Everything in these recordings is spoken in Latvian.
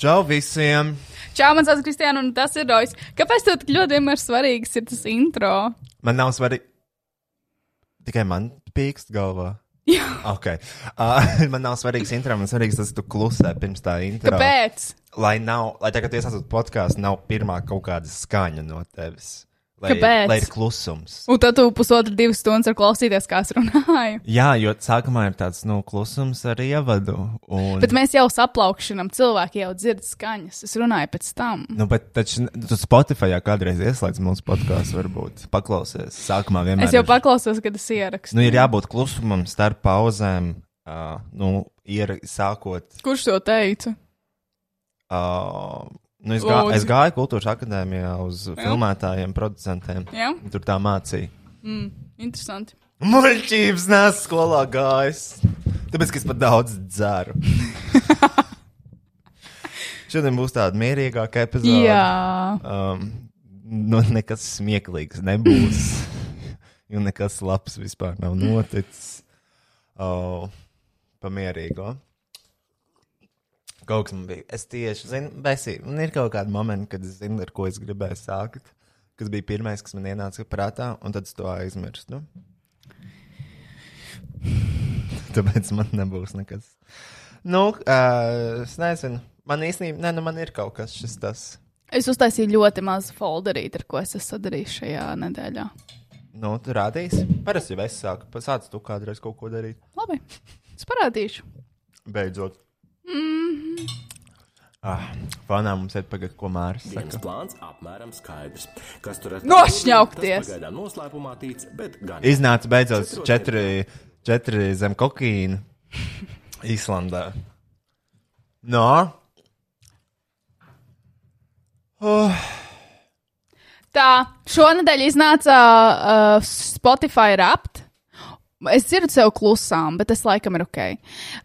Čau visiem! Čau, man sauc Kristiāna, un tas ir Rojas. Kāpēc tev tik ļoti vienmēr svarīgs ir tas intro? Man nav svarīgi. Tikai man pīkst galvā. Jā. Ok. Uh, man nav svarīgs intro, man svarīgs tas, ka tu klusē pirms tā intro. Kāpēc? Lai nav, lai tagad iesāstot podkāstu, nav pirmā kaut kāda skaņa no tevis. Lai, Kāpēc? Lai ir klusums. Un tad tu pusotru, divas stundas ar klausīties, kā es runāju. Jā, jo sākumā ir tāds, nu, klusums ar ievadu. Un... Bet mēs jau saplaukšanam, cilvēki jau dzird skaņas. Es runāju pēc tam. Nu, bet taču tu Spotify kādreiz ieslēdz mūsu podkāstu, varbūt paklausies. Sākumā vienmēr. Es jau ir- paklausos, kad es ierakstu. Nu, ir jābūt klusumam starp pauzēm. Uh, nu, ir sākot. Kurš to teica? Uh, nu, es, gā, es gāju kultūras akadēmijā uz filmētājiem, producentiem. Jā, Tur tā mācīja. mm, interesanti. Muļķības nes skolā gājis. Tāpēc, ka es pat daudz dzeru. Šodien būs tāda mierīgāka epizode. Jā, Um, nu, nekas smieklīgs nebūs. jo nekas labs vispār nav noticis. Oh, pamierīgo. Kaut kas man bija. Es tieši zinu, besī, man ir kaut kādi momenti, kad es zinu, ar ko es gribēju sākt. Kas bija pirmais, kas man ienāca prātā, un tad es to aizmirstu. Tāpēc man nebūs nekas. Nu, uh, es nezinu. Man īstenībā, nē, nu man ir kaut kas šis tas. es uztaisīju ļoti mazu folderīti, ar ko es esmu sadarījis šajā nedēļā. Nu, tu rādīsi. Parasti jau es sāku. Pasāc tu kādreiz kaut ko darīt. Labi, es parādīšu. Beidzot. Mm. Ah, fanā mums ir pagaidi, ko Dienas saka. plāns apmēram skaidrs. Kas tur ir? Nošņaukties! Tas Pagaidām noslēpumā tīts, bet gan. Iznāca beidzot četri, četri zem kokīna Īslandā. No. Oh, Tā, šonadēļ iznāca uh, Spotify rapt. Es dzirdu sev klusām, bet tas laikam ir ok.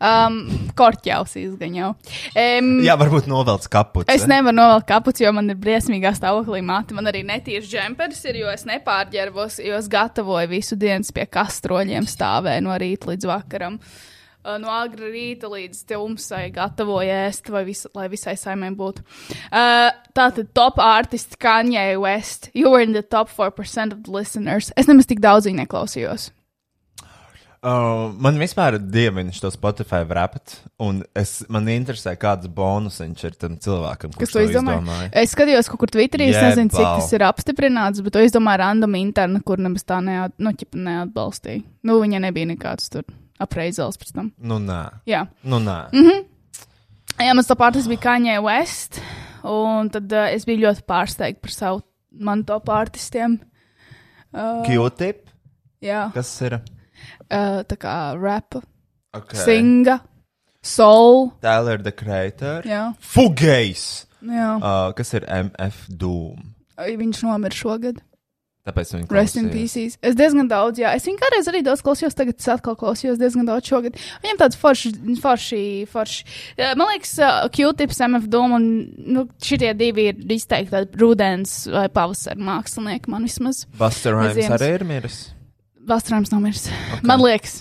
Um, Korķaus izgaņa jau. Um, jā, varbūt novelc kapuci. Es nevaru novelkt kapuci, jo man ir briesmīgā stāvoklī māte. Man arī netīrs džempers ir, jo es nepārģērbos, jo es gatavoju visu dienu pie kastroļiem, stāvēju no rīta līdz vakaram. Uh, No agra rīta līdz tumsai gatavoju ēst, vai vis, lai visai saimē būtu. Uh, Tātad top artists Kanye West. You were in the top 4% of the listeners. Es nemaz tik daudz viņu neklausījos. Uh, man vispār ir dieviņš to Spotify rapt, un es, man interesē, kāds bonus viņš ir tam cilvēkam, Kas to izdomāja? izdomāja. Es skatījos kur Twitterī, es nezinu, cik tas ir apstiprināts, bet to izdomāja random interna, kur nemaz tā neat, nu, neatbalstīja. Nu, viņa nebija nekāds tur apreizels pēc tam. Nu, nē, Jā, nu, nē. Mhm. Jā mans top artists bija Kanye West, un tad uh, es biju ļoti pārsteigta par savu manu top artistiem. Uh, Q-tip, jā, kas ir? Uh, tā kā rap, Okay. singa, soul. Tyler the Creator. Jā, Fugejs! jā. Uh, kas ir MF Doom? Viņš nomira šogad. Tāpēc viņi Rest in klausījās. pieces. Es diezgan daudz, jā. Es viņu kādreiz arī daudz klausījos, tagad es atkal klausījos diezgan daudz šogad. Viņam tāds forši, forši, forši. Eh, Man liekas, uh, Q-tips, MF Dome un nu, šitie divi ir izteikti rudens vai pavasara mākslinieki man vismaz. Buster Rhymes arī ir miris. Vastrāms nav miris. Okay. Man liekas.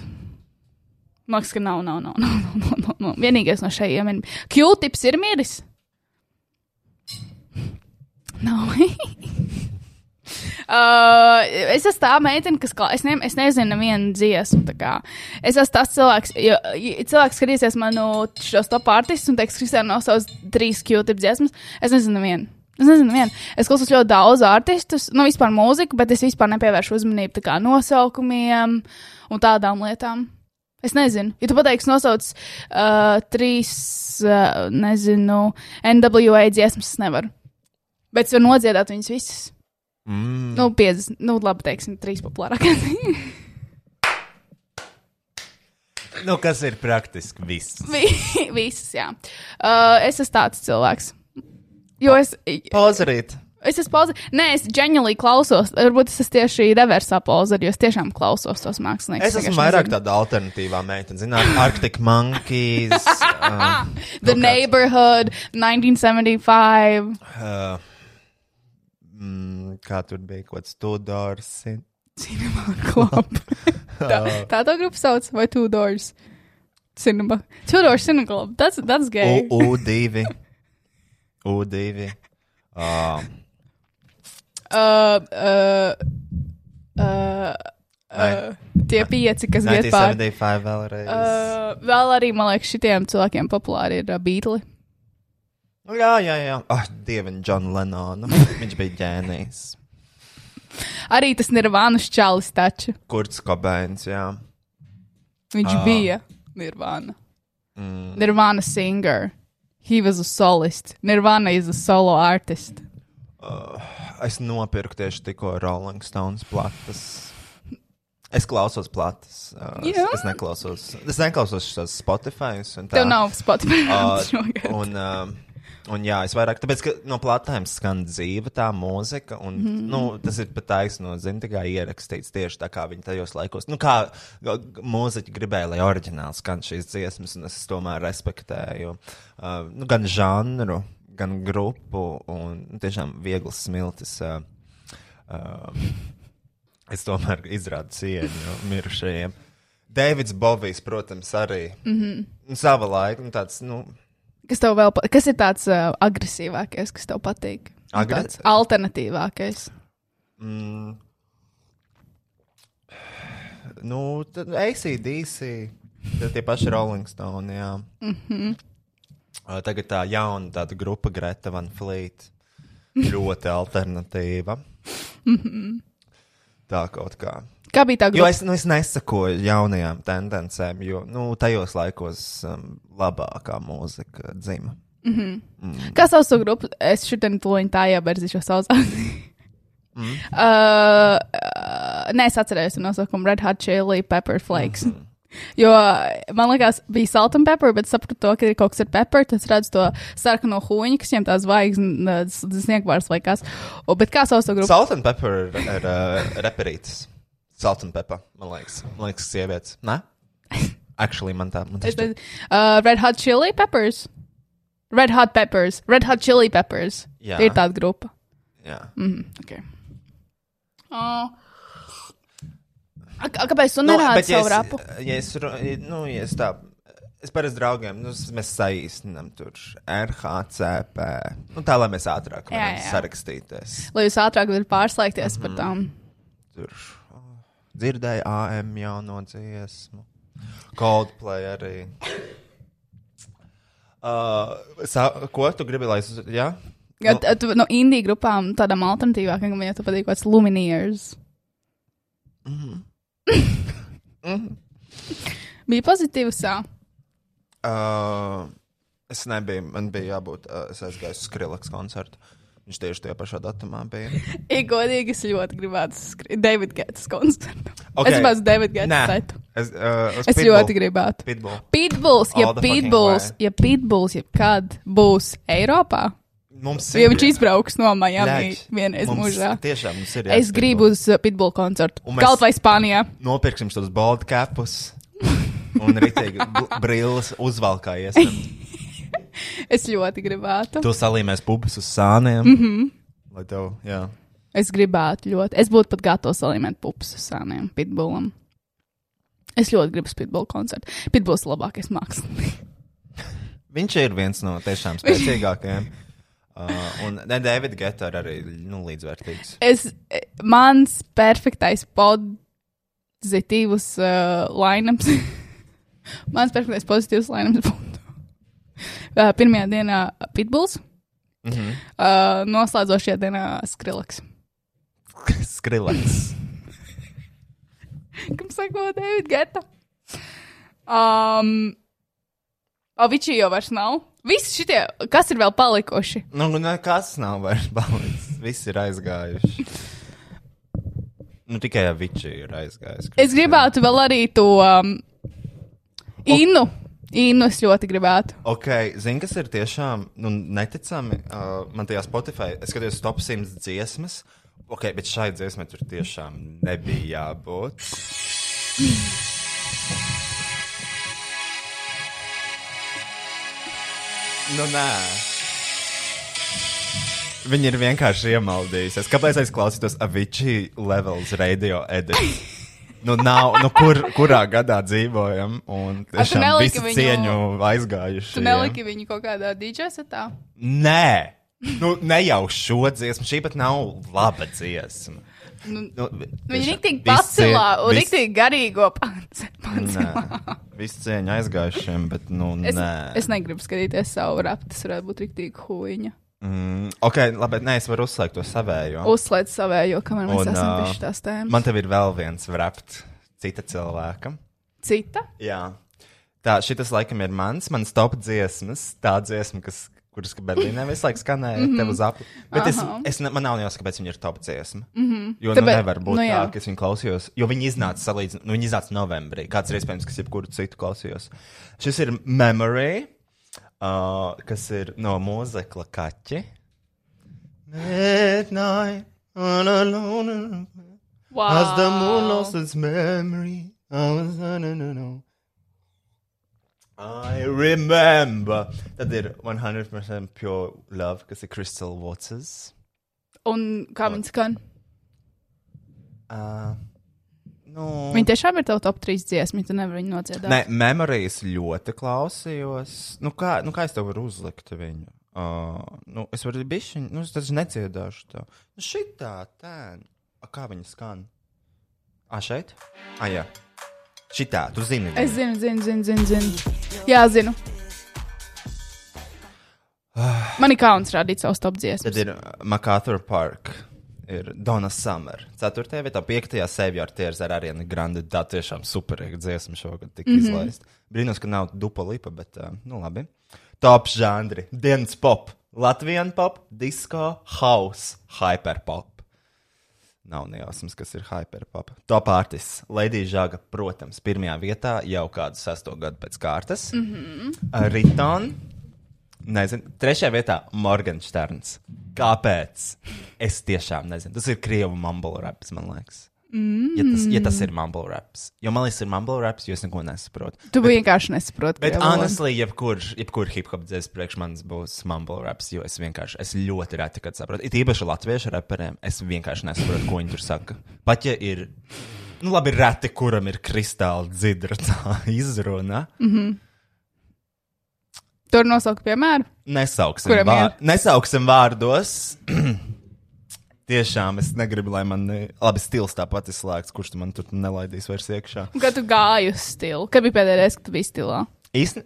Man liekas, ka nav, nav, nav, nav, nav, nav, nav, nav. Vienīgais no šejiem ir. Q-tips ir miris. Nav. Uh, es esmu tā meitene, kas. Klā... Es, ne, es nezinu, tā kā. Es esmu tas cilvēks, jo ja cilvēks skatīsies manu šos top artistus un teiks, Kristēna nosauc trīs Q-tip dziesmas. Es nezinu, nevienu. Es nezinu, nevienu. Es klausos ļoti daudz artistus, nu, vispār mūziku, bet es vispār nepievēršu uzmanību kā nosaukumiem un tādām lietām. Es nezinu, ja tu pateiksi, nosauc uh, trīs, uh, nezinu, NWA dziesmas, es nevaru. Bet es varu nodziedāt viņas visas. Mm. Nu, 50, nu, labi, teiksim, trīs populārākās. Nu, kas ir praktiski viss? Vi- visas, jā. Uh, es esmu tāds cilvēks. Jo es. Pozerīt. Es esmu pauze. Nē, es ģeniāli klausos. Varbūt es esmu tieši reversā pauze, jo es tiešām klausos tos māksliniekus. Es esmu vairāk tāda alternatīvā meitene. Zināt, Arctic Monkeys. uh, The Neighborhood, 1975. uh, mm, kā tur bija kaut kāds Tudors. Cinema Club. tā, tā tā grupa sauc, vai Two Doors? Cinema. Two Doors Cinema Club. That's, that's gay. U2. U2. Uh, Uh, uh, uh, uh, tie pieci, kas iet pāri. 1975 vēlreiz. Uh, vēl arī, man liekas, šitiem cilvēkiem populāri ir uh, Beatles. jā, jā, jā. Ah, Dievam, John Lennonu. Viņš bija ģēnijs. Arī tas Nirvānas čalis taču. Kurts Kobains, jā. Viņš Ah. bija Nirvana. Mm. Nirvana singer. He was a solist. Nirvana is a solo artist. Es nopirku tieši tikko Rolling Stones plates. Es klausos plates. Uh, es, Jā. es neklausos. Es neklausos šos Spotify. Tev nav Spotify Uh, un, uh, un jā, es vairāk, tāpēc, ka no platēm skan dzīva tā mūzika, un mm -hmm. nu, tas ir pat taisno, zini, tā kā ierakstīts tieši tā, kā viņi tajos laikos, nu, kā mūziķi gribēja, lai oriģināli skan šīs dziesmas, un es tomēr respektēju uh, nu, gan žanru, gan grupu, un nu, tiešām viegls smiltis. Uh, uh, es tomēr izrādu cieņu mirušajiem. Deivids Bovijs, protams, arī. Mm -hmm. Sava laika, nu, tāds, nu, Kas tev vēl, pa- kas ir tāds uh, agresīvākais, kas tev patīk? Agre- Tāds alternatīvākais. Mm. Nu, tad ACDC, tad tie paši Rolling Stone, jā. Mm -hmm. Tagad tā jauna tāda grupa Greta Van Fleet. Ļoti alternatīva. Mm -hmm. Tā kaut kā. Kā bija tā Jo grupa? es, nu, es nesakoju jaunajām tendencēm, jo nu, tajos laikos um, labākā mūzika dzima. Kā sauc to grupu? Es šodien to viņa tā jābērzīšu saucās. Mm. uh, uh, nē, es atcerējos to nosaukumu Red Hot Chili Pepper Flakes. Mm -hmm. Jo man liekas, bija salt and pepper, bet sapratu to, ka ir kaut kas ar pepper. Tad es redzu to sarkano huņu, kas viņam tās zvaigznes, sniegvārs vai kas. O, bet kā sauc to grupu? Salt and pepper ir uh, reperītis. Salt and pepper, man liekas. Man liekas, sievietes. Nē? Actually, man tā. Man tas nezinu. uh, Red Hot Chili Peppers. Red Hot Peppers. Red Hot Chili Peppers. Jā. Ir tāda grupa. jā. Mm, okay. uh, a, a, kāpēc tu Nu, nerādi ja savu es- rapu? Ja es, nu, ja es tā. Es parasti draugiem, nu, mēs saīsinām tur RHCP. Nu, tā, lai mēs ātrāk jā. sarakstīties. Lai jūs ātrāk varat pārslēgties mm -hmm. Mhm. par tām. Tur oh, dzirdēju AM jauno dziesmu. Coldplay arī. Uh, sa, ko tu gribi, lai es. Jā? Ja, Nu, nu, tu, no indiju grupām, tādām alternatīvākām, ja tu patīk kaut kāds Lumineers. Bija pozitīvs. Uh, es nebiju, man bija jābūt, uh, es aizgāju uz Skrillex koncertu. Viņš tieši tajā pašā datumā bija. Ir godīgi, es ļoti gribētu skriet David Gets koncertu. Ok. Okay. Es uz David Gets Nē. setu. Es, uh, Es Pitbull. ļoti gribētu. Pitbull. Pitbulls, ja Pitbulls, ja Pitbulls, ja kad būs Eiropā, Mums ja viņš izbrauks no Miami vienreiz Mums mūžā. Tiešām mums ir. Es gribu uz uh, Pitbull koncertu. Kaut vai Spānijā. Nopirksim tos bold capus un rītīgi brilles uzvalkājies. Es ļoti gribētu. Tu salīmēs pubas uz sāniem. Mm -hmm. Lai tev, jā. Es gribētu ļoti. Es būtu pat gatavs salīmēt pupas uz sāniem Pitbullam. Es ļoti gribu uz Pitbull koncertu. Pitbulls ir labākais mākslinieks. Viņš ir viens no tiešām spēcīgākajiem. Uh, un ne, David Geta arī nu, līdzvērtīgs. Es, mans perfektais pozitīvs uh, lineups. mans perfektais pozitīvs lineups būtu. Uh, pirmajā dienā Pitbulls, Mm -hmm. uh, noslēdzošajā dienā Skrillex. Skrillex. Kam sako David Geta? Um, Avičī jau vairs nav. Visi šitie, kas ir vēl palikuši? nu, nekas nav vairs palicis. Visi ir aizgājuši. Nu, tikai Avičī ir aizgājis. Es gribētu vēl arī to um, Innu. Innu es ļoti gribētu. Ok, zini, kas ir tiešām nu, neticami. Uh, man tajā Spotify, es skatījos top 100 dziesmas. Ok, bet šai dziesmai tur tiešām nebija jābūt. Nu, nē. Viņi ir vienkārši iemaldījušies. Kāpēc es klausītos Avicii levels radio edit? Nu, nav, nu kur, kurā gadā dzīvojam, un tiešām neliki visu viņu- cieņu aizgājuši. Tu neliki viņu kaut kādā DJ setā? Nē, nu, ne jau šo dziesmu, šī pat nav laba dziesma. Nu, Nu, Viņa tiešām, rīktīgi viss cien- un viss- rīktīgi garīgo pats. Nē, visu cieņu aizgājušiem, bet, nu, Es, nē. es negribu skatīties savu rapu, tas varētu būt rīktīgi huīņa. Mm, ok, labi, nē, es varu uzslēgt to savējo. Uzslēdz savējo, kamēr mēs Un, esam pie šīs tēmas. Man tev ir vēl viens rapt cita cilvēka. Cita? Jā. Tā, šis laikam ir mans, mans top dziesmas, tā dziesma, kas, kuras Berlīnē visu laiku skanēja, mm -hmm. tev uz apli. Bet es, es man nav jāsaka, kāpēc viņa ir top dziesma. Mm -hmm. Jo Tāpēc- nu, nevar būt nu, jā. tā, ka es viņu klausījos, jo viņi iznāca salīdzinājumā, nu, viņi iznāca novembrī. Kāds ir iespējams, kas jebkuru citu klausījos. Šis ir Memory, uh, kas ir no mūzekla kaķi. Midnight, all alone. Wow. As the moon lost its memory, I was no, no, no, no. I remember. Tad ir 100% pure love, kas ir Crystal Waters. Un kā viņi skan? Uh, nu, Viņi tiešām ir tev top 3 dziesmi, tu nevari viņu nodziedāt. Nē, memorijas ļoti klausījos. Nu, kā, nu, kā es tev varu uzlikt viņu? Uh, nu, es varu bišķiņ, nu, es taču nedziedāšu to. Nu, šitā, tā. A, kā viņa skan? A, šeit? A, jā. Šitā, tu zini. viņu. Es zinu, zinu, zinu, zinu. zinu. Jā, zinu. Man ir kauns rādīt savus top Tad dziesmas. ir uh, MacArthur Park. Ir Donna Summer. 4. vietā, 5. Saviour ar Tieres ar Arianu Grande. Tā tiešām superīga dziesma šogad tika mm -hmm. izlaista. Brīnos, ka nav dupa lipa, bet, uh, nu labi. Top žanri. Dienas pop. Latvijan pop, disco, house, hyperpop. Nav nejausmas, kas ir hyperpop. Top artists. Lady Žaga, protams, pirmajā vietā jau kādu sesto gadu pēc kārtas. Mm -hmm. Riton. Nezinu. Trešajā vietā Morgensterns. Kāpēc? Es tiešām nezinu. Tas ir krievu mumble raps, man liekas. Mm. Ja, tas, ja tas ir mumble raps. Jo man liekas, ir mumble raps, jo es neko nesaprotu. Tu vienkārši nesaproti. Bet, honestly, jebkurš jebkur hip hop dziesmas priekš manis būs mumble raps, jo es vienkārši, es ļoti reti, kad saprotu. It īpaši latviešu reperiem, es vienkārši nesaprotu, ko viņi tur saka. Pat ja ir, nu labi, reti, kuram ir kristāli dzidra tā izruna. Tur nosaukt piemēru. Nesauksim, Kuram vār, nesauksim vārdos. Tiešām es negribu, lai man eh, labi stils tāpat izslēgts, kurš tu man tur nelaidīs vairs iekšā. Un Kad tu gāji uz stilu? Kad bija pēdējā reize, kad tu biji stilā? Īsti.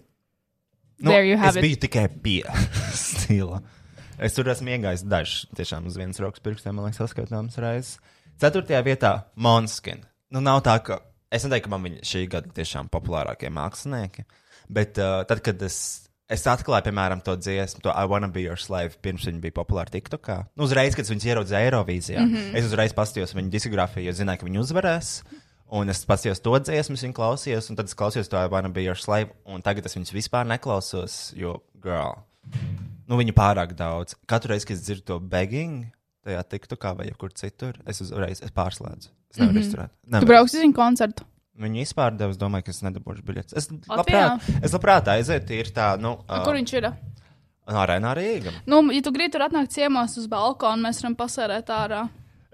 Nu, es it. biju tikai pie stila. Es tur esmu iegājis dažs, tiešām uz vienas rokas pirkstiem, man liekas, saskaitāms reizes. Ceturtajā vietā Monskin. Nu, nav tā, ka es neteiktu, ka man viņa šī gada tiešām populārākie mākslinieki, bet uh, tad, kad es, es atklāju, piemēram, to dziesmu, to I wanna be your slave, pirms viņa bija populāra TikTokā, nu, uzreiz, kad viņas ieraudzīju Eirovīzijā, mm -hmm. es uzreiz pastījos viņu diskogrāfiju, jo zināju, ka viņi uzvarēs. Un es paskatījos to dziesmu, es viņu klausījos, un tad es klausījos to I wanna be your slave, un tagad es viņus vispār neklausos, jo, girl, nu, viņu pārāk daudz. Katru reizi, kad es dzirdu to begging, tajā TikTokā vai kur citur, es uzreiz es pārslēdzu. Es nevaru mm -hmm. izturēt. Tu Nevaru. brauksi uz viņu koncertu. Viņi izpārdeva, es domāju, ka es nedabūšu biļetes. Es labprāt, es labprāt aizietu, ir tā, nu, Uh, Kur viņš ir? uh, arēnā Rīga. Nu, ja tu gribi tur atnākt ciemos uz balkonu, mēs varam pasērēt ārā.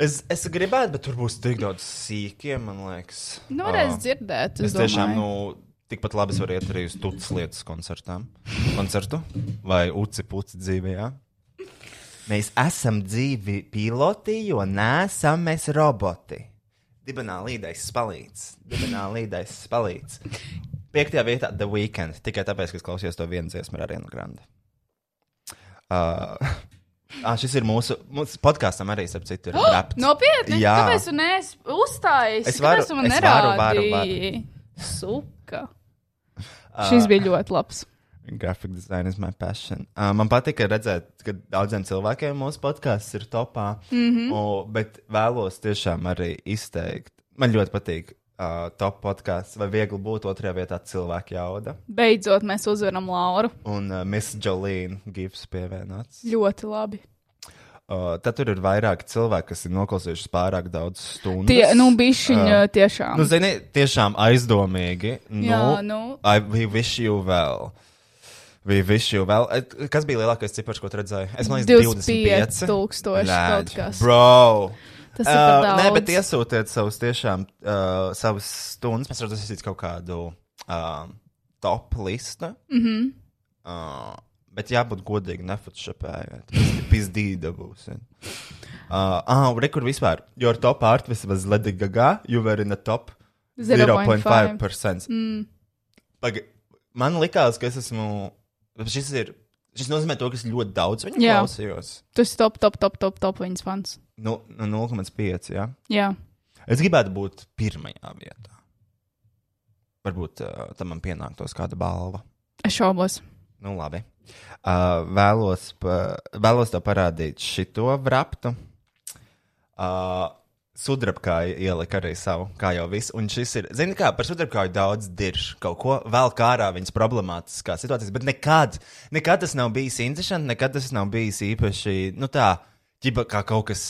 Es, es gribētu, bet tur būs tik daudz sīkiem, man liekas. Nu, varēs Ā, dzirdēt. Es Es tiešām, domāju. nu, tikpat labi varu iet arī uz tutas lietas koncertām. Koncertu vai uci puci dzīvē, jā. Mēs esam dzīvi piloti, jo neesam mēs roboti. Dibenā līdais spalīts. Dibenā līdais spalīts. Piektajā vietā The Weekend. Tikai tāpēc, ka es klausījos to vienu dziesmu ar Arianu Grandi. Uh, ah, šis ir mūsu, mūsu podkāstam arī, starp citu, ir raps. Nopietni? Jā. Kāpēc tu neesi uzstājis? Es varu- es varu, varu, nerādīji? Suka. Šis bija ļoti labs. Graphic design is my passion. Uh, man patīk redzēt, ka daudziem cilvēkiem mūsu podkāsts ir topā, mm -hmm. o, bet vēlos tiešām arī izteikt. Man ļoti patīk uh, top podkāsts, vai viegli būt otrajā vietā cilvēku jauda. Beidzot, mēs uzvaram Lauru. Un uh, Miss Jolīna Gifs pievienots. Ļoti labi. Uh, tad tur ir vairāki cilvēki, kas ir noklausījušies pārāk daudz stundu. Tie, nu, bišķiņa tiešām. Nu, zini, tiešām aizdomīgi. Nu, Jā, nu. I we wish you well. We wish you well. Eh, Kas bija lielākais cipars, ko tu redzēji? Es domāju, 25 tūkstoši kaut kas. Bro! Tas ir Uh, nē, bet iesūtiet savus tiešām uh, savus stundas. Mēs varam izsīt kaut kādu uh, top listu. Mm. -hmm. uh, bet jābūt godīgi, nefotošopējiet. Tas pizdīda būs. ja. Uh, ah, re, kur vispār? Your top art vismaz Lady Gaga, you were in the top 0.5. 0.5%. Mm. Paga, man likās, ka es esmu. Šis ir. Šis nozīmē to, ka es ļoti daudz viņu Jā. klausījos. Tu esi top, top, top, top, top viņas fans. Nu, nu 0,5. Ja? Jā. Es gribētu būt pirmajā vietā. Varbūt uh, tam man pienāktos kāda balva. Es šaubos. Nu, labi. Uh, vēlos, pa, vēlos tev parādīt šito vraptu. Uh, Sudrabkāja ielika arī savu, kā jau viss. Un šis ir, zini, kā par sudrabkāju daudz dirž kaut ko, vēl kā ārā viņas problemātiskās situācijas, bet nekad, nekad tas nav bijis interesanti, nekad tas nav bijis īpaši, nu tā, ķipa kā kaut kas.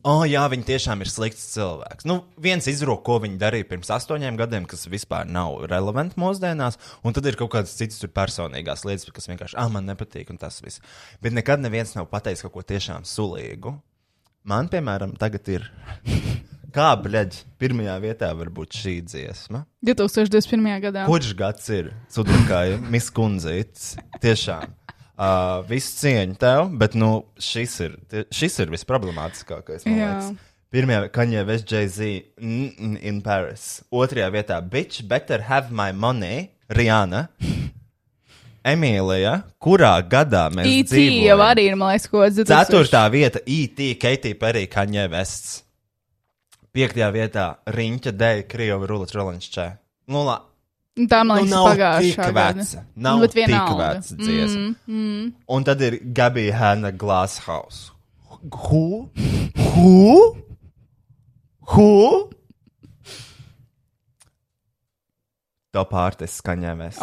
O, oh, jā, viņi tiešām ir slikts cilvēks. Nu, viens izrok, ko viņi darīja pirms astoņiem gadiem, kas vispār nav relevanti mūsdienās, un tad ir kaut kādas citas personīgās lietas, kas vienkārši, ah, man nepatīk, un tas viss. Bet nekad neviens nav pateicis kaut ko tiešām sulīgu. Man, piemēram, tagad ir. Kā, bleģ, pirmajā vietā var būt šī dziesma? 2021. gadā. Kurš gads ir Sudrukāja, Miskunzīts? Tiešām. Uh, visu cieņu tev, bet nu, šis ir, šis ir visproblemātiskākais. Pirmajā Kaņē West Jay-Z in, in Paris. Otrajā vietā Bitch Better Have My Money, Rihanna. Emīlija, kurā gadā mēs IT dzīvojam? jau arī ir, man liekas, ko dzirdu. Ceturtā vieta - IT, Keitija Perī, Kaņē Vests. Piektajā vietā - Riņķa Dēļa, Krievija Rulets Rolančē. Nu, la, Tā, man nu, liekas, nav pagājušā gada. Nav Nu, tik veca dziesma. Mm, mm. Un tad ir Gabija Hanna Glasshouse. Who? Who? Who? Top artists skaņā mēs.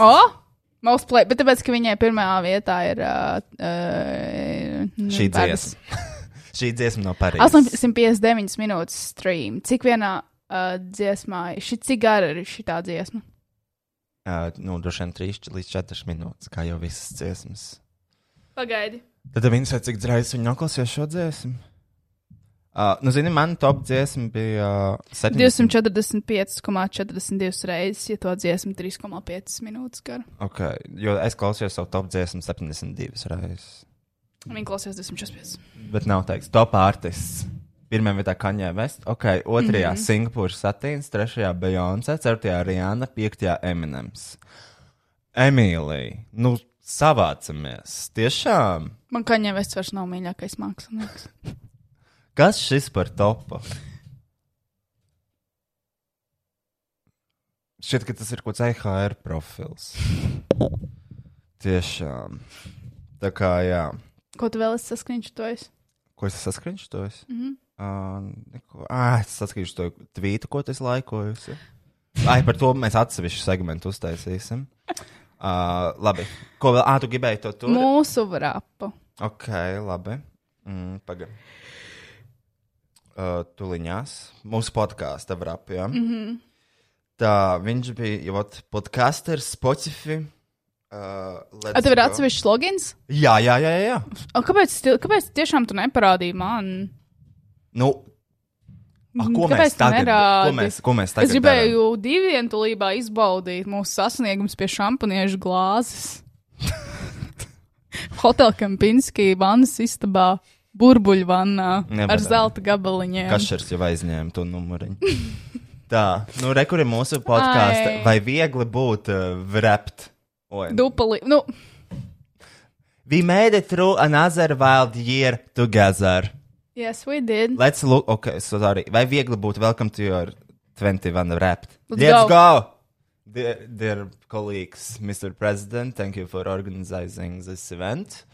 Play, bet tāpēc, ka viņai pirmajā vietā ir uh, uh, Šī Paris. dziesma. Šī dziesma no Parīzes. 859 minūtes stream. Cik vienā uh, dziesmā, šī, cik gara ir šī tā dziesma? Uh, nu, droši vien 3 līdz 4 minūtes, kā jau visas dziesmas. Pagaidi. Tad viņi saka, cik reizes viņi noklausījās šo dziesmu. Uh, nu, zini, man top dziesma bija uh, 70. 245,42 reizes, ja to dziesmu 3,5 minūtes gara. Okay, jo es klausījos savu top dziesmu 72 reizes. Viņa klausījās 245. Bet nav teiks, top artists. Pirmajā vietā Kaņē Vest, okay, otrajā mm -hmm. Singapūras satīns, trešajā Beyoncé, ceturtajā Rihanna, piektajā Eminems. Emīlija, nu savācamies. Tiešām, Man kaņē vests vairs nav mīļākais mākslinieks. kas šis par topu? Šķiet, ka tas ir kaut kāds EHR profils. Tiešām. Tā kā, jā. Ko tu vēl esi saskriņš Ko es saskriņšos? Mm -hmm. uh, neko. ah, es saskriņšu to tvītu, ko tas laikojusi. Ai, par to mēs atsevišķu segmentu uztaisīsim. Uh, labi. Ko vēl? Ah, tu gribēji to tur? Mūsu vrapu. Ok, labi. Mm, Pagaid. Uh, tuliņās. Mūsu podkāstu vrapjā. Mm -hmm. Tā, viņš bija jau podkāsters, Spotify. Uh, let's A, tev ir atsevišķs logins? Jā, jā, jā, jā. O, kāpēc, kāpēc tiešām tu neparādīji man? Nu, ah, ko, Kāpēc mēs tagad, ko, nerādi? mēs, ko mēs tagad Es gribēju diviem tulībā izbaudīt mūsu sasniegumus pie šampaniešu glāzes. Hotel Kempinski vannas istabā, burbuļvannā ar Nevaram. zelta gabaliņiem. Kašers jau aizņēma to numuriņu. Tā, nu, re, kur ir mūsu podkāsts. Ai. Vai viegli būt uh, vrept? Oi. Dupali, nu, We made it through another wild year together. yes, we did. Let's look, ok, so sorry. Vai viegli būt welcome to your 21 wrapped? Let's Let's go. go! Dear, dear colleagues, Mr. President, thank you for organizing this event.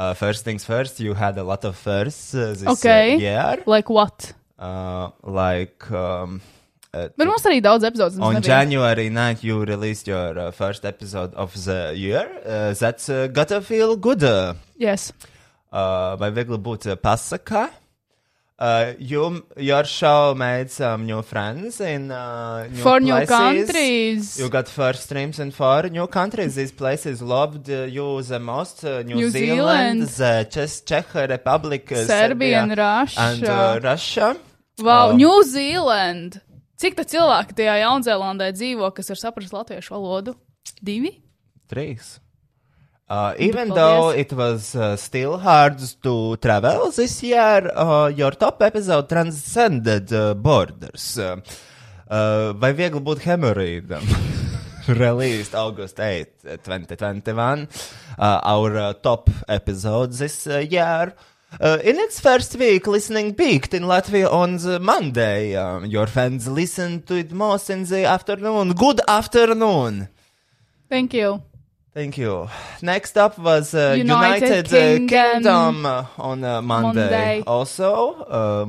Uh, first things first, you had a lot of firsts uh, this Okay. uh, year. Like what? Uh, like, um, uh, Bet mums arī daudz epizodes. On nebija. January 9th, you released your uh, first episode of the year. Uh, that's uh, gotta feel good. Uh, Yes. vai viegli būt uh, pasakā? Uh, you, your show made some new friends in uh, new new places. countries. You got first streams in four new countries. These places loved uh, you the most. Uh, New, New Zealand, Zealand. the Czech, Czech Republic, uh, Serbia and Russia. and uh, Russia. Wow, Um, New Zealand! Cik tā cilvēki tajā Jaunzēlandē dzīvo, kas var saprast latviešu valodu? Divi? Trīs. Uh, even Paldies. though it was uh, still hard to travel this year, uh, your top episode transcended uh, borders. Uh, uh, vai viegli būt hemorrhoidam? Released August 8, 2021. Uh, our uh, top episode this uh, year. Uh, in its first week, listening peaked in Latvia on the Monday. Um, your fans listened to it most in the afternoon. Good afternoon. Thank you. Thank you. Next up was uh, United United, uh, Kingdom. Kingdom on uh, Monday. Monday. Also, uh,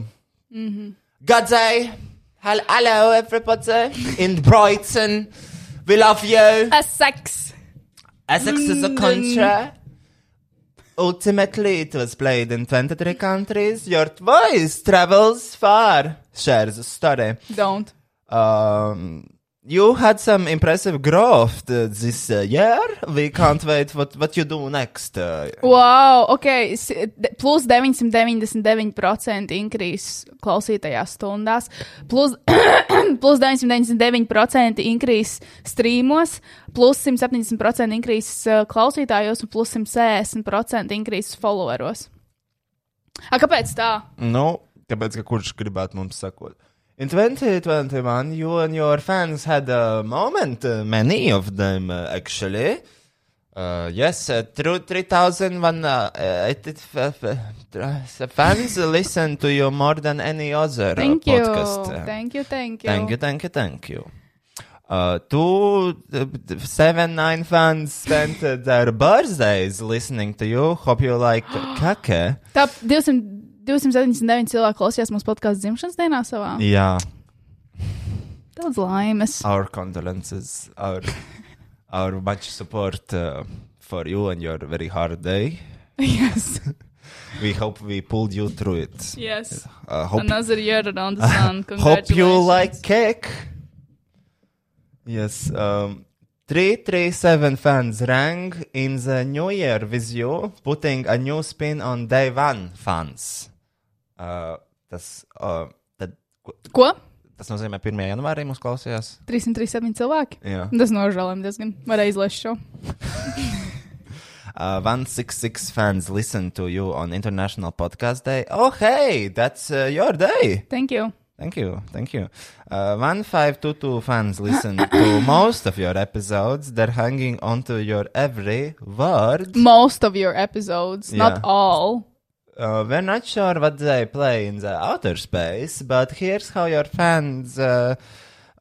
good day. Hel- Hello, everybody in Brighton. We love you. Essex! Essex is a country. Ultimately, it was played in 23 countries. Your voice travels far. Shares a story. Don't. Um, you had some impressive growth uh, this uh, year. We can't wait what what you do next. Uh, Wow, ok, plus 999% increase klausītajās stundās, plus, plus 999% increase streamos, plus 170% increase uh, klausītājos un plus 160% increase followeros. A, kāpēc tā? nu, tāpēc, ka kurš gribētu mums sakot? In 2021, you and your fans had a moment, uh, many of them uh, actually. Uh, yes, uh, through 3,000 uh, f- f- fans listen to you more than any other uh, Thank you. podcast. uh, Thank you, thank you. Thank you, thank you, thank you. Uh, two, uh, seven, nine fans spent uh, their birthdays listening to you. Hope you like kake. Tā 200, 279 cilvēki klausījās mūsu podkāstu dzimšanas dienā savā. Yeah, Daudz laimes. our condolences, our, our much support uh, for you and your very hard day. yes. We hope we pulled you through it. Yes. Uh, hope, Another year around the sun. hope you like cake. Yes. Um, 337 fans rang in the new year with you, putting a new spin on day one fans. Uh, tas, uh, tad, Ko? tas nozīmē, ka 1. janvārī mums klausījās. 337 cilvēki. Jā. Tas nožēlojami diezgan. Varēja izlaist šo. Uh, 166 fans listen to you on International Podcast Day. Oh, hey, that's uh, your day. Thank you. Thank you, thank you. Uh, 1522 fans listen to most of your episodes. They're hanging onto your every word. Most of your episodes, Yeah. not all. Uh, we're not sure what they play in the outer space, but here's how your fans uh,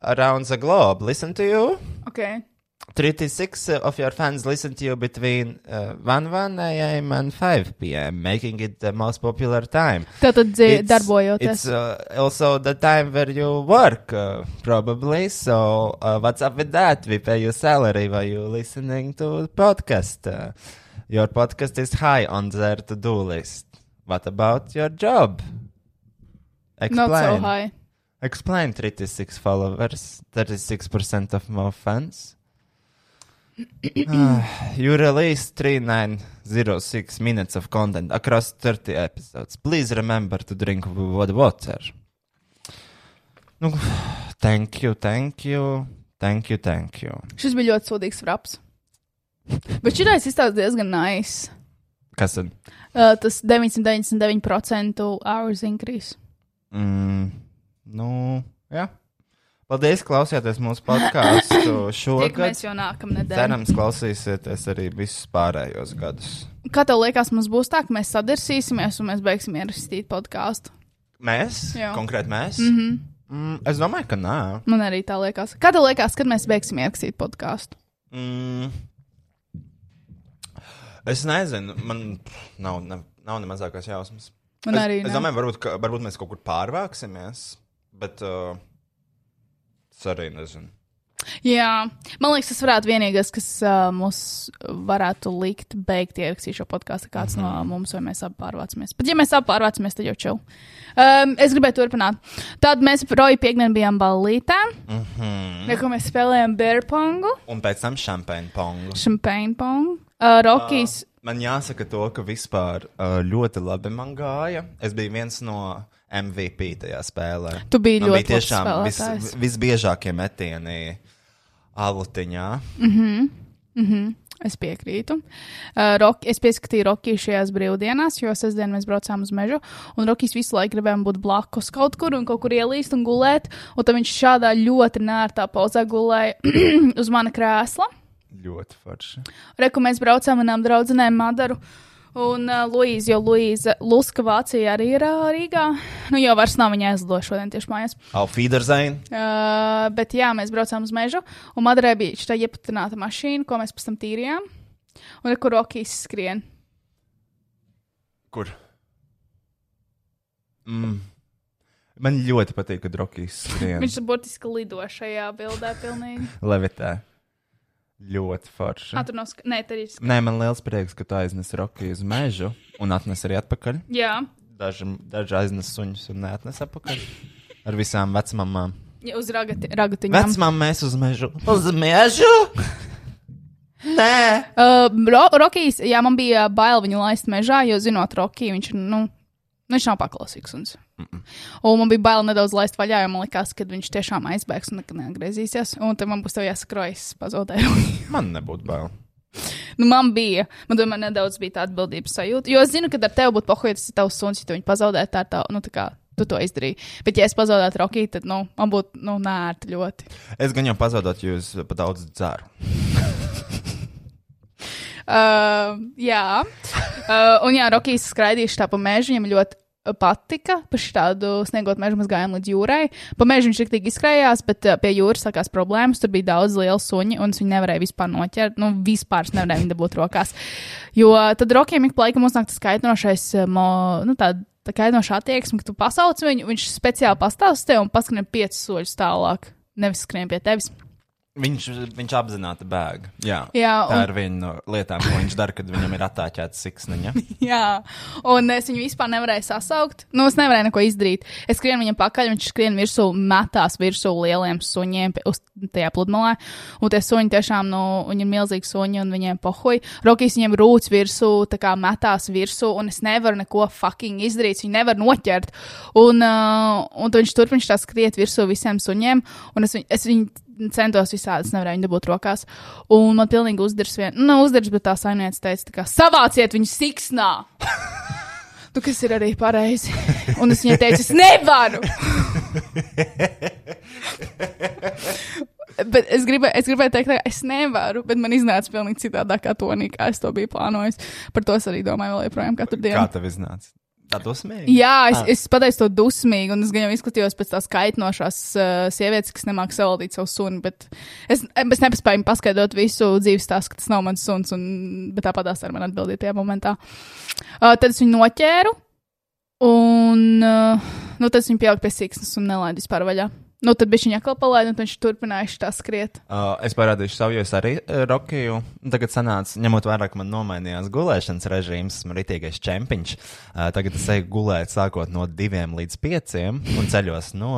around the globe listen to you. Okay. 36 of your fans listen to you between uh, 1 1 a.m. and 5 p.m., making it the most popular time. Tātad dzi- It's- darbojoties. It's uh, also the time where you work, uh, probably. So, uh, what's up with that? We pay you salary while you're listening to podcast. Uh, your podcast is high on their to-do list. What about your job? Explain. Not so high. Explain 36 followers, 36% of more fans. Ah, you released 3906 minutes of content across 30 episodes. Please remember to drink water. Nu, thank you, thank you, thank you, thank you. Šis bija ļoti sūdīgs fraps. Bet šitais izstāsta diezgan nice. Kas tad? Uh, tas 999% hours increase. Mm, nu, jā. Paldies, klausieties mūsu podkāstu šogad. Tiekamies jau nākamnedēļ. Cerams, klausīsieties arī visus pārējos gadus. Kā tev liekas, mums būs tā, ka mēs sadirsīsimies un mēs beigsim ierakstīt podkāstu? Mēs? Jā. Konkrēti mēs? Mm -hmm. mm, es domāju, ka nē. Man arī tā liekas. Kā tev liekas, kad mēs beigsim ierakstīt podkāstu? Mm. Es nezinu, man nav, ne, nav ne mazākās jausmas. Man es, arī es ne. domāju, varbūt, ka, varbūt mēs kaut kur pārvāksimies, bet uh, es arī nezinu. Jā, man liekas, tas varētu vienīgais, kas uh, mums varētu likt beigt ierakstīt šo podkāstu. Kāds mm -hmm. no mums, vai mēs abi pārvācamies. Bet, ja mēs abi pārvācamies, tad jau čau. Um, es gribēju turpināt. Tad mēs Roju piekdienu bijām ballītē, Mm -hmm. kur mēs spēlējām bear pongu, Un pēc tam šampēnu pongu. šampagne pongu. Uh, Rokijs, Man jāsaka, to, ka vispār uh, ļoti labi man gāja. Es biju viens no MVP tajā spēlē. Tu biji man ļoti bija tiešām vis, visbiežākie metieni alutiņā. Es piekrītu. Uh, Rock, es pieskatīju Rokiju šajās brīvdienās, jo sestdien mēs braucām uz mežu. Un Rokijs visu laiku gribēja būt blakus kaut kur un kaut kur ielīst un gulēt. Un tad viņš šādā ļoti nērtā pozā gulēja uz mana krēsla. Ļoti forši. Reku mēs braucām manām draudzenēm Madaru. Un uh, Luīza, jo Luīza Luska Vācija arī ir uh, Rīgā. Nu, jau vairs nav viņa aizlidojusi šodien tieši mājās. Alfīderzain. Uh, bet jā, mēs braucām uz mežu, un Madarē bija šī iepatināta mašīna, ko mēs pēc tam tīrījām. Un kur Rokijs skrien. Kur? Mm. Man ļoti patīk, kad Rokijs skrien. Viņš burtiski lido šajā bildē pilnīgi. Levitē. Ļoti forši. Ah, tur nav sk... Nē, tur ir sk... Nē, man liels prieks, ka tu aiznes Rokiju uz mežu un atnes arī atpakaļ. Jā, Daži, daži aiznes suņus un neatnes atpakaļ. Ar visām vecmāmām. ja uz ragati, ragatiņām. Vecmām mēs uz mežu. Uz mežu? Nē. Uh, Ro Rokijs, jā, man bija bail viņu laist mežā, jo zinot Rokiju, viņš, ir, nu, viņš nav paklausīgs. Un, un man bija bail nedaudz laist vaļā, jo man likās, ka viņš tiešām aizbēgs un nekad neatgriezīsies. Un tad man būs jāsakrojas, pazaudēju. Man nebūtu bail. Nu, man bija, man tomēr nedaudz bija tā atbildības sajūta. Jo es zinu, ka ar tevi būtu pohoja, tas ir tavs suns, ja tu viņu pazaudētu, tā ir tā, nu, tā kā tu to izdarīji. Bet, ja es pazaudētu Rokiju, tad, nu, man būtu, nu, nērti ļoti. Es gan jau pazaudot, jo es pa daudz dzeru. Uh, jā, uh, un jā, Rokijas skraidījuši tā pa mežu, viņam ļoti patika. Pa šādu sniegot mežu mēs gājām līdz jūrai. Pa mežu viņš tik izskrējās, bet uh, pie jūras sākās problēmas. Tur bija daudz lielu suņu, un viņi nevarēja vispār noķert. Nu, vispār es nevarēju viņu dabūt rokās. Jo tad rokiem ik pa laikam uznāk tas kaitinošais, uh, mo, nu, tā, tā kaitinoša attieksme, ka tu pasauc viņu, viņš speciāli pastāv uz tevi un paskrien piecus soļus tālāk. Nevis skrien pie tevis. Viņš, viņš apzināti bēg. Jā, Jā, tā un- ir viena no lietām, ko viņš dara, kad viņam ir attāķēta siksniņa. Jā, un es viņu vispār nevarēju sasaukt. Nu, es nevarēju neko izdarīt. Es skrienu viņam pakaļ, viņš skrien virsū, metās virsū lieliem suņiem uz tajā pludmalē. Un tie suņi tiešām, nu, viņi ir milzīgi suņi un viņiem pohuj. Rokīs viņiem rūc virsū, tā kā metās virsū, un es nevaru neko fucking izdarīt. Viņu nevar noķert. Un, uh, un viņš turpina tā skriet virsū visiem suņiem, un es, viņ, es viņu centos visādi, es nevarēju dabūt rokās. Un man pilnīgi uzdars vien, nu, uzdars, bet tā saimniece teica, kā savāciet viņu siksnā. Nu, kas ir arī pareizi. Un es viņai teicu, es nevaru. bet es gribēju, es gribēju teikt, ka es nevaru, bet man iznāca pilnīgi citādāk, kā Tonī, kā es to biju plānojis. Par to es arī domāju vēl joprojām katru dienu. Kā tev iznāca? Tā dosmīgi. Jā, es, Ah. es pateicu to dusmīgi, un es gan jau izskatījos pēc tās kaitinošās uh, sievietes, kas nemāķi savaldīt savu sunu. Bet es, es nepaspēju paskaidrot visu dzīves stāstu, ka tas nav mans suns, un, bet tāpat tās ar mani atbildīja tajā momentā. Uh, tad es viņu noķēru, un uh, nu, tad es viņu pieliku pie siksnas un nelaidu vispār vaļā. Nu, tad bija viņa atkal palaida, un viņš turpināja tā skriet. Uh, es parādīšu savu, jo es arī uh, rokēju. Tagad, sanāca, ņemot vērā, ka man nomainījās gulēšanas režīms, esmu rītīgais čempiņš. Uh, tagad es eju gulēt sākot no 2 līdz 5 un ceļos no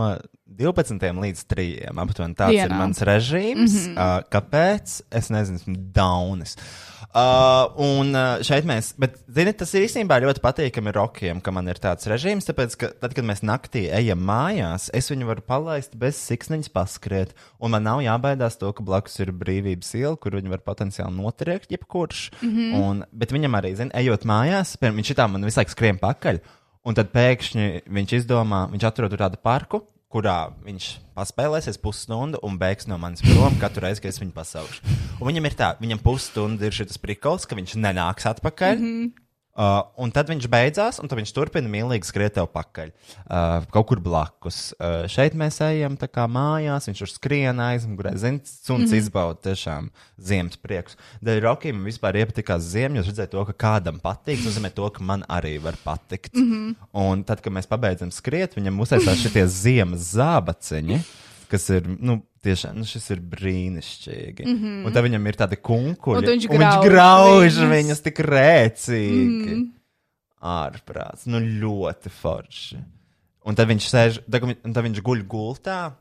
12 līdz 3. Aptuveni tāds Dienā. ir mans režīms. Mm -hmm. uh, kāpēc? Es nezinu, esmu daunis. Uh, un uh, šeit mēs, bet, zini, tas ir īstenībā ļoti patīkami rokiem, ka man ir tāds režīms, tāpēc, ka tad, kad mēs naktī ejam mājās, es viņu varu palaist bez siksniņas paskriet, un man nav jābaidās to, ka blakus ir brīvības iela, kur viņi var potenciāli notriekt jebkurš. Mm -hmm. un, bet viņam arī, zini, ejot mājās, piemēram, viņš šitā man visu laiku skrien pakaļ, un tad pēkšņi viņš izdomā, viņš atrod tādu parku, kurā viņš paspēlēsies pusstundu un beigs no manis prom katru reizi, kad es viņu pasaušu. Un viņam ir tā, viņam pusstunda ir šis prikals, ka viņš nenāks atpakaļ. Mm -hmm. Uh, un tad viņš beidzās, un viņš turpina mīlīgi skriet tev pakaļ. Uh, kaut kur blakus. Uh, šeit mēs ejam tā kā mājās, viņš tur skrien aizmugurē. Zini, suns mm -hmm. izbauda tiešām ziemas prieks. Dēļ Rokiem man vispār iepatikās ziema, jo es redzēju to, ka kādam patīk, tas nozīmē to, ka man arī var patikt. Mm -hmm. Un tad, kad mēs pabeidzam skriet, viņam uzsēsās šitie ziemas zābaciņi. Kas ir, nu, tiešām, nu, šis ir brīnišķīgi. Mm -hmm. Un tad viņam ir tādi kunkuļi. Un viņš un viņš grauž grauž viņus. viņas tik rēcīgi. Mm. Ārprāts, nu ļoti forši. Un tad viņš sēž, un tad viņš guļ gultā,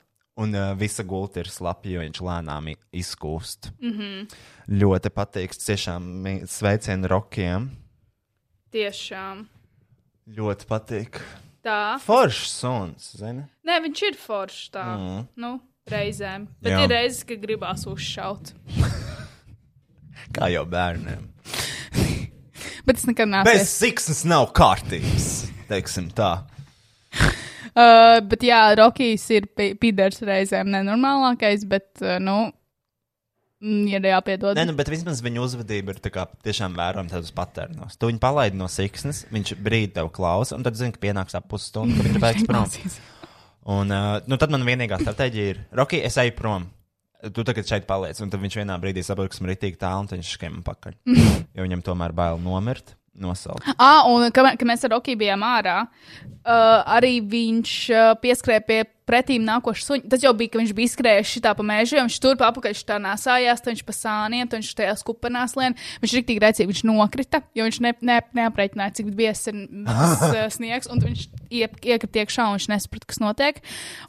Un uh, visa gulta ir slapja, jo viņš lēnām izkūst. Mm -hmm. Ļoti patīk. Tiešām sveicienu rokiem. Tiešām. Ļoti patīk. Tā. Foršs suns, zini? Nē, viņš ir foršs tā. Mm. Nu, reizēm. Bet Jā. Ir reizes, kad gribās uzšaut. Kā jau bērniem. Bet es nekad neesmu. Bez siksnas nav kārtības, teiksim tā. Uh, bet jā, Rokijs ir piders reizēm nenormālākais, bet, uh, nu, mm, ir jāpiedod. Nē, nu, bet vismaz viņa uzvedība ir tā kā tiešām vērojama tādos patērnos. Tu viņu palaidi no siksnas, viņš brīdi tev klausa, un tad zini, ka pienāks ap pusstundu, ka viņš ir beigas prom. Un uh, nu, tad man vienīgā stratēģija ir, Roki, es eju prom. Tu tagad šeit paliec, un tad viņš vienā brīdī saprot, ka esmu rītīgi tālu, un viņš skiem pakaļ. jo viņam tomēr bail nomirt, nosaukt. Ah, un kad, kad mēs ar Rokiju bijām ārā, uh, arī viņš uh, pieskrēja pie pretīm nākošā suņa. Tas jau bija, ka viņš bija izskrējis šitā pa mežu, un viņš turp apakaļ šitā nesājās, tad viņš pa sāniem, tad viņš tajā skupenās lien. Viņš tik rēcīgi, viņš nokrita, jo viņš ne, ne, neapreikināja, cik biezs ir uh, sniegs, un viņš iep, iekrita iekšā, un viņš nesaprata, kas notiek.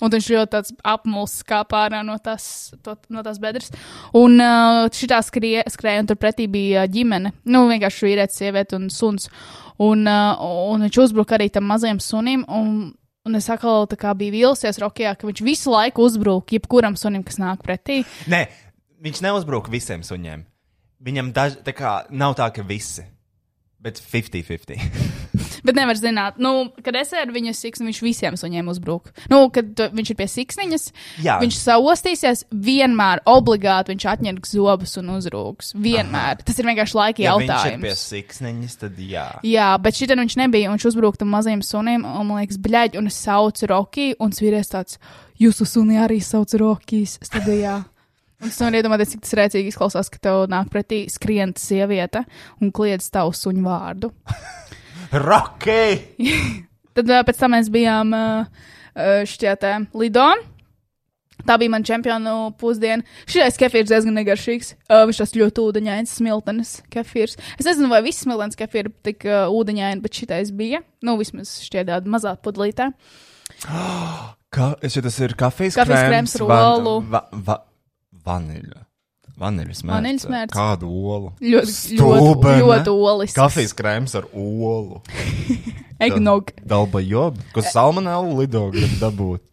Un viņš ļoti tāds apmulsis kā pārā no tās, to, no tās bedres. Un uh, šitā skrie, skrēja, un tur pretī bija uh, ģimene. Nu, vienkārši vīrietis, sieviete un suns. Un, uh, un viņš uzbruka arī tam mazajam sunim. Un, un es atkal biju vīlusies Rokijā, ka viņš visu laiku uzbrūk jebkuram sunim, kas nāk pretī. Nē, viņš neuzbruka visiem suņiem. Viņam daž, tā kā nav tā, ka visi, bet 50-50. Bet nevar zināt, nu, kad es ar viņu siksnu, viņš visiem suņiem uzbrūk. Nu, kad tu, viņš ir pie siksniņas, Jā. viņš saostīsies, vienmēr obligāti viņš atņems zobus un uzrūks. Vienmēr. Aha. Tas ir vienkārši laika Ja viņš ir jautājums. pie siksniņas, tad jā. Jā, bet šī viņš nebija. un Viņš uzbruka tam mazajam sunim, un man liekas, bļaigi, un es saucu Rocky, un svīries tāds, jūsu suni arī sauc Rokijs studijā. Un es nevaru iedomāties, cik tas rēcīgi izklausās, ka tev nāk pretī skrienta sieviete un kliedz tavu suņu vārdu. Rocky! Tad pēc tam mēs bijām uh, šķiet te Lido. Tā bija mana čempionu pusdiena. Šis kefīrs diezgan negaršīgs. Uh, viņš tas ļoti ūdeņains, smiltenis kefīrs. Es nezinu, vai viss smiltenis kefīrs ir tik uh, ūdeņaini, bet šitais bija. Nu, vismaz šķiet tāda mazā pudlītē. Ka, es jau tas ir kafijas Kafijas krēms, krēms ar olu. Va, va, vaniļa. Vaniļas mērķis. Vaniļas mērce. Kādu olu? Ļoti, ļoti, Stulbene. ļoti olis. Kafijas krēms ar olu. Eggnog. Dalba job, ko salmonēlu lido grib dabūt.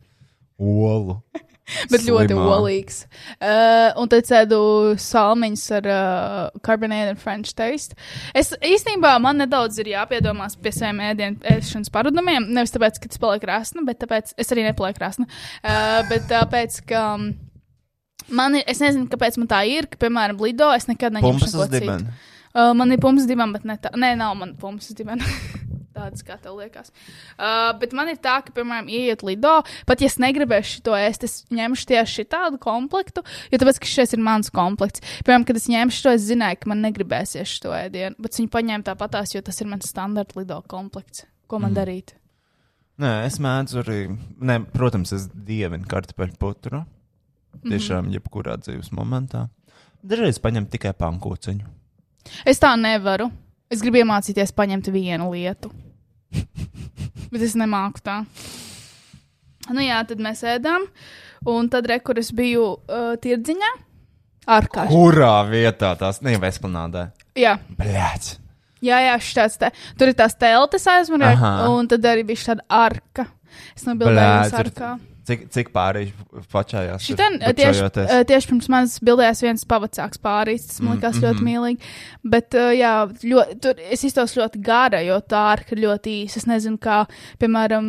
Olu. Bet ļoti Slimā. olīgs. Uh, un tad cēdu salmiņus ar uh, carbonated French taste. Es īstenībā man nedaudz ir jāpiedomās pie saviem ēdienu ēšanas paradumiem. Nevis tāpēc, ka tas paliek krāsni, bet tāpēc es arī nepalieku krāsni. Uh, bet tāpēc, ka. um, Man ir, es nezinu, kāpēc man tā ir, ka, piemēram, Lido es nekad neņemšu Pumpas uz citu. Uh, man ir pumps divam, bet ne tā. Nē, nav man pumps divam. Tādas kā tev liekas. Uh, bet man ir tā, ka, piemēram, ieiet lido, pat ja es negribēšu to ēst, es ņemšu tieši tādu komplektu, jo tāpēc, ka šis ir mans komplekts. Piemēram, kad es ņemšu to, es zināju, ka man negribēsies šo ēdienu, bet viņi paņēma tāpatās, jo tas ir mans standarta lido komplekts. Ko man mm. darīt? Nē, es mēdzu arī. Nē, protams, es dievinu kartupeļu putru. Mhm. Tiešām, mm -hmm. jebkurā dzīves momentā. Dažreiz paņem tikai pankūciņu. Es tā nevaru. Es gribu iemācīties paņemt vienu lietu. Bet es nemāku tā. Nu jā, tad mēs ēdām. Un tad rekur es biju uh, tirdziņā. Ārkārtīgi. Kurā vietā tās nevēsplanādē? Jā, Bļāts! jā, jā šis te. Tur ir tās teltis aizmugurē, un tad arī bija šāda arka. Es nobildēju uz arkā. Cik, cik pārējais pačājās? tur Šitien, uh, tieši, uh, tieši pirms manis bildējās viens pavacāks pāris. Tas man Mm, likās ļoti mhm. mīlīgi. Bet, uh, jā, ļoti, tur es iztos ļoti gara, jo tā arka ir ļoti īsa. Es nezinu, kā, piemēram,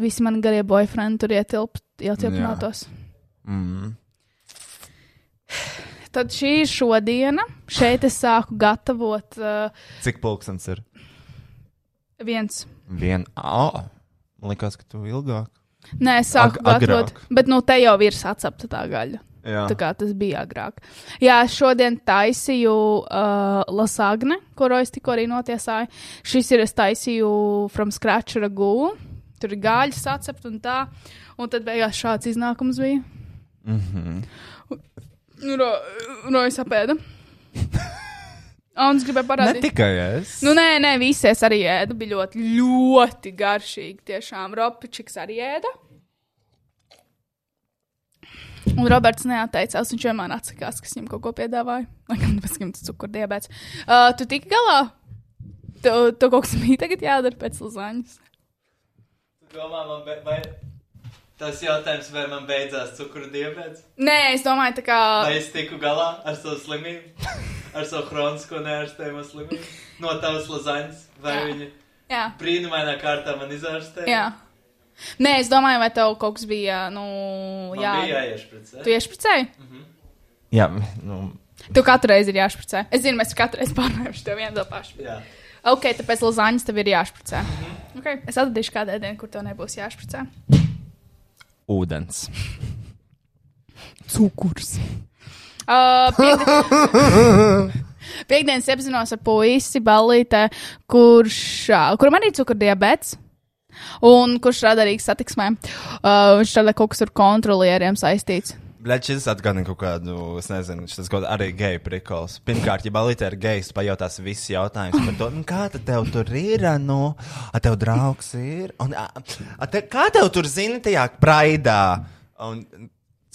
visi mani garie boyfriend tur ietilpt, ietilpinātos. Mm. Tad šī ir šodiena. Šeit es sāku gatavot uh, Cik pulkstenis ir? viens. Viena. Oh, man liekas, ka tu ilgāk. Nē, es sāku Ag- gatavot. Bet nu te jau ir sacepta tā gaļa. Jā. Tā kā tas bija agrāk. Jā, šodien taisīju uh, lasagne, kuru es tikko arī notiesāju. Šis ir es taisīju from scratch ragu. Tur ir gaļa sacept un tā. Un tad beigās šāds iznākums bija. Mm -hmm. Nu, ro, ro es apēdu. Un es gribēju Ne parādīt. tikai es. Nu, nē, nē, visi es arī ēdu. Bija ļoti, ļoti garšīgi. Tiešām Ropičiks arī ēda. Un Roberts neatteicās, viņš vienmēr atsakās, kas viņam kaut ko piedāvāja. Lai gan pēc tam tas cukurdiabēts. Uh, tu tiki galā? Tu, tu kaut kas bija tagad jādara pēc lazaņas. Domā, man be, vai tas jautājums, vai man beidzās cukuru diabetes? Nē, es domāju, tā kā. Vai es tiku galā ar savu slimību, ar savu kronisko neārstējumu slimību? No tavas lazaņas, vai Jā. viņi Jā, brīnumainā kārtā man izārstēja? jā. Nē, es domāju, vai tev kaut kas bija, nu, Man jā. bija jāiešpricē. Tu iešpricēji? Jā, nu, Tu katru reizi ir jāšpricē. Es zinu, mēs katru reizi pārnājam šo vienu to pašu. jā. Ok, tāpēc lazaņas tev ir jāšpricē. Okay. Es atradīšu kādu dienu, kur tev nebūs jāšpricē. Ūdens. Cukurs. Uh, piekdien... Piektdienas iepazinos ar puisi Ballītē, kurš, kuram arī cukurdiabēts. Un kurš strādā Rīgas satiksmē? Uh, viņš strādā kaut kas ar kontrolieriem saistīts. Bļaļ, šis atgādina kaut kādu, es nezinu, šis kaut arī geju prikols. Pirmkārt, ja balīte ir gejs, pajautās visus jautājumus par to, nu, kā tad tev tur ir, nu, a tev draugs ir, un a, a te, kā tev tur zini tajā praidā, un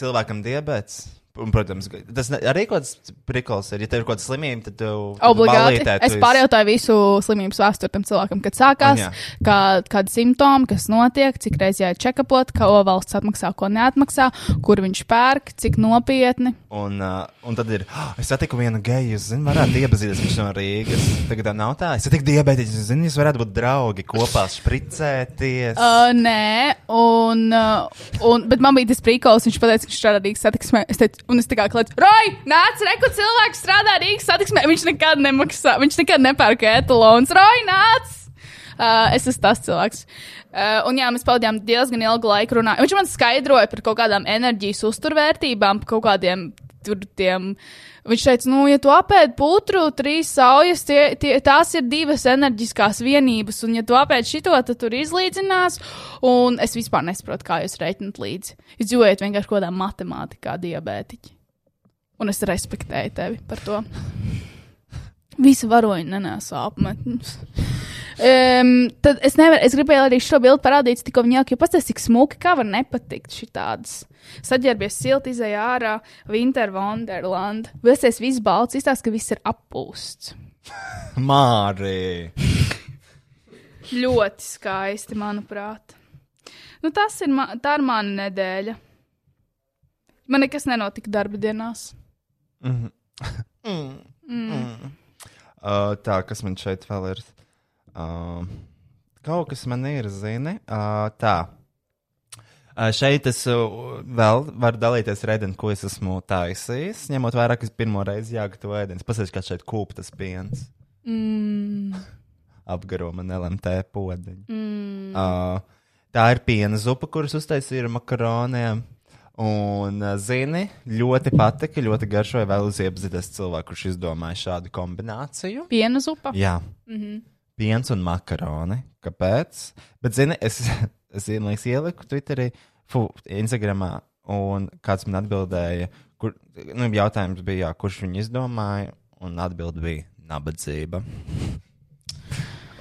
cilvēkam diabets. Un, protams, tas arī kaut kāds prikols ir. Ja tev ir kaut kāda slimība, tad tev Obligāti. tu Es pārjautāju visu slimības vēsturi tam cilvēkam, kad sākās, kā, kādi simptomi, kas notiek, cik reizes jāiet čekapot, ko valsts atmaksā, ko neatmaksā, kur viņš pērk, cik nopietni. Un, uh, un tad ir, "Ah, es satiku vienu geju, es zinu, varētu iepazīties viņš no Rīgas. Tagad tā nav tā, es satiku diabētiķu, es zinu, jūs varētu būt draugi, kopā spricēties. Uh, nē, un, uh, un, bet man bija tas prīkols, viņš teica, ka viņš strādā Rīgas satiksmē. Es teicu, un es tā kā kliedzu, Roy, nāc, reku cilvēks strādā Rīgas satiksmē. Viņš nekad nemaksā, viņš nekad nepērk etalons. Roy, nāc! Uh, es esmu tas cilvēks. Uh, un jā, mēs pavadījām diezgan ilgu laiku runājot. Viņš man skaidroja par kaut kādām enerģijas uzturvērtībām, par kaut kādiem tur tiem. Viņš teica, nu, ja tu apēdi putru, trīs saujas, tie, tie, tās ir divas enerģiskās vienības, un ja tu apēdi šito, tad tur izlīdzinās. Un es vispār nesaprotu, kā jūs reiķinat līdzi. Jūs dzīvojat vienkārši kaut kādā matemātikā, diabētiķi. Un es respektēju tevi par to. Visi varoņi nenēsā apmetnes. Um, tad es nevaru, es gribēju arī šo bildi parādīt, tikko viņa jau pastāstīja, cik smuki, kā var nepatikt šitādas. Saģērbies silti, izēja ārā, Winter Wonderland. Vēsies viss balts, izstāsta, ka viss ir appūsts. Mārī. Ļoti skaisti, manuprāt. Nu, tas ir, ma tā ir mana nedēļa. Man nekas nenotika darba dienās. Uh, tā, kas man šeit vēl ir? Uh, kaut kas man ir, zini. Uh, tā. Uh, šeit es uh, vēl varu dalīties ar ēdienu, ko es esmu taisījis. Ņemot vērā, ka es pirmo reizi jāgatavo ēdienas. Pasaka, kā šeit kūptas piens. Mm. Apgaro man LMT podziņu. Mm. Uh, tā ir piena zupa, kuras uztaisīju ar makaroniem. Un, uh, zini, ļoti patika, ļoti garšoja. Vēl uz iepazīties cilvēku, kurš izdomāja šādu kombināciju. Piena zupa. Jā, mm -hmm. piens un makaroni. Kāpēc? Bet, zini, es, es liekas, ieliku Twitterī, fu, Instagramā, un kāds man atbildēja, kur, nu, jautājums bija, jā, kurš viņu izdomāja, un atbild bija nabadzība.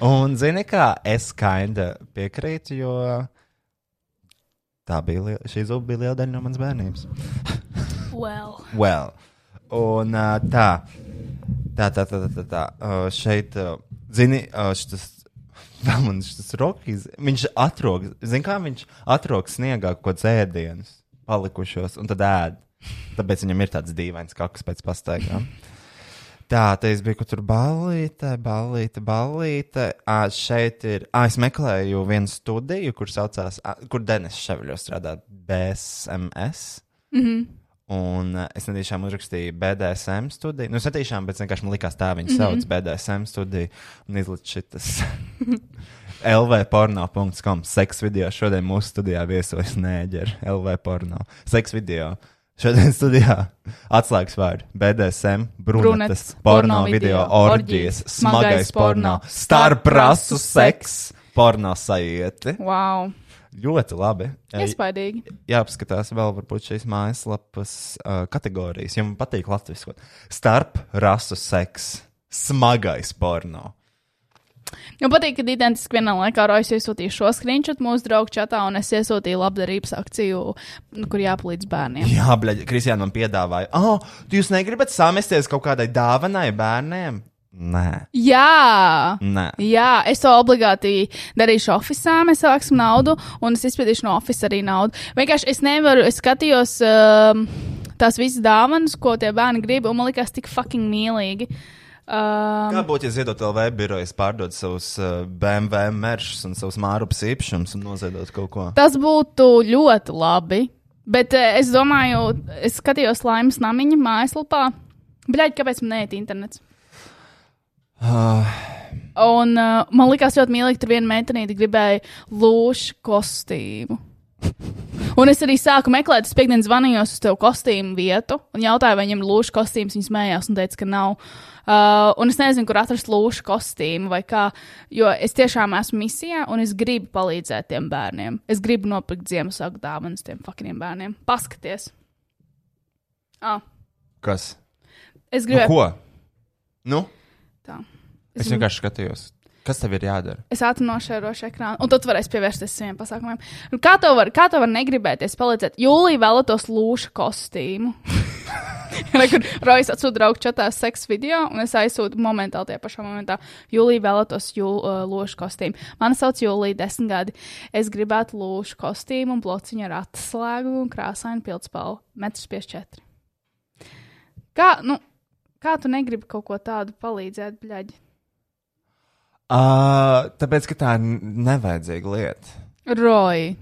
Un, zini, kā es kinda piekrītu, jo tā bija, liela- šī zupa bija liela daļa no manas bērnības. Well. Well. Un uh, tā, tā, tā, tā, tā, tā. Uh, šeit, uh, zini, uh, šis. Vēl man šis rokīs, viņš atrok, zini, kā viņš atrok sniegā kaut kāds ēdienus palikušos, un tad ēd. Tāpēc viņam ir tāds dīvains kakas pēc pastaigām. Tā, te es biju, kur tur balīte, balīte, balīte. À, šeit ir, à, es meklēju vienu studiju, kur saucās, à, kur Denis Ševļo strādā BSMS. Mm -hmm. Un uh, es netiešām uzrakstīju BDSM studiju. Nu, es netiešām, bet vienkārši man likās tā, viņa sauc mm -hmm. BDSM studiju un izlaiž šitas. LVporno.com seks video. Šodien mūsu studijā viesojas Nēģer, LV porno. Seks video. Šodien studijā atslēgas vārdi BDSM, brunetes, porno porno video, orģijas, smagais porno, starprasu seks, porno sajieti. Wow. Ļoti labi. Iespaidīgi. Jāapskatās vēl varbūt šīs mājaslapas uh, kategorijas, man patīk latviešu. Starp rasu seks, smagais porno. Man patīk, ka identiski vienā laikā Rojas iesūtīja šo screenshot mūsu draugu čatā, un es iesūtīju labdarības akciju, nu, kur jāpalīdz bērniem. Jā, bļaļ, Kristiāna man piedāvāja, oh, tu jūs negribat samesties kaut kādai dāvanai bērniem? Nē, Jā! nē. Jā, es to obligāti darīšu oficiālā, mēs savāksim naudu, un es izpildīšu no oficiāla arī naudu. Vienkārši es nevaru, es skatījos um, tās visas dāvanas, ko tie bērni grib, un man likās tik fucking mīlīgi. Um, Kā būtu, ja ziedot LV birojas pārdod savus uh, BMW meršus un savus mārupas īpašumus un noziedot kaut ko? tas būtu ļoti labi. Bet uh, es domāju, es skatījos laimes namiņa mājaslapā. Bļaigi, kāpēc man neiet internets? Uh, Un uh, man likās ļoti mīlīgi, tur viena meitenīte gribēja lūšu kostīmu. Un es arī sāku meklēt, es piekdienas zvanījos uz tevu kostīmu vietu un jautāju, vai viņam ir lūšu kostīms. Viņa smējās un teica, ka nav. Uh, un es nezinu, kur atrast lūšu kostīmu vai kā, jo es tiešām esmu misijā un es gribu palīdzēt tiem bērniem. Es gribu nopirkt Ziemassvētku dāvanas tiem fucking bērniem. Paskaties! Ah, kas? es Nu, gribēju. ko? Nu? tā. Es vienkārši skatījos. Kas tev ir jādara? Es ātri nošērošu ekrānu, un tad tu varēsi pievērsties saviem pasākumiem. Nu, kā tev var, kā tev var negribēties palīdzēt? Jūlijā vēlētos lūšu kostīmu. Kur Rojas atsūta draugu čatā seksa video, un es aizsūtu momentāli tajā pašā momentā. Jūlijā vēlētos jū, uh, lūšu kostīmu. Mani sauc Jūlija, desmit gadi. Es gribētu lūšu kostīmu un blociņu ar atslēgu un krāsainu pildspalvu. Metrs 54. Kā, nu, kā tu negribi kaut ko tādu palīdzēt, bļaģi? Uh, tāpēc, ka tā ir nevajadzīga lieta. Roja,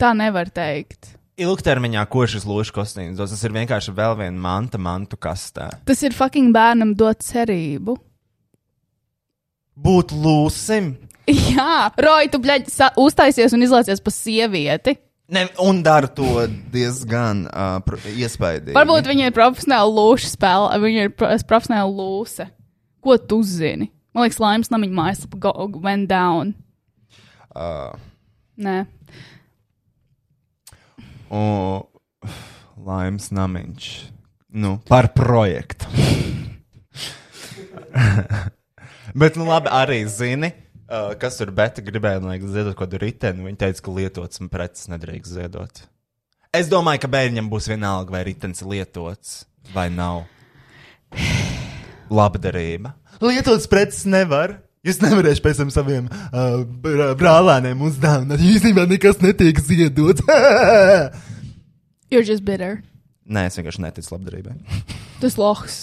tā nevar teikt. Ilgtermiņā, ko šis lūšas kostīms dos, tas ir vienkārši vēl viena manta, mantu kastē. Tas ir fucking bērnam dot cerību. Būt lūsim, Jā, Roja, tu bļaļ, uztaisies un izlaicies pa sievieti. ne, un dara to diezgan uh, iespaidīgi. Varbūt viņa ir profesionāla lūša spēle, vai viņa ir pro- profesionāla lūse. Ko tu zini? Man liekas, laimes namiņa mājaslapa go- went down. Uh, Nē, un laimes namiņš. Nu, par projektu. Bet, nu, labi, arī zini, uh, kas tur beta gribēja, lai ziedot kaut kādu riteni. Viņa teica, ka lietots un preces nedrīkst ziedot. Es domāju, ka bērnam būs vienalga, vai ritenis ir lietots vai nav. Labdarība. Lietots preces nevar. Jūs nevarēsiet pēc tam saviem uh, br- brālēniem uzdāvināt. Īstenībā nekas netiek ziedots. you're just bitter. Nē, es vienkārši neticu labdarībai. Tas lohs.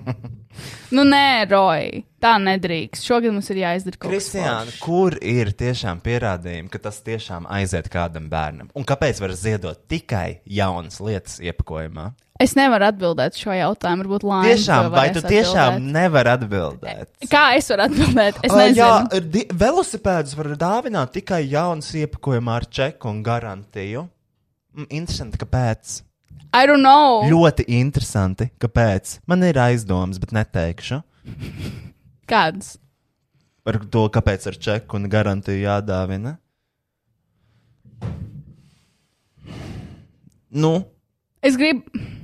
nu, nē, Roja, tā nedrīkst. Šogad mums ir jāizdara kaut kas foršs. kur ir tiešām pierādījumi, ka tas tiešām aiziet kādam bērnam? Un kāpēc var ziedot tikai jaunas lietas iepakojumā? Es nevaru atbildēt šo jautājumu. Varbūt Laima. Tiešām, vai tu tiešām atbildēt. nevari atbildēt? Kā es varu atbildēt? Es nezinu. Jā, velosipēdus var dāvināt tikai jaunas iepakojumā ar čeku un garantiju. Mm, Interesanti, kāpēc? I don't know. Ļoti interesanti, kāpēc. Man ir aizdomas, bet neteikšu Kāds? par to, kāpēc ar čeku un garantiju jādāvina. Nu, Es gribu.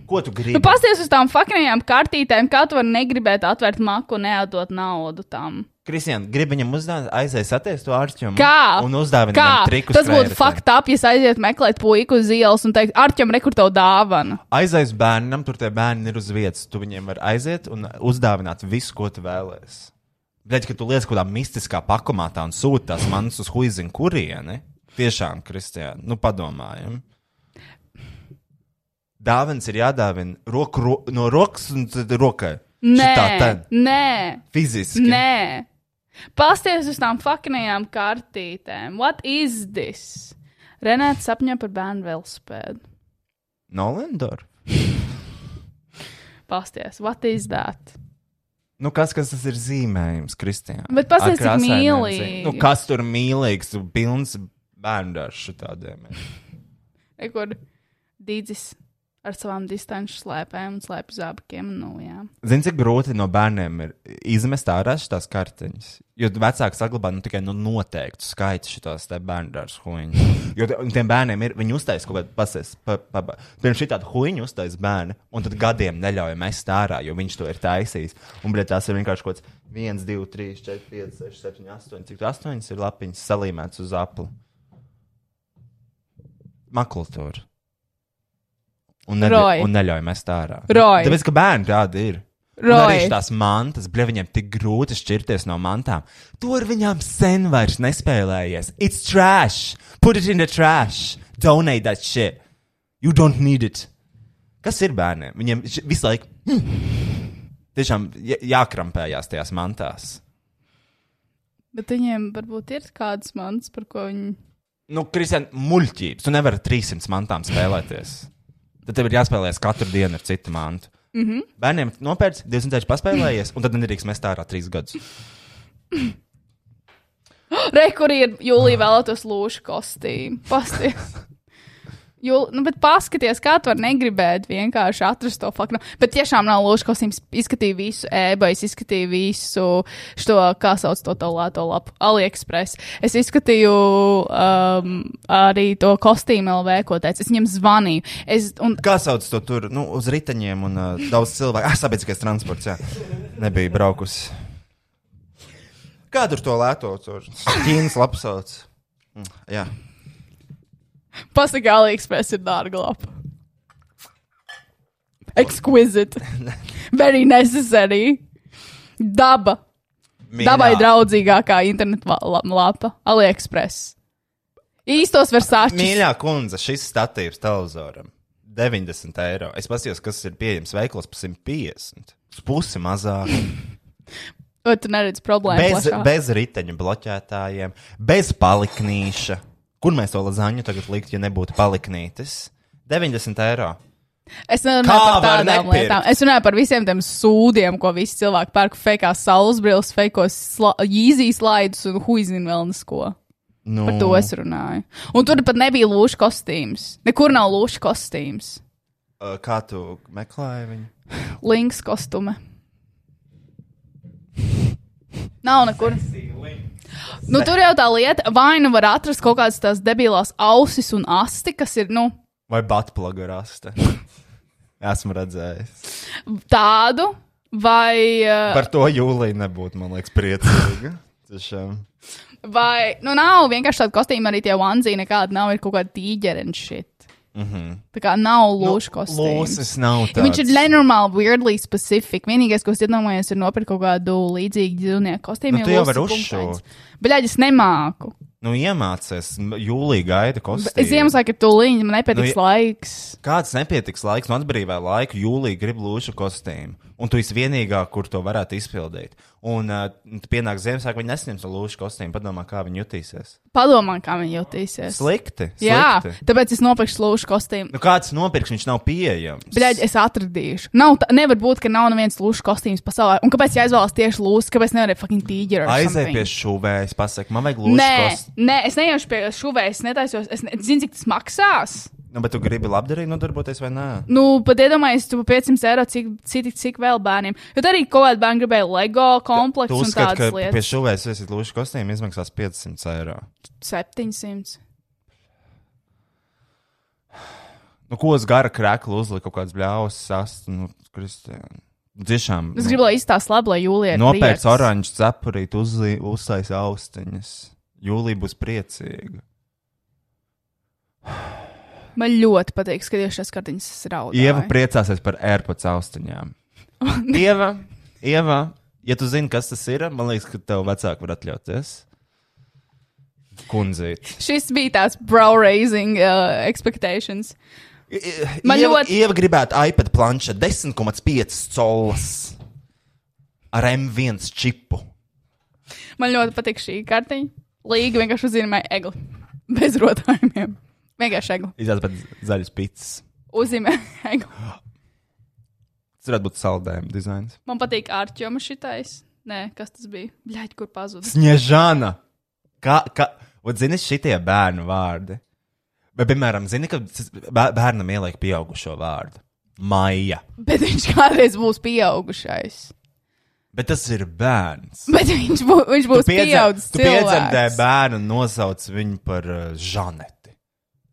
Ko tu gribi? Nu, pasties uz tām faktiskajām kartītēm, kā tu vari negribēt atvērt maku un neatdot naudu tam. Kristian, gribi viņam uzdāvināt, aizies attiekties to ārķumu. Kā? Un uzdāvināt Kā? viņam trikus. Tas būtu krējotē. fakt up, ja es aizietu meklēt puiku uz ielas un teikt, Arčam, rekur tev dāvana. Aizies bērnam, tur tie bērni ir uz vietas. Tu viņiem vari aiziet un uzdāvināt visu, ko tu vēlēsies. Bet, ka tu liec kaut kādā mistiskā pakomātā un sūti tās manas uz huizinu kurieni, tiešām, Kristiāna, nu padomājam. Dāvins ir jādāvina roku, ro, no rokas un rokai. Nē, te, nē, fiziski. nē. Pasties uz tām faktiskajām kartītēm. What is this? Renāts sapņo par bērnu velospēdu. Nolendor. Pasties, what is that? Nu, kas, kas tas ir zīmējums, Kristiāna? Bet pasties, cik mīlīgi. Nu, kas tur mīlīgs, pilns bērnu dārsts šitādiem. ir. Rekur dīdzis ar savām distanču slēpēm un slēpju zābakiem. Nu. Zini, cik grūti no bērniem ir izmest ārā šīs kartiņas. Jo vecāki saglabā nu, tikai nu, noteiktu skaitu šos bērnu dārza huīņus. Jo tiem bērniem ir, viņi uztaisīja kaut kādu pasēs, pa, pa, pa, pirms šī tāda huīņa uztaisīja bērni, un tad gadiem neļauj mest ārā, jo viņš to ir taisījis. Un, bet tās ir vienkārši kaut kāds 1, 2, 3, 4, 5, 6, 7, 8, cik 8 ir lapiņas salīmēts uz apli. Makultūra. Un, Roy. neļauj, un neļauj mest ārā. Roy. Tāpēc, ka bērni tādi ir. Un Roy. arī tās mantas, bļa, viņiem tik grūti šķirties no mantām. To ar viņām sen vairs nespēlējies. It's trash. Put it in the trash. Donate that shit. You don't need it. Kas ir bērniem? Viņiem š- visu laiku tiešām jā- jākrampējās tajās mantās. Bet viņiem varbūt ir kādas mans, par ko viņi. Nu, Kristian, muļķības. Tu nevari ar 300 mantām spēlēties. Tad tev ir jāspēlējas katru dienu ar citu mantu. Mm -hmm. Bērniem nopērts, 20 ceļš paspēlējies, un tad nedrīkst mest ārā trīs gadus. Re, kur ir jūlijā vēlētos lūšu kostīmu? Pasties. Jūl, nu, bet paskaties, kā tu vari negribēt vienkārši atrast to faktu. Bet tiešām nav lūšu kostīms. Izskatīju visu e-baisu, izskatīju visu šo, kā sauc to tālāto lapu, AliExpress. Es izskatīju um, arī to kostīmu LV, ko teica. Es viņam zvanīju. Es, un Kā sauc to tur? Nu, uz riteņiem un uh, daudz cilvēku. Ah, sabiedriskais transports, jā. Nebija braukusi. Kā tur to lēto? Ķīnas lapas sauc. Mm, Jā. Pasaka, AliExpress ir dārga lapa. Exquisite. Very necessary. Daba. Dabai draudzīgākā la- lapa. AliExpress. Īstos var sākt. Mīļā kundze, šis statīvs televizoram. 90 eiro. Es paskatījos, kas ir pieejams veiklos par 150. Uz pusi mazāk. Vai tu neredzi problēmu? Bez, plašā? bez riteņu bloķētājiem, bez paliknīša. Kur mēs to lazaņu tagad likt, ja nebūtu paliknītis? 90 eiro. Es nerunāju par tādām nepirkt? lietām. Es runāju par visiem tiem sūdiem, ko visi cilvēki pērk. Fakās saules brilles, fakos īzijas slaidus un huizinu vēl nesko. Nu, Par to es runāju. Un tur pat nebija lūšu kostīms. Nekur nav lūšu kostīms. uh, Kā tu meklēji viņu? Links kostume. Nav nekur. Nu, tur jau tā lieta, vai nu var atrast kaut kādas tās debilās ausis un asti, kas ir, nu, Vai batplaga raste? Esmu redzējis. tādu, vai, uh, Par to jūlija nebūtu, man liekas, priecīga. Tiešām. vai, nu, nav vienkārši tāda kostīma, arī tie onesie nekāda nav, ir kaut kāda tīģera un shit. Mm -hmm. Tā kā nav lūšu kostīms. Nav Ja tāds. viņš ir nenormāli, weirdly specific. Vienīgais, ko es iedomājos, ir nopirkt kaut kādu līdzīgu dzīvnieku kostīmu. Nu, tu jau vari uzšūt. Bet es nemāku. Nu, iemācies, jūlija gaida kostīmu. Es iemeslu, ka līņķi, man nepietiks Nu, nu, laiks. Kāds nepietiks laiks, no atbrīvā laika, jūlijā grib lūšu kostīmu. Un tu esi vienīgā, kur to varētu izpildīt. Un uh, tu pienāk Ziemassvētku, viņi nesņems to lūšu kostīmu. Padomā, kā viņi jutīsies. Padomā, kā viņi jutīsies. Slikti. Jā, slikti. tāpēc es nopirkšu lūšu kostīmu. Nu, kāds nopirks, viņš nav pieejams. Bļaigi, es atradīšu. Nav, tā, nevar būt, ka nav neviens lūšu kostīms pasaulē. Un kāpēc jāizvēlas tieši lūsas? Kāpēc nevar fucking tīģeri? Aizej pie šuvējas, pasaka, man vajag lūšu Nē, kostīmu. nē, es neiešu pie šuvējas, netaisos. Es ne, zinu, cik tas maksās. Nu, bet tu gribi labdarīgi nodarboties vai nē? Nu, pat iedomājieties, tu par 500 eiro, cik, cik, cik vēl bērniem. Jo arī kaut kāda bērna gribēja LEGO Tu kompleksu un tādas ka pie lietas. šuvējas esi lūšu kostīmu izmaksās 500 eiro. 700. Nu, ko uz gara krēkla uzlika kaut kāds bļaus, sast, nu, Kristiāna. Tiešām. Es gribu, lai izstāsta labi, lai jūlijā. Nopērts oranžu cepurīt, uzsais austiņas. Jūlija būs priecīga. Man ļoti patīk skatīties šīs kartiņas, es raudu. Ieva priecāsies par AirPods austiņām. Ieva, Ieva, ja tu zini, kas tas ir, man liekas, ka tev vecāki var atļauties. Kundzīt. Šis bija tāds brow raising uh, expectations. Man Ieva, ļoti- Ieva gribētu iPad planšu 10,5 colas ar M1 čipu. Man ļoti patīk šī kartiņa. Līga vienkārši uzzīmēja egli. Bez rotājumiem. Vienkārši egli. Izrādās pēc zaļas pitas. Uzzīmē egli. Tas varētu būt saldējuma dizains. Man patīk ārķoma šitais. Nē, kas tas bija? Bļaigi, kur pazuda. Sniežana! Kā, kā, un zini, šitie bērnu vārdi. Bet, piemēram, zini, ka bērnam ieliek pieaugušo vārdu. Maija. Bet viņš kādreiz būs pieaugušais. Bet tas ir bērns. Bet viņš, bū, viņš būs pieaugušs. tu piedzemdē bērnu un nosauc viņu par uh, Žaneti.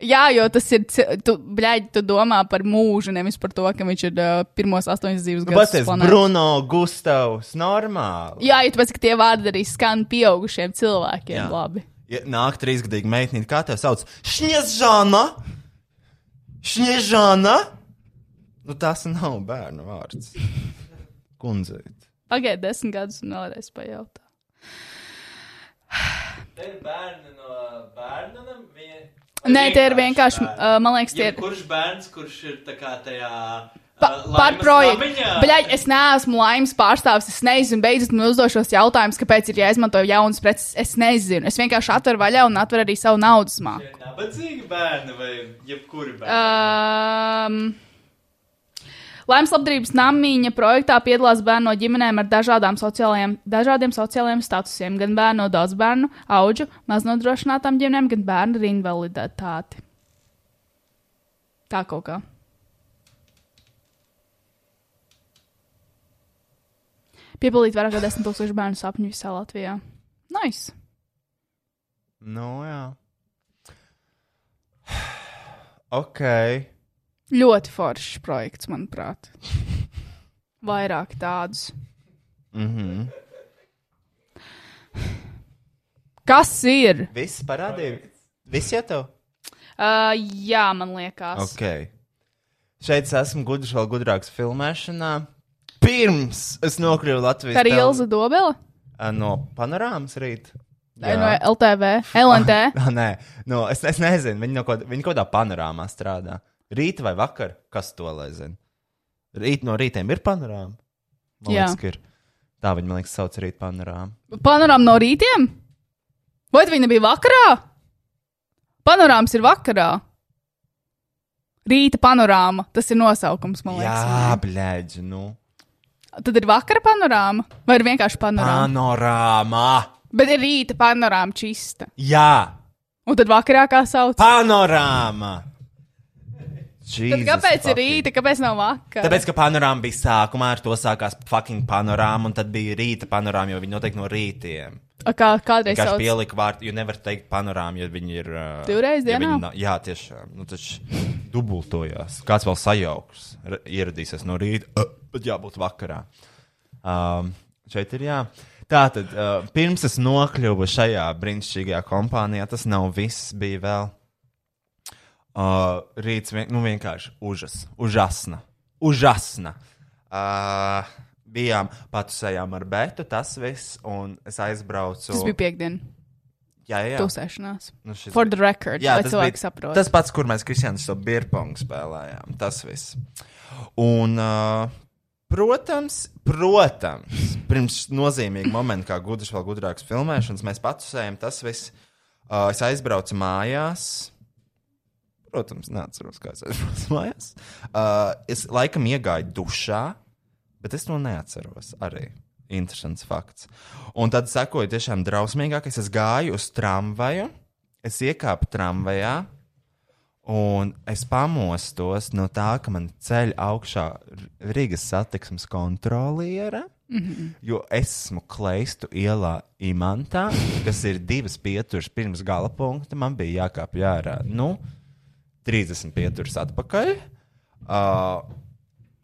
Jā, jo tas ir. Tu, bļaigi, tu domā par mūžu, nevis par to, ka viņš ir uh, pirmos astoņas dzīves gadus. Pasties, planētas. Bruno, Gustavs, normāli. Jā, jo tāpēc, ka tie vārdi arī skan pieaugušiem cilvēkiem. Jā. Labi. Ja nāk trīsgadīga meitene, kā te sauc? Šņiežana! Šņiežana! Nu, tas nav bērnu vārds. Kundzeit. Pagaidiet desmit gadus un vēlreiz pajautā. Te ir bērni no bērnam. Nē, tie ir vienkārši, uh, man liekas, tie ir. Kurš bērns, kurš ir tā kā tajā Pa, par projektu. Bļaigi, es neesmu laimes pārstāvis. Es nezinu, beidzot man uzdošos jautājumus, kāpēc ir jāizmanto jaunas preces. Es nezinu. Es vienkārši atveru vaļā un atveru arī savu naudas māku. Nabadzīgi bērni vai jebkuri bērni? Um, Laimes labdarības namiņa projektā piedalās bērnu no ģimenēm ar dažādām sociālajiem, dažādiem sociālajiem statusiem, gan bērnu no daudz bērnu, auģu, maznodrošinātām ģimenēm, gan bērnu ar invaliditāti. Tā kaut kā. Piepildīt vairāk kā 10 tūkstošu bērnu sapņu visā Latvijā. Nice! Nu, jā. Ok. Ļoti foršs projekts, manuprāt. Vairāk tādus. Mhm. Kas ir? Viss parādīja. Viss jau tev? Uh, jā, man liekas. Ok. Šeit es esmu gudrs, vēl gudrāks filmēšanā. Pirms es nokļuvu Latvijas Tā ir Ilza Dobela Ā, no panorāmas rīt. Vai no LTV, LNT. Ah, nē, no, es, es nezinu. Viņi, no kaut, viņi kaut kādā panorāmā strādā. Rīta vai vakar? Kas to lai zina? Rīt no rītiem ir panorāma. Man Jā. liekas, ka ir. Tā viņi man liekas, sauc rīt panorāma. Panorāma no rītiem? Vai viņa bija vakarā? Panorāmas ir vakarā. Rīta panorāma. Tas ir nosaukums, man liekas. Jā, blēģi, nu. Tad ir vakara panorāma vai ir vienkārši panorāma? Panorāma! Bet ir rīta panorāma čista. Jā, Un tad vakarā kā sauc? panorāma! Tad Jesus kāpēc ir rīta, kāpēc nav vakara? Tāpēc, ka panorāma bija sākumā, ar to sākās fucking panorāma, un tad bija rīta panorāma, jo viņi noteikti no rītiem. A, Kā, kādreiz Vienkārši sauc? pielika vārdu, jo nevar teikt panorāma, jo viņi ir. Uh, Divreiz ja dienā? nav- Jā, tiešām. Nu, taču dubultojās. Kāds vēl sajauks, ieradīsies no rīta, uh, bet jābūt vakarā. Um, šeit ir jā. Tā tad, uh, pirms es nokļuvu šajā brīnišķīgajā kompānijā, tas nav viss, bija vēl. Uh, rīts vien, nu, vienkārši užas, užasna. Užasna. Uh, bijām patusējām ar Bētu, tas viss, un es aizbraucu. Tas bija piekdien, Jā, jā. tusēšanās. Nu, šis For the record, Jā, lai tas cilvēki bija saprot. tas pats, kur mēs Kristiāns to birpongu spēlējām. Tas viss. Un, uh, protams, protams, pirms nozīmīga momenta, kā gudrs, vēl gudrāks filmēšanas, mēs patusējam tas viss. Uh, es aizbraucu mājās. Protams, neatceros, kā es aizbraucu mājās. Uh, es laikam iegāju dušā, bet es to neatceros arī. Interesants fakts. Un tad sekoja tiešām drausmīgākais. Es gāju uz tramvaju, es iekāpu tramvajā, un es pamostos no tā, ka man ceļ augšā Rīgas satiksmes kontroliere. Mm -hmm. Jo es esmu Kleistu ielā Imantā, kas ir divas pieturas pirms gala punkta. Man bija jākāpj ārā. Nu, 30 pieturas atpakaļ. Uh,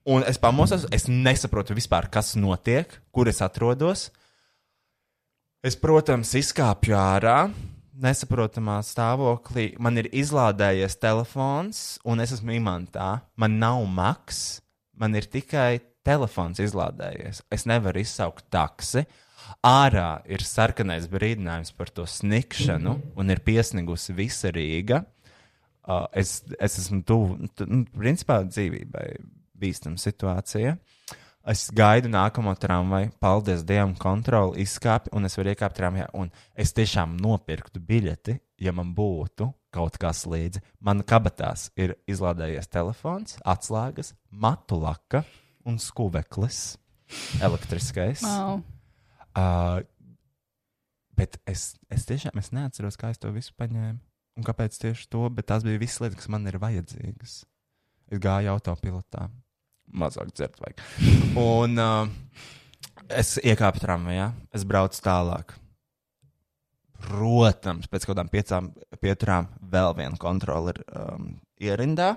un es pamosos, es nesaprotu vispār, kas notiek, kur es atrodos. Es, protams, izkāpju ārā, nesaprotamā stāvoklī. Man ir izlādējies telefons, un es esmu imantā. Man nav maks, man ir tikai telefons izlādējies. Es nevaru izsaukt taksi. Ārā ir sarkanais brīdinājums par to snikšanu, un ir piesnigusi visa Rīga. Uh, es, es esmu tuvu, tu- nu, principā dzīvībai bīstama situācija. Es gaidu nākamo tramvaju, paldies Dievam, kontroli izkāpi, un es varu iekāpt tramvajā. Un es tiešām nopirktu biļeti, ja man būtu kaut kas līdzi. Man kabatās ir izlādējies telefons, atslēgas, matu laka un skūveklis elektriskais. Wow. Uh, bet es, es tiešām es neatceros, kā es to visu paņēmu. Un kāpēc tieši to, bet tās bija visas lietas, kas man ir vajadzīgas. Es gāju autopilotā. Mazāk dzert vajag. Un uh, es iekāpu tramvajā, es braucu tālāk. Protams, pēc kaut kādām piecām pieturām vēl viena kontrole ir um, ierindā.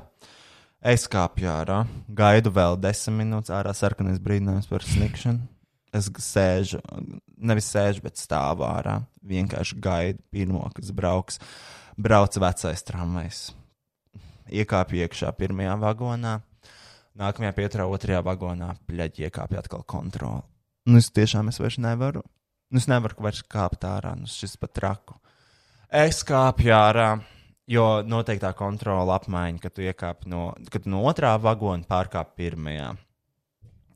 Es kāpju ārā, gaidu vēl desmit minūtes ārā, sarkanais brīdinājums par snikšanu. Es sēžu, nevis sēžu, bet stāvu ārā. Vienkārši gaidu pirmo, kas brauks. Brauc vecais tramvajs. Iekāpju iekšā pirmajā vagonā, nākamajā pieturā otrajā vagonā, pļaģi iekāpju atkal kontroli. Nu, es tiešām es vairs nevaru. Nu, es nevaru vairs kāpt ārā, nu, šis pat traku. Es kāpju ārā, jo noteiktā kontrola apmaiņa, kad tu iekāp no, kad no otrā vagona pārkāp pirmajā.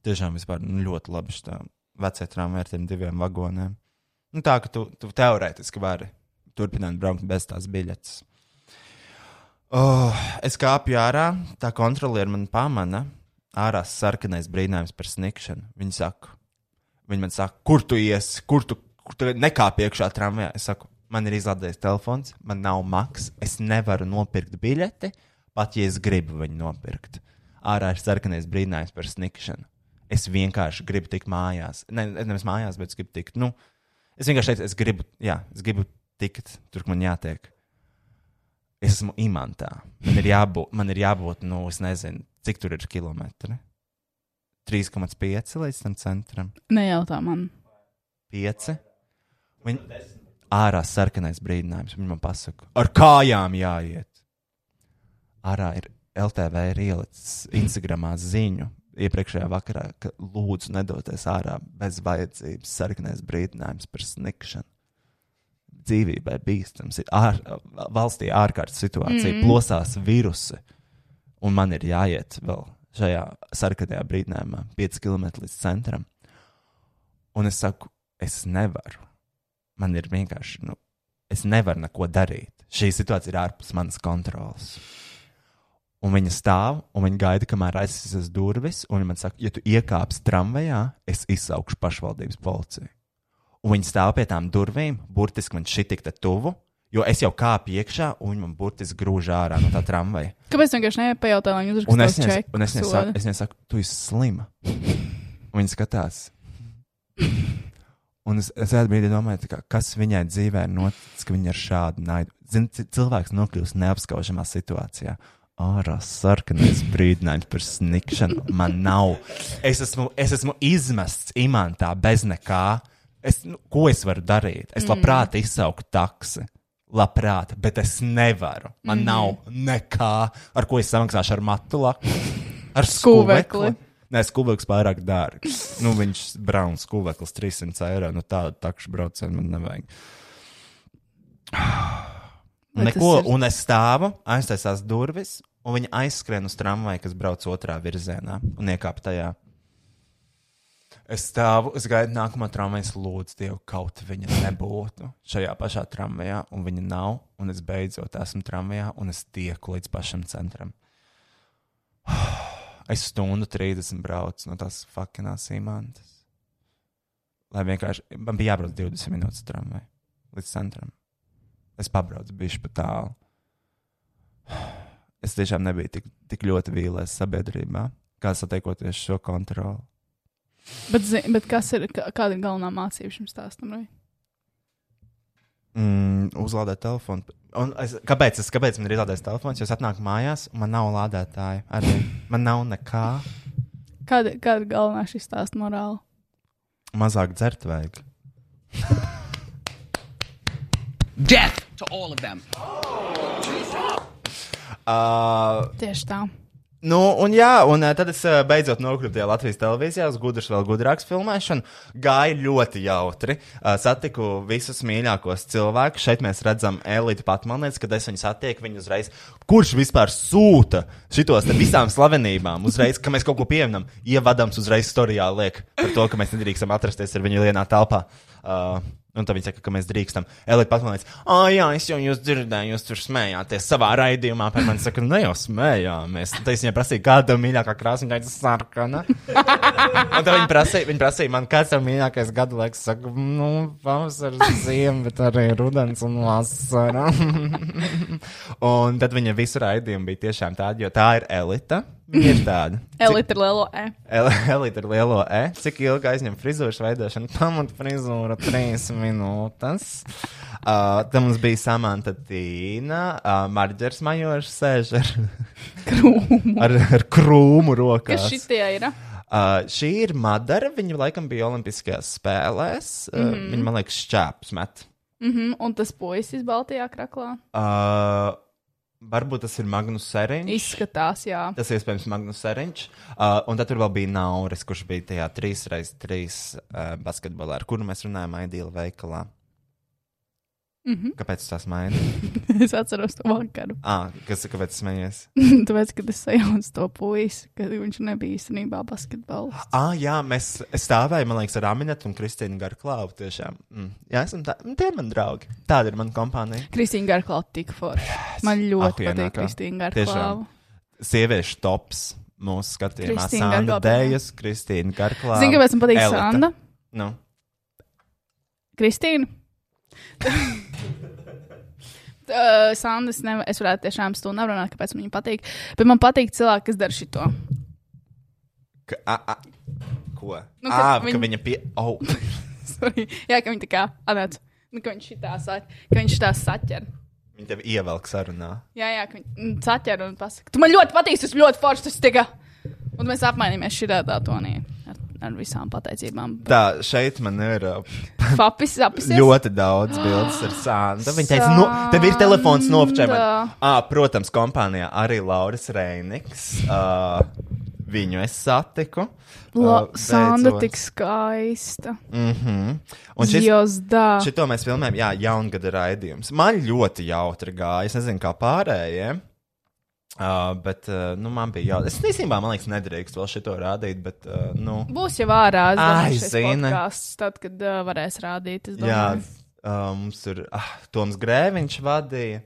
Tiešām vispār nu, ļoti labi šī vecā tramvaja ar tiem diviem vagoniem. Nu, tā ka tu, tu teorētiski vari turpināt braukt bez tās biļetes. Oh, es kāpju ārā, tā kontroliere man pamana. Ārā sarkanais brīnājums par snikšanu. Viņa saka, viņa man saka, kur tu iesi, kur tu, kur tu nekāp iekšā tramvajā. Es saku, man ir izlādēts telefons, man nav maks, es nevaru nopirkt biļeti, pat ja es gribu viņu nopirkt. Ārā ir sarkanais brīnājums par snikšanu. Es vienkārši gribu tikt mājās. Ne, nevis mājās, bet es gribu tikt. Nu, es vienkārši teicu, es gribu, jā, es gribu tikt tur, man jātiek. Es esmu imantā. Man ir jābūt, man ir jābūt nu, es nezinu, cik tur ir kilometri. 3,5 līdz tam centram. Nejautā man. 5. Viņa ārā sarkanais brīdinājums. Viņa man pasaka, ar kājām jāiet. Ārā ir LTV ielicis Instagramā ziņu iepriekšējā vakarā, ka lūdzu nedoties ārā bez vajadzības sarkanais brīdinājums par snikšanu. Dzīvībai bīstams, ir ār, valstī ārkārtas situācija, mm. plosās virusi, un man ir jāiet vēl šajā sarkanajā brīdinājumā, 5 km līdz centram. Un es saku, es nevaru. Man ir vienkārši, nu, es nevaru neko darīt. Šī situācija ir ārpus manas kontrolas. Un viņa stāv, un viņa gaida, kamēr aizsīs durvis. Un viņa man saka, ja tu iekāpsi tramvajā, es izsaukšu pašvaldības policiju. Un viņa stāv pie tām durvīm, burtiski man šī tik tuvu, jo es jau kāpu iekšā, un viņa man burtiski grūž ārā no tā tramvaja. Kāpēc vienkārši nepajautāju, lai viņi Un es čeku? un es viņai saku, es viņai saku, tu esi slima. Un viņa skatās. Un es, es brīdī domāju, kā, kas viņai dzīvē ir noticis, ka viņa ir šāda naida. Zini, ci- cilvēks nokļūst neapskaužamā situācijā. Ārā sarkanais brīdinājums par snikšanu. Man nav. Es esmu, es esmu izmests imantā bez nekā. Es, nu, ko es varu darīt? Es labprāt izsauktu taksi. Labprāt, bet es nevaru. Man mm. nav nekā, ar ko es samaksāšu ar matu laku. Ar skūvekli. Nē, skūveklis pārāk dārgs. Nu, viņš brauns skūveklis 300 eiro. Nu, tādu takšu braucienu man nevajag. Tas Neko, ir- un es stāvu, aiztaisās durvis, un viņa aizskrien uz tramvaju, kas brauc otrā virzienā, un iekāp tajā. Es stāvu, es gaidu nākamā tramvaja, lūdzu, Dievu, kaut viņa nebūtu šajā pašā tramvajā, un viņa nav. Un es beidzot esmu tramvajā, un es tieku līdz pašam centram. Es stundu 30 braucu no tās fakinās īmantas. Lai vienkārši man bija jābrauc 20 minūtes tramvajā līdz centram. Es pabraucu bišķi pa tālu. Es tiešām nebiju tik, tik ļoti vīlies sabiedrībā, kā satiekoties šo kontroli. Bet, zi- bet kas ir, kā- kāda ir galvenā mācība šim stāstam? Vai? Mm, uzlādēt telefonu. Un es, kāpēc, es, kāpēc man ir izlādēts telefons? Jo es atnāku mājās, un man nav lādētāja. Arī man nav nekā. Kāda, kāda ir galvenā šī stāsta morāla? Mazāk dzert vajag. Death to all of them. Uh, Tieši tā. Nu, un jā, un uh, tad es uh, beidzot nokļuvu tajā Latvijas televīzijā, uz gudras, vēl gudrākas filmēšanu. Gāja ļoti jautri. Uh, satiku visus mīļākos cilvēkus. Šeit mēs redzam Elītu pat. Man liekas, kad es viņu satieku, viņu uzreiz. Kurš vispār sūta šitos te visām slavenībām? Uzreiz, ka mēs kaut ko pieminam, ievadams uzreiz storijā liek par to, ka mēs nedrīkstam atrasties ar viņu vienā telpā. Uh, Un tad viņi saka, ka mēs drīkstam. Elīte pateica, ah, jā, es jau jūs dzirdēju, jūs tur smējāties savā raidījumā. Par mani saka, ne jau smējāmies. Tad es viņai prasīju, kāda ir mīļākā krāsa, viņa teica, sarkana. Un tad viņi prasīja, viņi prasīja man, kāds ir mīļākais gadu laiks. Es saku, nu, pavasaris, ziema, bet arī rudens un vasara. un tad viņa visu raidījumu bija tiešām tāda, jo tā ir elita. Viņa ir tāda. Elite ir lielo E. El- Elite ir lielo E. Cik ilgi aizņem frizūras veidošana? Pamat frizūra trīs minūtes. Uh, tad mums bija samanta tīna, uh, marģers majors sēž ar krūmu, ar, ar krūmu rokās. Kas šitie ir? Uh, šī ir Madara. Viņa laikam bija Olimpiskajās spēlēs. Uh, mm -hmm. Viņa, man liekas, šķēpus met. Mhm, un tas puisis Baltijā kraklā. Uh, varbūt tas ir Magnus Seriņš. Izskatās, jā. Tas iespējams Magnus Seriņš. Uh, un tad tur vēl bija Nauris, kurš bija tajā 3x3 uh, basketbolā, ar kuru mēs runājām Aidīla veikalā. Mm -hmm. Kāpēc tas maina? es atceros to vakaru. ah, kas, kāpēc tas smējies? Tāpēc, kad es sajaucu to puisi, ka viņš nebija īstenībā basketbolists. Ah, jā, mēs es stāvēju, man liekas, ar Aminētu un Kristīnu Garklāvu tiešām. Mm. Jā, esam tā, tie ir mani draugi. Tāda ir mana kompānija. Kristīna Garklāva tik forša. Man ļoti patīk Ahuienākā. Kristīna Tiešām. Garklāva. Sieviešu tops mūsu skatījumā. Sanda. Dējas, Kristīna Garklāva. Zini, kāpēc man patīk Elita. Sanda? Nu. Kristīna? Uh, Sandas, ne, es varētu tiešām stundu runāt, kāpēc man viņa patīk. Bet man patīk cilvēki, kas dara šito. Ka, a, a, ko? Nu, ah, viņi- ka viņa pie. Oh. Sorry. Jā, ka viņi tā kā anāc. Nu, ka viņš šitā sa, ka viņš tā saķer. Viņa tev ievelk sarunā. Jā, jā, ka viņi mm, saķer un pasaka, tu man ļoti patīk, tas ļoti forši, tas tika. Un mēs apmainījāmies šitā tā tonī ar, visām pateicībām. Tā, šeit man ir Papis, apisies. ļoti daudz bildes ar Sandu. Viņa teica, nu, tev ir telefons nofčē. Sanda. Ah, protams, kompānijā arī Lauris Reiniks. Uh, viņu es satiku. La, Uh, Sanda tik skaista. Mm -hmm. Un šis, Jos dā. šito mēs filmējam, jā, jaungada raidījums. Man ļoti jautri gāja. Es nezinu, kā pārējiem. Uh, bet, uh, nu, man bija jautri. Es īstenībā, man liekas, nedrīkst vēl šito rādīt, bet, uh, nu. Būs jau ārā, podcasts, tad, kad uh, varēs rādīt. Jā, uh, mums tur ah, Toms Grēviņš vadīja.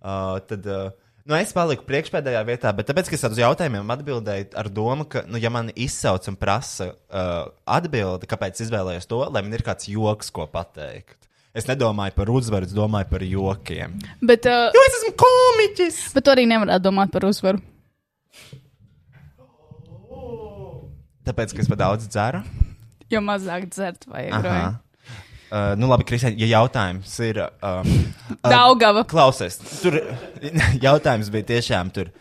Uh, tad, uh, nu, es paliku priekšpēdējā vietā, bet tāpēc, ka es uz jautājumiem atbildēju ar domu, ka, nu, ja man izsauc un prasa uh, atbildi, kāpēc izvēlējos to, lai man ir kāds joks, ko pateikt. Es nedomāju par uzvaru, es domāju par jokiem. Bet, uh, Jo es esmu komiķis! bet tu arī nevarētu domāt par uzvaru. Tāpēc, ka es par daudz dzeru. Jo mazāk dzert vajag. Uh, nu, labi, Kristēn, ja jautājums ir. Uh, uh, Daugava. Klausies, tur jautājums bija tiešām tur.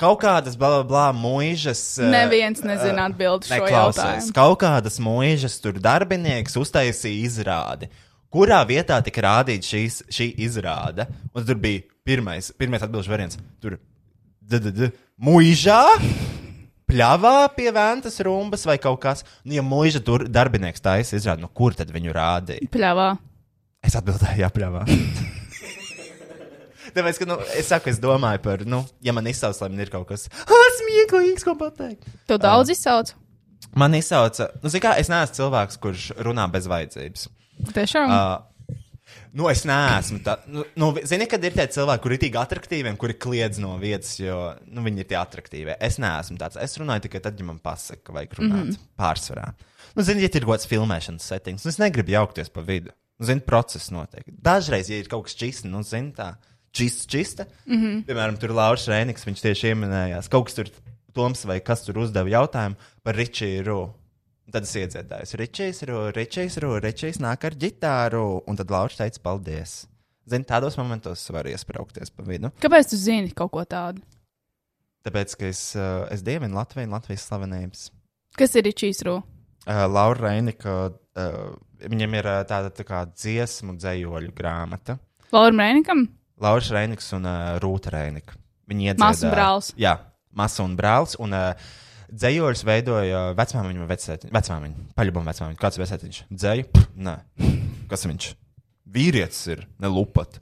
Kaut kādas bla, bla, mūžas. Neviens nezina atbildi šo jautājumu. Kaut kādas mūžas tur darbinieks uztaisīja izrādi. Kurā vietā tika rādīta šīs, šī izrāde? Un tur bija pirmais, pirmais atbildžu variants. Tur bija mūžā, pļāvā pie ventas rumbas vai kaut kas. Nu, ja mūža tur darbinieks taisa izrādi, nu kur tad viņu rādīja? Pļāvā. Es atbildēju, jā, pļāvā. Tāpēc, ka, nu, es saku, es domāju par, nu, ja man izsauc, lai man ir kaut kas smieklīgs, ko pateikt. Tu daudz izsauc. Man izsauca, nu, zini, kā es neesmu cilvēks, kurš runā bez vajadzības. Tiešām. Uh, nu, es neesmu tāds. Nu, nu, zini, kad ir tie cilvēki, kuri ir tik attraktīvi, kuri kliedz no vietas, jo nu, viņi ir tie attraktīvie. Es neesmu tāds. Es runāju tikai tad, ja man pasaka, ka vajag runāt mm -hmm. pārsvarā. Nu, zini, ja ir kaut kāds filmēšanas settings, nu, es negribu jaukties pa vidu. Nu, zini, process notiek. Dažreiz, ja ir kaut kas čīsts, nu, zini, tā. Čista, čista. Mm -hmm. Piemēram, tur Lauris Rēniks, viņš tieši pieminējās. Kaut kas tur, Toms vai kas tur uzdeva jautājumu par Ričiju Rū. Tad es iedziedāju, Ričijs, Rū, Ričijs nāk ar ģitāru. Un tad Lauris teica, paldies. Zini, tādos momentos var iesprāgties pa vidu. Kāpēc tu zini kaut ko tādu? Tāpēc, ka es, uh, es dievinu Latviju un Latvijas slavenības. Kas ir Ričijs Rū? Uh, Laura Reinika, uh, viņam ir uh, tāda tā kā dziesmu dzējoļu grāmata. Laurim Rēnikam? Lauris Reiniks un uh, Rūta Reinika. Viņi iedzīvoja. Māsa un brālis. Jā, masa un brālis. Un uh, dzējoļus veidoja vecmāmiņa vai vecētiņa. Vecmāmiņa, paļubam vecmāmiņa. Kāds ir vecētiņš? Dzēju? Nē. Kas viņš? Vīrietis ir, ne lupat.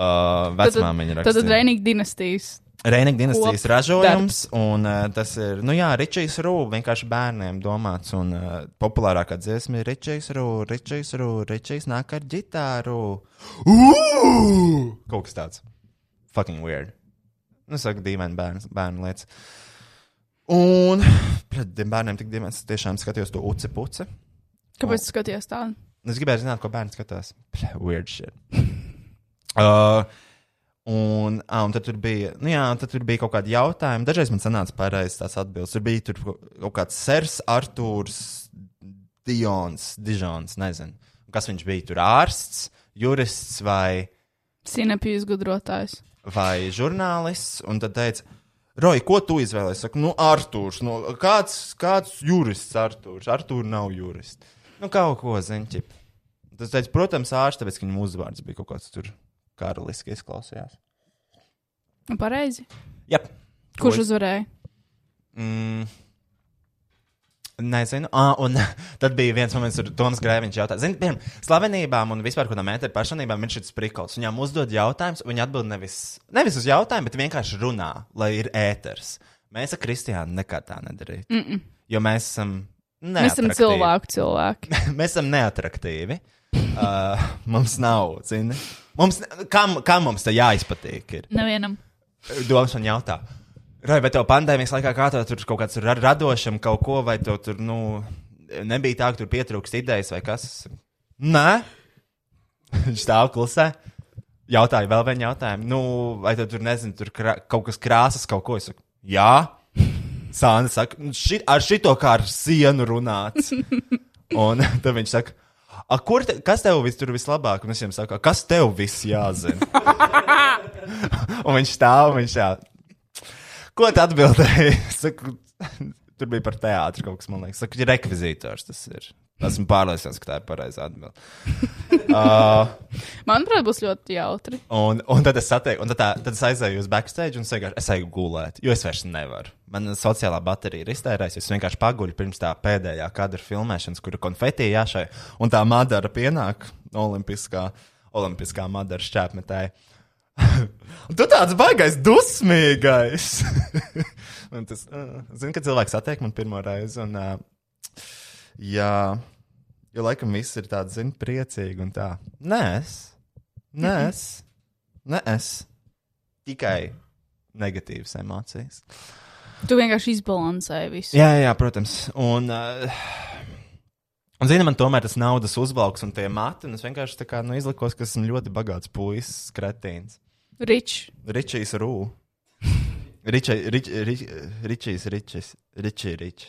Uh, vecmāmiņa Tad, tad rakstīja. Rēnika dinastijas Reinika dinastijas Kop ražojums, un uh, tas ir, nu jā, Ričijs Rū, vienkārši bērniem domāts, un uh, populārākā dziesma ir Ričijs Rū, Ričijs Rū, Ričijs nāk ar ģitāru. Uu! Kaut kas tāds. Fucking weird. Nu, saka, dīvaini bērnu, bērnu lietas. Un pret tiem bērniem tik dīvains, es tiešām skatījos to uci puci. Kāpēc tu skaties tādu? Es gribēju zināt, ko bērns skatās. Weird shit. Uh, un, ah, un tad tur bija, nu jā, tad tur bija kaut kādi jautājumi. Dažreiz man sanāca pareizs tās atbildes. Tur bija tur kaut kāds Sers, Artūrs, Dions, Dižons, nezinu. Kas viņš bija? Tur ārsts, jurists vai, Sinepijas gudrotājs. vai žurnālists. Un tad teica, Roja, ko tu izvēlējies? Saku, nu, Artūrs. Nu, kāds, kāds jurists Artūrs? Artūrs nav jurists. Nu, kaut ko ziņķi. Tas teica, protams, ārsts, tāpēc, ka viņam uzvārds bija kaut kāds tur karaliski izklausījās. Nu, Pareizi. Jā. Kurš uzvarēja? Mm. Nezinu. Ah, un tad bija viens moments, kad Toms Grēviņš jautāja, zini, piemēram, slavenībām un vispār kādām metāla personībām ir šis prikals. Viņām uzdod jautājumus, viņi atbild nevis, nevis uz jautājumu, bet vienkārši runā, lai ir ēters. Mēs ar Kristiānu nekad tā nedarītu. Mm -mm. Jo mēs esam. Mēs esam cilvēku cilvēki. mēs esam neatraktīvi. Uh, mums nav, zini. Mums, kam, kam mums te jāizpatīk? Ir? Nevienam. Doms man jautā, Rai, bet tev pandēmijas laikā kā tev tur kaut kāds ra radošam kaut ko, vai tev tur, nu, nebija tā, ka tur pietrūkst idejas vai kas? Nē, viņš stāv klusē. Jautāju vēl vienu jautājumu. Nu, vai tev tur, nezinu, tur krā, kaut kas krāsas, kaut ko? Es saku, jā. Sāna saka, "Nu, ši, ar šito kā ar sienu runāts. Un tad viņš saka, A, kur te, kas tev vis, tur vislabāk? Un es viņam saku, "A, kas tev viss jāzina? un viņš stāv, un viņš tā. Ko tu atbildēji? Saku, tur bija par teātru kaut kas, man liekas. Saku, rekvizītors tas ir. Esmu pārliecināts, ka tā ir pareizā atbilde. uh, Manuprāt, būs ļoti jautri. un, un tad es satieku, un tad, tā, tad es aizēju uz backstage un vienkārši es eju gulēt, jo es vairs nevaru. Man sociālā baterija ir iztērējusies. Es vienkārši paguļu pirms tā pēdējā kadra filmēšanas, kur ir konfeti jāšai, un tā madara pienāk olimpiskā, olimpiskā madara šķēpmetēja. Un tu tāds baigais, dusmīgais. Un tas, uh, zinu, ka cilvēks satiek man pirmo reizi. Un, uh, jā, jo laikam viss ir tāds, zini, priecīgi un tā. Nē, es. Nē, es. Nē, es. Tikai negatīvas emocijas. Tu vienkārši izbalansēji visu. Jā, jā, protams. Un, uh, un zini, man tomēr tas naudas uzvalks un tie mati, un es vienkārši tā kā nu, izlikos, ka esmu ļoti bagāts puisis, kretīns. Ričs. Ričijs Rū. Ričijs, rič, rič, Ričijs, Ričijs, Ričijs, Rič.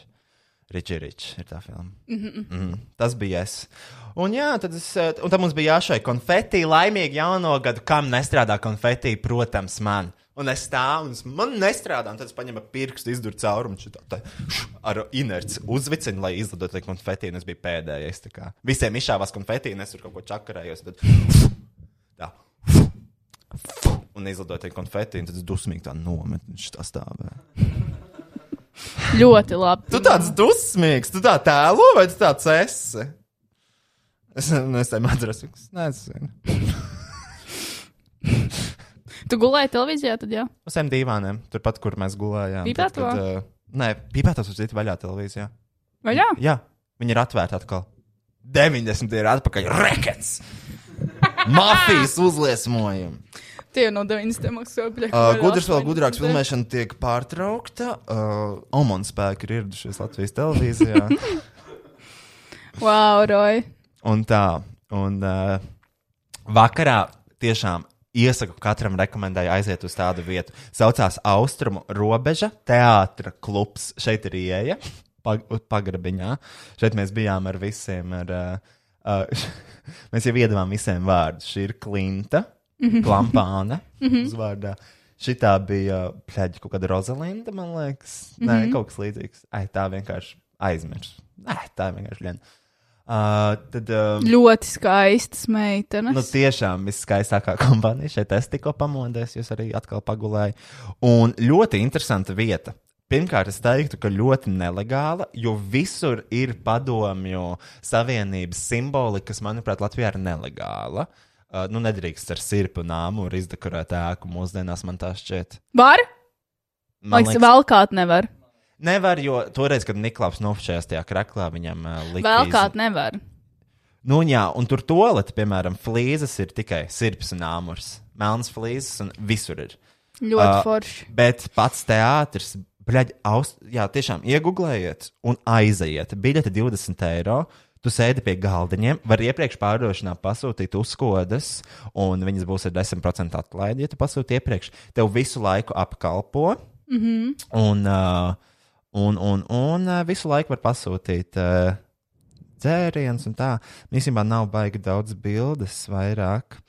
Ričijs, Rič, ir tā filma. Mm -hmm. mm, tas bija es. Un jā, tad, es, eh, un tad mums bija jāšai konfeti, laimīgi jauno gadu, kam nestrādā konfeti, protams, man. Un es stāvu, un man nestrādā, un tad es paņēmu pirkstu, izduru caurumu, šitā, tā, ar inerci uzvicinu, lai izlidotu konfeti, un es biju pēdējais. Visiem izšāvās konfeti, un es tur kaut ko čakarējos. Tad, tā, un izlidoju to konfeti, un tad es dusmīgi tā nometu, viņš tā stāvēja. Ļoti labi. Tu tāds dusmīgs, tu tā tēlo, vai tu tāds esi? Es nezinu, atceros, es nezinu. Tu gulēji televīzijā, tad jā. Uz tiem divām, turpat, kur mēs gulējām. Kad, uh, Nē, pīpētās uz citu vaļā televīzijā. Vai jā? Jā, viņi ir atvērti atkal. 90 ir atpakaļ. Rekets! Mafijas uzliesmojumi. Tie no 90. maksāja. Uh, gudrs vēl gudrāks filmēšana tiek pārtraukta. Uh, Omon spēki ir ieradušies Latvijas televīzijā. Wow, Roy. Un tā, un uh, vakarā tiešām iesaku katram rekomendēju aiziet uz tādu vietu. Saucās Austrumu robeža, teātra klubs. Šeit ir ieeja, pag pagrabiņā. Šeit mēs bijām ar visiem. Ar, uh, uh, mēs jau iedavām visiem vārdus. Šī ir Klinta, Klampāna uzvārdā. Šitā bija plēģi kaut kāda Rozalinda, man liekas. Nē, kaut kas līdzīgs. Ai, tā vienkārši aizmirst. Nē, tā vienkārši lien. Uh, tad, uh, Ļoti skaistas meitenes. Nu, tiešām viskaistākā kompānija. Šeit es tikko pamodies, jūs arī atkal pagulējāt. Un ļoti interesanta vieta. Pirmkārt, es teiktu, ka ļoti nelegāla, jo visur ir padomju savienības simboli, kas, manuprāt, Latvijā ir nelegāla. Uh, nu, nedrīkst ar sirpu nāmu izdekorēt ēku mūsdienās, man tā šķiet. Var? Man Liekas, valkāt nevar. Nevar, jo toreiz, kad Niklaus nofočējās tajā kreklā, viņam uh, lika. Valkāt nevar. Nu, jā, un tur tolete, piemēram, flīzes ir tikai sirds un āmurs. Melnas flīzes un visur ir. Ļoti Ā, forši. Bet pats teātris, bļaļ, aust, jā, tiešām iegūlējiet un aiziet. Biļete 20 eiro. Tu sēdi pie galdiņiem, var iepriekš pārdošanā pasūtīt uzkodas, un viņas būs ar 10% atlaidi, ja tu pasūti iepriekš. Tev visu laiku apkalpo, mm -hmm. un, uh, un, un, un uh, visu laiku var pasūtīt uh, dzērienus un tā. Īsībā nav baigi daudz bildes vairāk.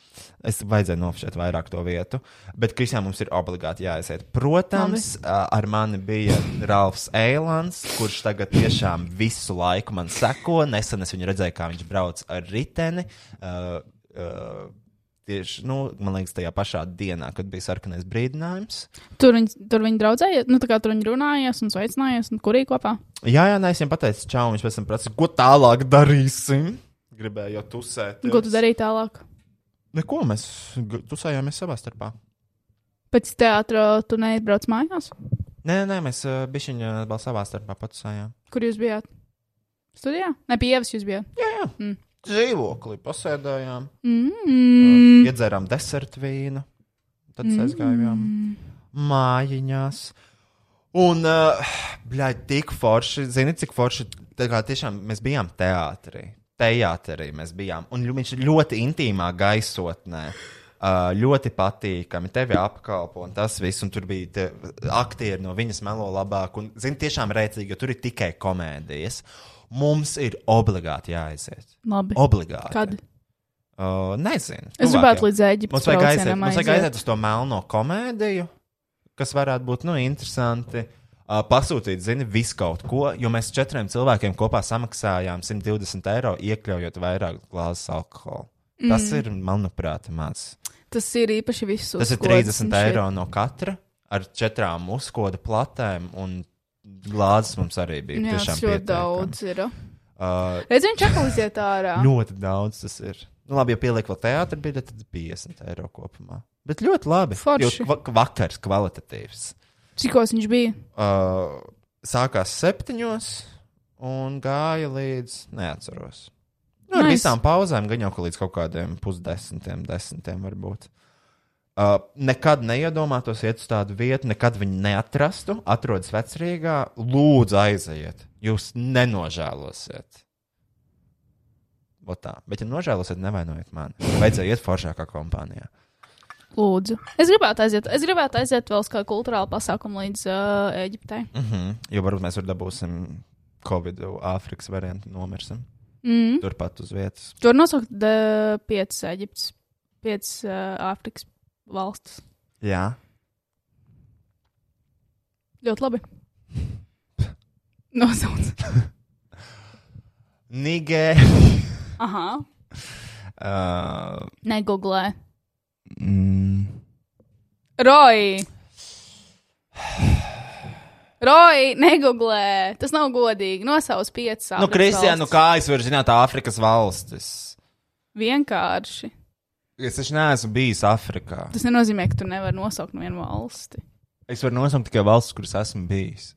Es vajadzēju nofšēt vairāk to vietu, bet Kristiānam mums ir obligāti jāaiziet. Protams, ā, ar mani bija Ralfs Eilants, kurš tagad tiešām visu laiku man seko. Nesen es viņu redzēju, kā viņš brauc ar riteni. Uh, uh, Tieši, nu, man liekas, tajā pašā dienā, kad bija sarkanais brīdinājums. Tur viņi, tur viņi draudzēja, nu tā kā tur viņi runājās un sveicinājās, un kurī kopā. Jā, jā, nē, es viņam pateicu, čau, viņš pēc tam prasa, ko tālāk darīsim. Gribēju jau tusēt. Ko tu darīji tālāk? Neko mēs tusējāmies savā starpā. Pēc teātra tu neizbrauc mājās? Nē, nē, mēs uh, bišķiņā vēl savā starpā patusējām. Kur jūs bijāt? Studijā? Ne, pie ievas jūs bijāt. Jā, jā. Dzīvoklī pasēdējām, Mm. iedzērām desertu vīnu, tad mm. aizgājām mājiņās. Un, uh, bļaigi, tik forši, zini, cik forši, tā kā tiešām mēs bijām teātrī. Teātrī mēs bijām, un viņš ir ļoti intīmā gaisotnē. Uh, ļoti patīkami, tevi apkalpo, un tas viss, un tur bija tie aktieri no viņas melo labāk, un, zini, tiešām rēcīgi, jo tur ir tikai komēdijas. Mums ir obligāti jāaiziet. Labi. Obligāti. Kad? Uh, nezinu. Es gribētu līdz Eģiptes Mums vajag aiziet, mums vajag aiziet. uz to melno komēdiju, kas varētu būt nu, interesanti. Uh, pasūtīt, zini, visu kaut ko, jo mēs četriem cilvēkiem kopā samaksājām 120 eiro, iekļaujot vairāk glāzes alkohola. Mm. Tas ir, manuprāt, maz. Tas ir īpaši visus. Tas ir 30 eiro no katra ar četrām uzkoda platēm, un glāzes mums arī bija. Jā, tiešām ļoti pietiekami. daudz ir. Uh, Redz, viņš atkal iziet ārā. Ļoti daudz tas ir. Nu, labi, ja pieliek vēl teātris, bija tad 50 eiro kopumā. Bet ļoti labi. Forši. Jo va- vakars kvalitatīvs. Cikos viņš bija? Uh, sākās septiņos un gāja līdz neatceros. Nu, ar Nice. visām pauzēm gan jau ka līdz kaut kādiem pusdesmitiem, desmitiem varbūt. Uh, nekad neiedomātos iet uz tādu vietu, nekad viņu neatrastu. Atrodas vecrīgā, lūdzu, aiziet. Jūs nenožēlosiet. Vot Tā. Bet, ja nožēlosiet, nevainojiet mani. Vajadzēja iet foršākā kompānijā. Lūdzu. Es gribētu aiziet, es gribētu aiziet vēl uz kādu kultūrālu pasākumu līdz uh, Eģiptei. Mm -hmm. Jo varbūt mēs tur dabūsim Covid, Āfrikas variantu, nomirsim. Mm. Turpat uz vietas. Tur nosaukt uh, piecas Eģiptes, piecas uh, Āfrikas valstis. Jā. Ļoti labi. Nosauc. Nigērija. Aha. Uh, Negooglē. mm, Roji! Roji, negooglē! Tas nav godīgi. Nosauc piecas. nu, Kristija, nu kā es varu zināt Āfrikas valstis? Vienkārši. Es taču neesmu bijis Āfrikā. Tas nenozīmē, ka tu nevari nosaukt vienu valsti. Es varu nosaukt tikai valstis, kuras esmu bijis.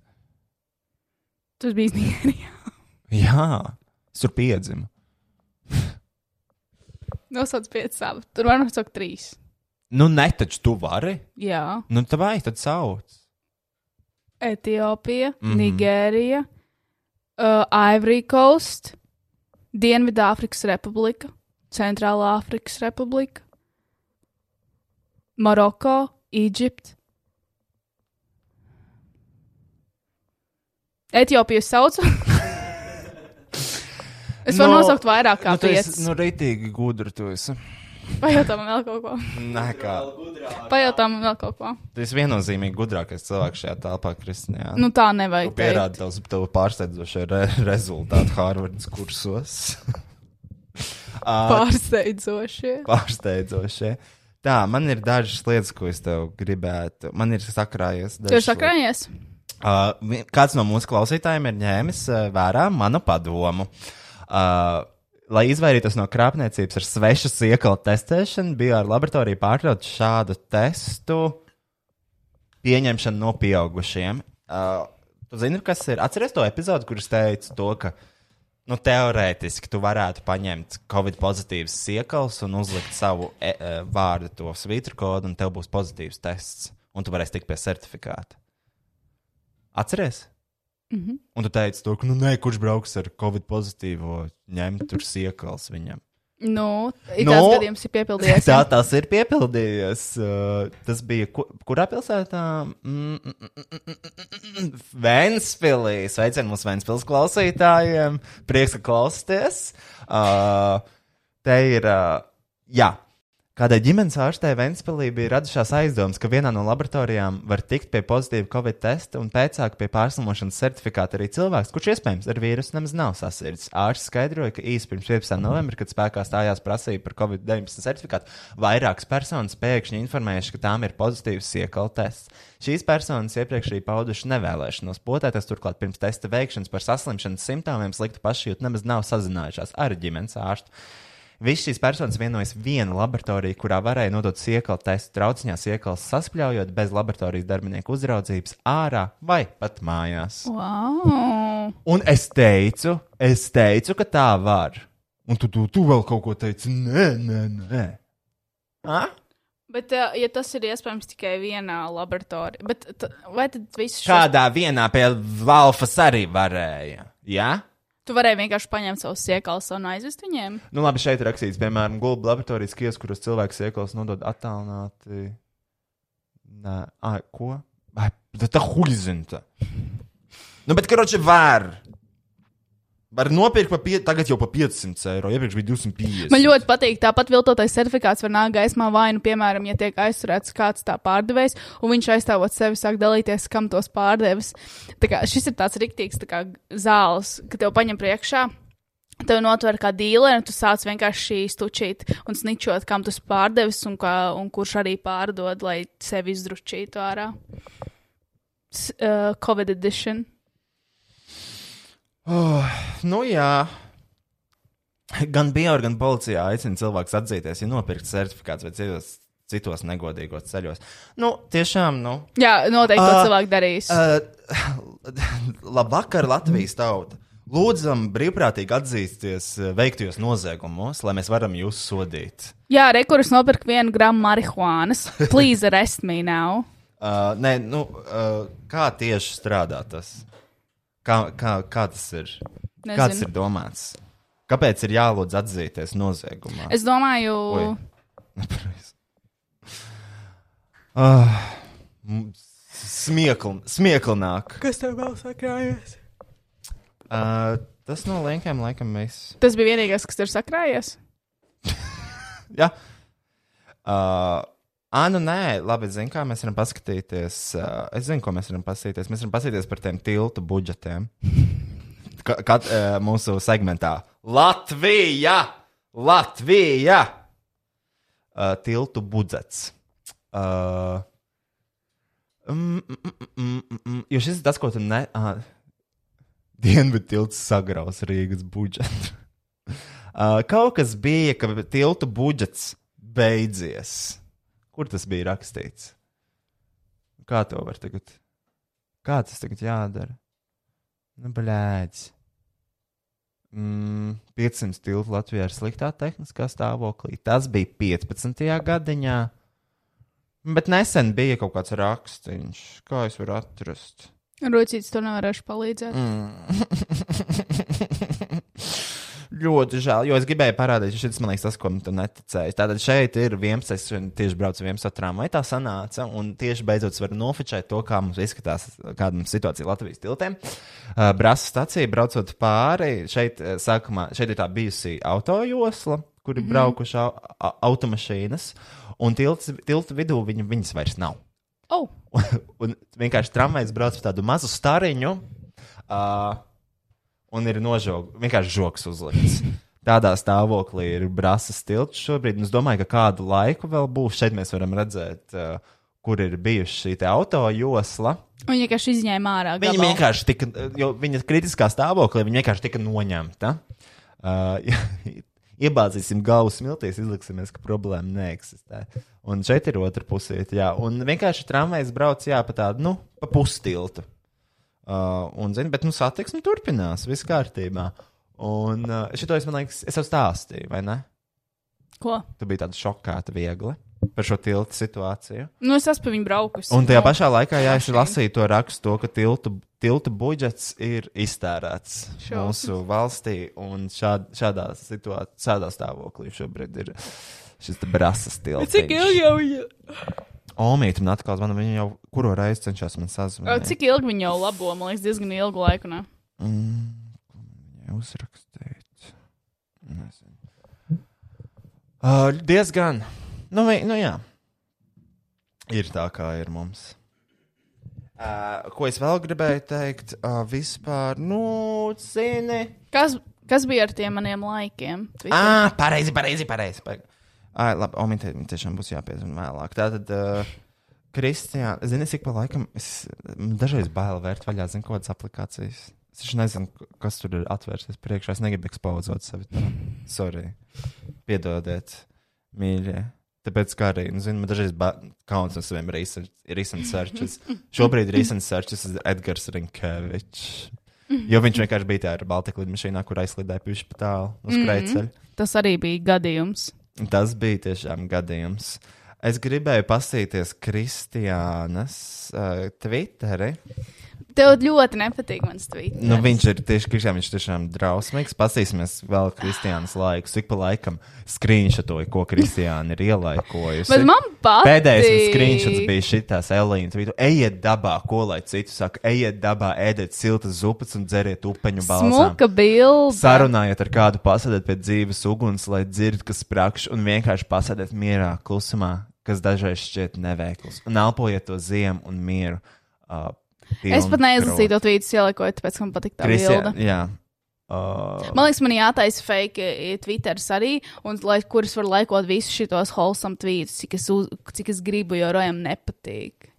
Tas bija Nīderija. Jā, es tur piedzimu. Nosauc piecas. āfrikas. Tur var nosaukt trīs. Nu, ne taču tu vari. Jā. Nu, tā vai tad sauc. Etiopija, mm. -hmm. Nigērija, uh, Ivory Coast, Dienvidāfrikas Republika, Centrālā Afrikas Republika, Maroko, Eģipte. Etiopiju saucu. es varu Nu, nosaukt vairāk kā nu, tu piecas. esi, nu, rītīgi gudri tu esi. Pajautā man vēl kaut ko. Nē, kā. Pajautā man vēl kaut ko. Tu esi viennozīmīgi gudrākais cilvēks šajā telpā, Kristijā. Nu tā nevajag. Tu pierādi tavs, tavu pārsteidzošo re rezultātu Harvardas kursos. Ā, Pārsteidzošie. Pārsteidzošie. Tā, man ir dažas lietas, ko es tev gribētu. Man ir sakrājies. Tu esi sakrājies? Uh, kāds no mūsu klausītājiem ir ņēmis uh, vērā manu padomu. Uh, lai izvairītos no krāpniecības ar svešu siekalu testēšanu, bija ar laboratoriju pārtraukt šādu testu pieņemšana no pieaugušiem. Uh, tu zini, kas ir? Atceries to epizodu, kur es teicu to, ka nu, teorētiski tu varētu paņemt Covid pozitīvas siekals un uzlikt savu e, e, vārdu, to svītru kodu, un tev būs pozitīvs tests, un tu varēsi tikt pie certifikāta. Atceries? Mm -hmm. Un tu teici, to, ka, nu, nē, kurš brauks ar Covid pozitīvo, ņemt tur siekals viņam. Nu, Nu, tāds gadījums ir piepildījies. Tā jā. tas ir piepildījies. Uh, tas bija ku, kurā pilsētā? Mm, mm, mm, mm, mm, mm, Ventspilī. Sveicien mūsu Ventspils klausītājiem. Prieks, ka klausāties. Uh, te ir. Uh, jā. Kādai ģimenes ārstei Ventspilī bija radušās aizdomas, ka vienā no laboratorijām var tikt pie pozitīva covid testa un pēcāk pie pārslimošanas certifikāta arī cilvēks, kurš iespējams ar vīrusu nemaz nav sasirdzis. Ārsts skaidroja, ka īsi pirms 15. novembra, kad spēkā stājās prasība par covid-19 certifikātu, vairākas personas pēkšņi informējuši, ka tām ir pozitīvs iekala tests. Šīs personas iepriekš arī pauduši nevēlēšanos potēties, turklāt pirms testa veikšanas par saslimšanas simptomiem sliktu pašjūtu nemaz nav sazinājušās ar ģimenes ārstu. Visas šīs personas vienojas viena laboratorija, kurā varēja nodot siekalu testu trauciņās, iekals saspļaujot bez laboratorijas darbinieku uzraudzības ārā vai pat mājās. Wow. Un es teicu, es teicu, ka tā var. Un tu, tu, tu vēl kaut ko teici, nē, nē, nē. A? Bet, uh, ja tas ir iespējams tikai vienā laboratorijā, bet vai tad viss šis... Kādā vienā pie Valfas arī varēja? Jā? Tu varēji vienkārši paņemt savus siekalus un aizvest viņiem? Nu, labi, šeit ir rakstīts, piemēram, gulbu laboratorijas kies, kuras cilvēks iekals nodod attālināti. Nē, ai, ko? Ai, tā huizinta. Nu, bet, karoči, var. Var nopirkt pa pie, tagad jau pa 500 eiro, iepriekš bija 250. Man ļoti patīk, tāpat viltotais certifikāts var nākt gaismā vai nu, piemēram, ja tiek aizturēts kāds tā pārdevējs, un viņš aizstāvot sevi, sāk dalīties, kam tos pārdevis. Tā kā šis ir tāds riktīgs tā kā zāles, ka tev paņem priekšā. Tev notver kā dīleri, un tu sāc vienkārši stučīt un sničot, kam tas pārdevis un, kā, un kurš arī pārdod, lai sevi izdručītu ārā. Uh, Covid edition. Nu, jā. Gan bio, gan policijā aicina cilvēkus atzīties, ja nopirkt certifikāts vai citos, citos negodīgos ceļos. Nu, tiešām, nu. Jā, noteikti to Ah, cilvēku darīs. Uh, labvakar, Latvijas tauta! Lūdzam, brīvprātīgi atzīsties uh, veiktajos noziegumos, lai mēs varam jūs sodīt. Jā, rekurors nopirka vienu gramu marihuānas. Please arrest me now. Uh, nē, nu, uh, kā tieši strādā tas? Kā, kā, kā tas ir? Nezinu. Kā tas ir domāts? Kāpēc ir jālūdz atzīties noziegumā? Es domāju. Ah, m- smiekl, smieklnāk. kas tev vēl sakrājies? Uh, tas no linkiem laikam mēs. Tas bija vienīgais, kas tur sakrājies. Jā. Uh, Ah, nu nē, labi, zinu, kā mēs varam paskatīties. Uh, es zinu, ko mēs varam paskatīties. Mēs varam paskatīties par tiem tiltu budžetiem. Ka- Kad uh, mūsu segmentā Latvija! Latvija! Uh, tiltu budžets. Uh, mm, mm, mm, mm, jo šis ir tas, ko tu ne. Uh, Dienvidu tilts sagraus Rīgas budžetu. Uh, kaut kas bija, ka tiltu budžets beidzies. Kur tas bija rakstīts? Kā to var tagad? Kā tas tagad jādara? Nu, blēdz. Mm, 500 tiltu Latvijā ir sliktā tehniskā stāvoklī. Tas bija 15. gadiņā. Bet nesen bija kaut kāds rakstīns. Kā es varu atrast? Rūcīts to nevarēšu palīdzēt. Ļoti žēl, jo es gribēju parādīt, ka šis man liekas tas, ko tu neticēji. Tātad šeit ir 11, es tieši braucu 11 tramvaju, tā sanāca, un tieši beidzot es varu nofočēt to, kā mums izskatās, kāda mums situācija Latvijas tiltiem. Uh, Brāzas stacija braucot pāri, šeit, sākumā, šeit ir tā bijusi autojosla, kur ir braukuši au, a, automašīnas, un tilts, tiltu vidū viņu, viņas vairs nav. Oh, un vienkārši tramvajs brauc pa tādu mazu stariņu. Uh, un ir nožog, vienkārši joks uzlikts. Tādā stāvoklī ir brāzas tilts šobrīd. Es domāju, ka kādu laiku vēl būs. Šeit mēs varam redzēt, uh, kur ir bijusi šī auto josla. viņa vienkārši izņēma ārā. Viņa gabalu. vienkārši tika, jo viņa kritiskā stāvoklī viņa vienkārši tika noņemta. Uh, iebāzīsim galvu smiltīs, izliksimies, ka problēma neeksistē. Un šeit ir otra pusīte, jā. Un vienkārši tramvajs brauc, jā, pa tādu, nu, pa pustiltu. Uh, un, zini, bet, nu, satiksme turpinās, viss kārtībā. Un uh, šito es, man liekas, es jau stāstīju, vai ne? Ko? Tu biji tāda šokāta viegli par šo tiltu situāciju. Nu, es esmu pa viņu braukusi. Un tajā pašā laikā, jā, es lasīju to rakstu, to, ka tiltu, tiltu budžets ir iztērēts Šausmas. mūsu valstī, un šād, šādā situācijā, šādā stāvoklī šobrīd ir šis te brasas tilts. Cik ilgi jau viņa? Omīte man atkal zvana, viņa jau kuru reizi cenšas man sazvanīt. Cik ilgi viņa jau labo? Man liekas, diezgan ilgu laiku. Ne? Mm, uzrakstīt. Nezinu. Uh, diezgan. Nu, vi, nu, jā. Ir tā, kā ir mums. Uh, ko es vēl gribēju teikt? Uh, vispār, nu, zini. Kas, kas bija ar tiem maniem laikiem? Twitter? Ah, pareizi, pareizi, pareizi. pareizi. Ah, labi, Omīte, tiešām būs jāpiezvan vēlāk. Tātad, uh, Kristija, zini, cik pa laikam, es dažreiz bail vērt vaļā, zinu, kādas aplikācijas. Es taču nezinu, kas tur ir atvērsies priekšā. Es negribu ekspozot sevi. Tā. Sorry. Piedodiet, mīļie. Tāpēc, kā arī, nu, zinu, man dažreiz kauns no saviem recent recent searches. Šobrīd recent searches ir Edgars Rinkevičs. Jo viņš vienkārši bija tajā ar Baltiku lidmašīnā, kur aizlidēja pišķi pa tālu uz krēceļa. Tas arī bija gadījums. Tas bija tiešām gadījums. Es gribēju pasīties Kristiānas uh, Twitteri. Tev ļoti nepatīk mans tweets. Nu, viņš ir tieši Kristiāns, viņš tiešām drausmīgs. Pasīsimies vēl Kristiānas laiku. Cik pa laikam skrīnšatoju, ko Kristiāna ir ielaikojusi. Bet man patīk. Pēdējais skrīnšots bija šitās Elīnas vīdu. Ejiet dabā, ko lai citu saka. Ejiet dabā, ēdiet siltas zupas un dzeriet upeņu balzām. Smuka bilde. Sarunājiet ar kādu, pasēdiet pie dzīves uguns, lai dzird, kas sprāgš, un vienkārši pasēdiet mierā, klusumā, kas dažreiz šķiet neveikls. Un elpojiet to ziemu un mieru. Uh, Es pat neizlasīju to tvītu, ielikoju, tāpēc, man patīk tā bilde. Jā. Uh, Man liekas, man jātaisa fake eh, Twitteris arī, un lai, kurus var laikot visus šitos wholesome tweets, cik es, uz, cik es gribu, jo rojam nepatīk.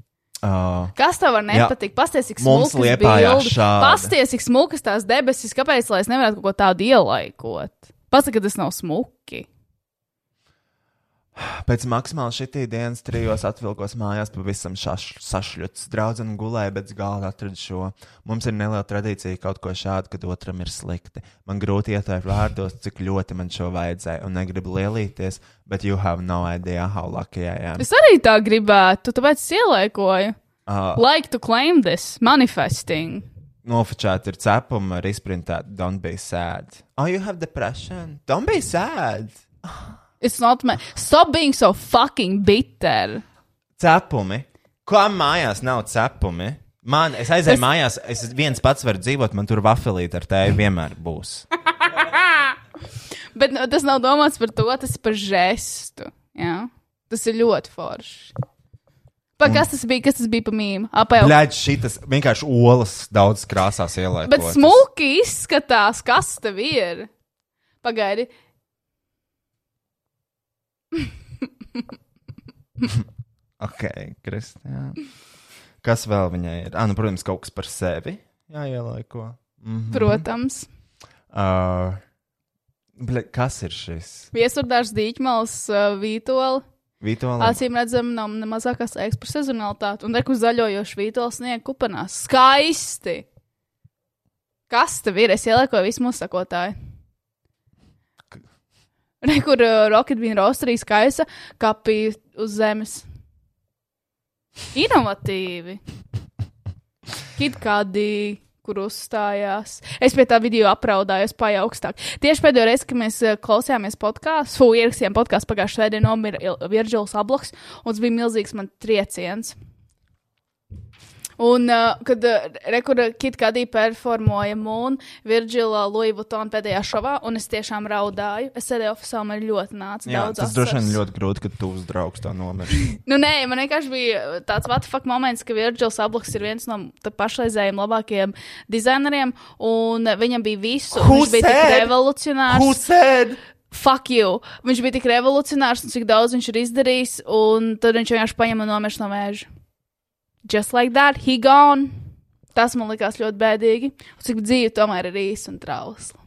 uh, Kas tev var nepatikt? Pasties, cik smukas bildes. Pasties, cik smukas tās debesis, kāpēc lai es nevarētu kaut ko tādu ielaikot? Pasaka, ka tas nav smuki. Pēc maksimāli šitī dienas trijos atvilkos mājās, pavisam šaš- sašļots. Draudzene gulēja, bet galā atrada šo. Mums ir neliela tradīcija kaut ko šādu, kad otram ir slikti. Man grūti ietvērt vārdos, cik ļoti man šo vajadzēja, un negribu lielīties, bet you have no idea how lucky I am. Es arī tā gribētu, tāpēc es ielaikoju. Uh, Like to claim this, manifesting. Nofočāti ir cepumi, ir izprintēti, don't be sad. Oh, you have depression? Don't be sad. It's not me. Stop being so fucking bitter. Cepumi. Kā mājās nav cepumi? Man, es aizēju Es- mājās, es viens pats varu dzīvot, man tur vafelīte ar tēju vienmēr būs. Bet nu, tas nav domāts par to, tas ir par žestu. Jā? Tas ir ļoti forši. Pa, kas tas bija? Kas tas bija pa mīmīm? Apēl. Bļaigi, šitas vienkārši olas daudz krāsās ielaidot. Bet smuki izskatās, kas tev ir. Pagaidi. Ok, Kristija. Kas vēl viņai ir? Ah, nu, protams, kaut kas par sevi jāielaiko. Mm -hmm. Protams. Uh, bļa, kas ir šis? Viesurdārs Dīķmals, uh, Vītola. Vitola. Acīm redzam, nav ne mazākās laiks par sezonalitāti. Un reku zaļojošu Vītola sniegu kupenās. Skaisti! Kas tev ir? Es ieliekoju visu mūsu sakotāju. Rekur uh, Rocket Bean rosterī skaisa kapī uz zemes. Inovatīvi. Kitkādi, kur uzstājās. Es pie tā video apraudājos pāri augstāk. Tieši pēdējo reizi, kad mēs uh, klausījāmies podkāstu, ierakstījām podkāstu pagājušajā svētdienā, nomira Il- Virģils Abloks, un tas bija milzīgs man trieciens. Un, uh, kad uh, Rekurā Kitkādī performoja Mūnu, Virģila Louis Vuitton pēdējā šovā, un es tiešām raudāju. Es sēdēju oficiālā, man ļoti nāca Jā, daudz tas droši vien ļoti grūti, kad tuvs draugs tā nomirst. Nu, nē, man vienkārši bija tāds fuck moments, ka Virģils Abloks ir viens no pašreizējiem labākajiem dizaineriem, un viņam bija visu. Who Viņš bija tik said? revolucionārs. Who said? Fuck you! Viņš bija tik revolucionārs, un cik daudz viņš ir izdarījis, un tad viņš vienkārši paņem un nomirst no vēža. Just like that, he gone. Tas man likās ļoti bēdīgi. Cik dzīve tomēr ir īsa un trausla.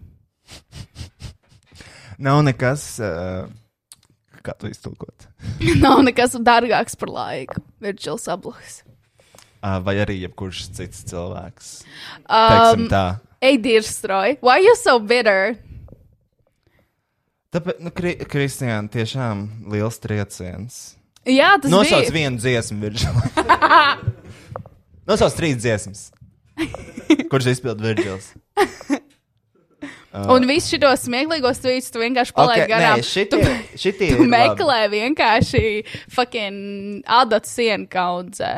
Nav nekas, uh, kā to iztulkot. Nav nekas dārgāks par laiku. Virģils Abluhs. Uh, vai arī jebkurš cits cilvēks. Um, tā. Ej, Dirstroj, why you so bitter? Tāpēc, nu, Kri Kristiāna, tiešām liels trieciens. Jā, tas Nosauc bija. vienu dziesmu, Virģils. Nosauc trīs dziesmas. Kurš izpild Virģils? Un visu šo smieklīgos tvītus tu vienkārši palaidi Okay, garām. nē, šitie, tu, šitie tu ir labi. meklē vienkārši fucking adatu sienu kaudzē.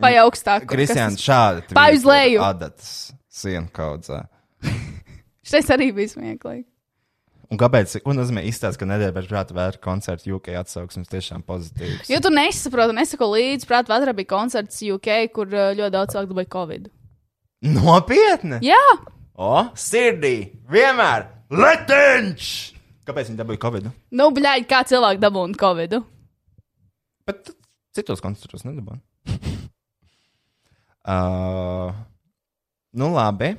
Vai augstāk? kur kas Kristiāna, tas- šādi. Vai uz leju? Adatas sienu kaudzē. Šis arī bija smieklīgi. Un kāpēc? Ko nozīmē izstāstīt, ka nedēļa pēc prāta vēra koncerta UK atsauksmes tiešām pozitīvs? Jo tu nesaproti, nesako līdzi. Prāt, vētrā bija koncerts UK, kur uh, ļoti daudz cilvēku dabūja Covid. Nopietni! Jā, O, sirdī! Vienmēr! Letenč! Kāpēc viņi dabūja Covid? nu, bļaigi, kā cilvēki dabūna Covid. Bet citos koncertos nedabūja. uh, nu, labi.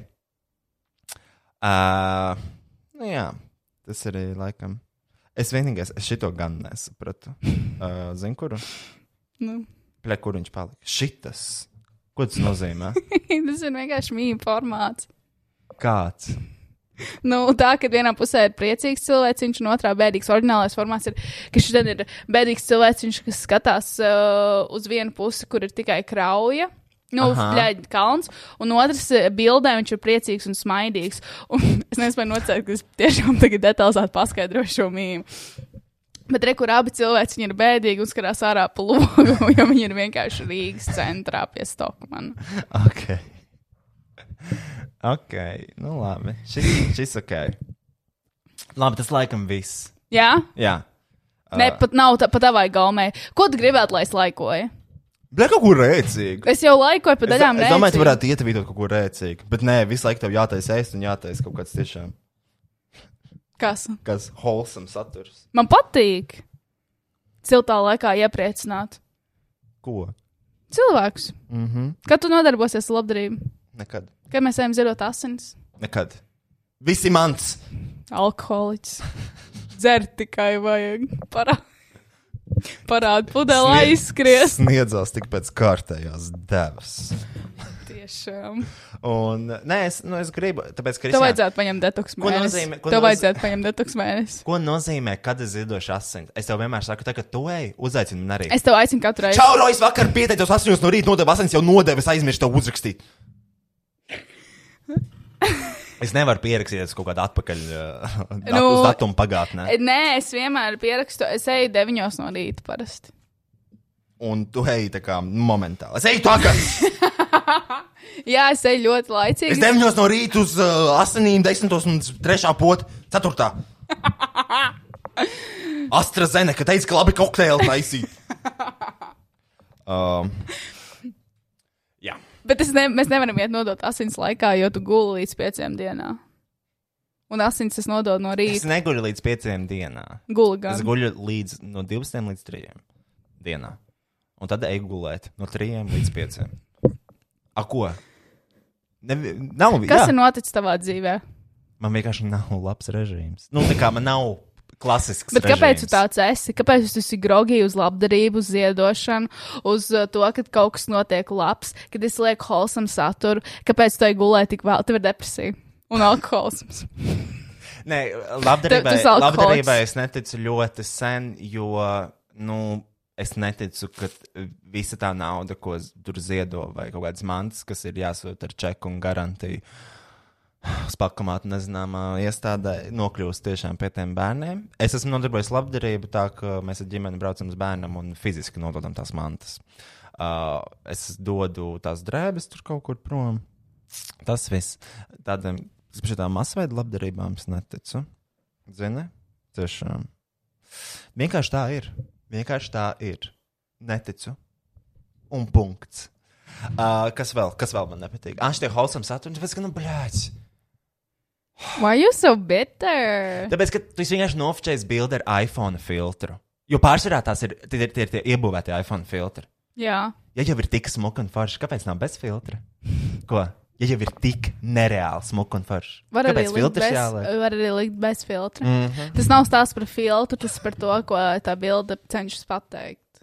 Uh, nu, jā, tas arī laikam. Es vienīgais, es šito gan nesapratu. Uh, Zinu, kuru? Nu. Pļā, kur viņš palika? Šitas. Ko tas nozīmē? tas ir vienkārši mīmīms formāts. Kāds? Nu, tā, ka vienā pusē ir priecīgs cilvēks, un otrā bēdīgs. Orģinālais formāts ir, ka šis ir bēdīgs cilvēks, kas skatās uh, uz vienu pusi, kur ir tikai krauja. Nu, bļaigi, kalns, un otrs uh, bildē viņš ir priecīgs un smaidīgs. Un es nespēju nocēt, ka es tiešām tagad detalizēti paskaidrošu šo mīmīmu. Bet re, kur abi cilvēki ir bēdīgi un skatās ārā pa logu, jo viņi ir vienkārši Rīgas centrā pie Stokmana. Ok. Ok, nu labi. Šis, šis ok. Labi, tas laikam viss. Jā? Jā. Ne, pat nav tā, pat tā vai gaumē. Ko tu gribētu, lai es laikoju? Bļā, kaut ko rēcīgu. Es jau laikoju pa Es, daļām. es domāju, tu varētu ietavīt kaut ko rēcīgu. Bet nē, visu laiku tev jātaisa ēst un jātaisa kaut kāds tiešām, Kas? kas wholesome saturs. Man patīk siltā laikā iepriecināt Ko? cilvēkus. Mhm. Mm Kad tu nodarbosies ar labdarību? Nekad. Kad mēs ejam ziedot asinis? Nekad. Visi mans. Alkoholiķis. Dzert tikai vajag. Parā... Parāda pudeli Sniedz- aizskries. Sniedzās tik pēc kārtējās devas. Tiešām. Un, nē, es, nu, es gribu, tāpēc, ka Tev vajadzētu paņemt detoks Ko mēnesi. nozīmē- ko Tev noz- vajadzētu paņemt detoks mēnesi. Ko nozīmē, kad es ziedošu asins? Es tev vienmēr saku, ka tu ej, uzaicini man arī. Es tev aicinu katru reizi. Čau, Rojas, vakar pieteicos 8 no rīta, nodevu asins, jau nodevu, es aizmirsu tev uzrakstīt. Es nevaru pierakstīties kaut kādā atpakaļ uh, dat, Nu, datumu pagātnē. Nē, es vienmēr pierakstu. Es eju deviņos no rīta parasti. Un tu ej tā kā momentāli. Es eju tagad! Jā, es eju ļoti laicīgi. Es 9 no rīta uz uh, asinīm, 10 un 3 pot, 4. Astra Zene, ka teica, ka labi kokteili taisīt. Um. Bet es ne, mēs nevaram iet nodot asins laikā, jo tu guli līdz pieciem dienām. Un asins es nododu no Es rīta. neguļu līdz 5 dienā. Guli Es guļu līdz no 12 līdz 3 dienā. Un tad eju gulēt no 3 līdz 5. A ko? Ne, nav, Kas jā. ir noticis tavā dzīvē? Man vienkārši nav labs režīms. Nu, tā kā man nav klasisks. Bet kāpēc tu režīms. tāds esi? Kāpēc tu esi grogī uz labdarību, uz ziedošanu, uz uh, to, ka kaut kas notiek labs, kad es lieku holsam saturu? Kāpēc tu gulēt tik vēl? Tev ir depresija un alkoholisms. Nē, labdarībai, alkoholiķis. labdarībai es neticu ļoti sen, jo nu, es neticu, ka visa tā nauda, ko tur ziedo, vai kaut kādas mantas, kas ir jāsūt ar čeku un garantiju, uz pakamātu nezināmā iestādē, nokļūst tiešām pie tiem bērniem. Es esmu nodarbojies labdarību tā, ka mēs ar ģimeni braucam uz bērnam un fiziski nododam tās mantas. Uh, es dodu tās drēbes tur kaut kur prom. Tas viss. Tādam šitām masveida labdarībām es neticu. Zini? Tiešām. Vienkārši tā ir. Vienkārši tā ir. Neticu. Un punkts. Uh, kas vēl? Kas vēl man nepatīk? Ah, šitie holsam saturi, tāpēc, ka, nu, blēķis. Why you so bitter? Tāpēc, ka tu vienkārši nofočējis bildi ar iPhone filtru. Jo pārsvarā tās ir tie, tie, tie, tie iebūvētie iPhone filtri. Jā. Ja jau ir tik smuka un forša, kāpēc nav bez filtra? Ko? Ja jau ir tik nereāli smuka un forša. Var Kāpēc filtrs bez, jāliek? var arī likt bez filtra. Mm. -hmm. Tas nav stāsts par filtru, tas ir par to, ko tā bilde cenšas pateikt.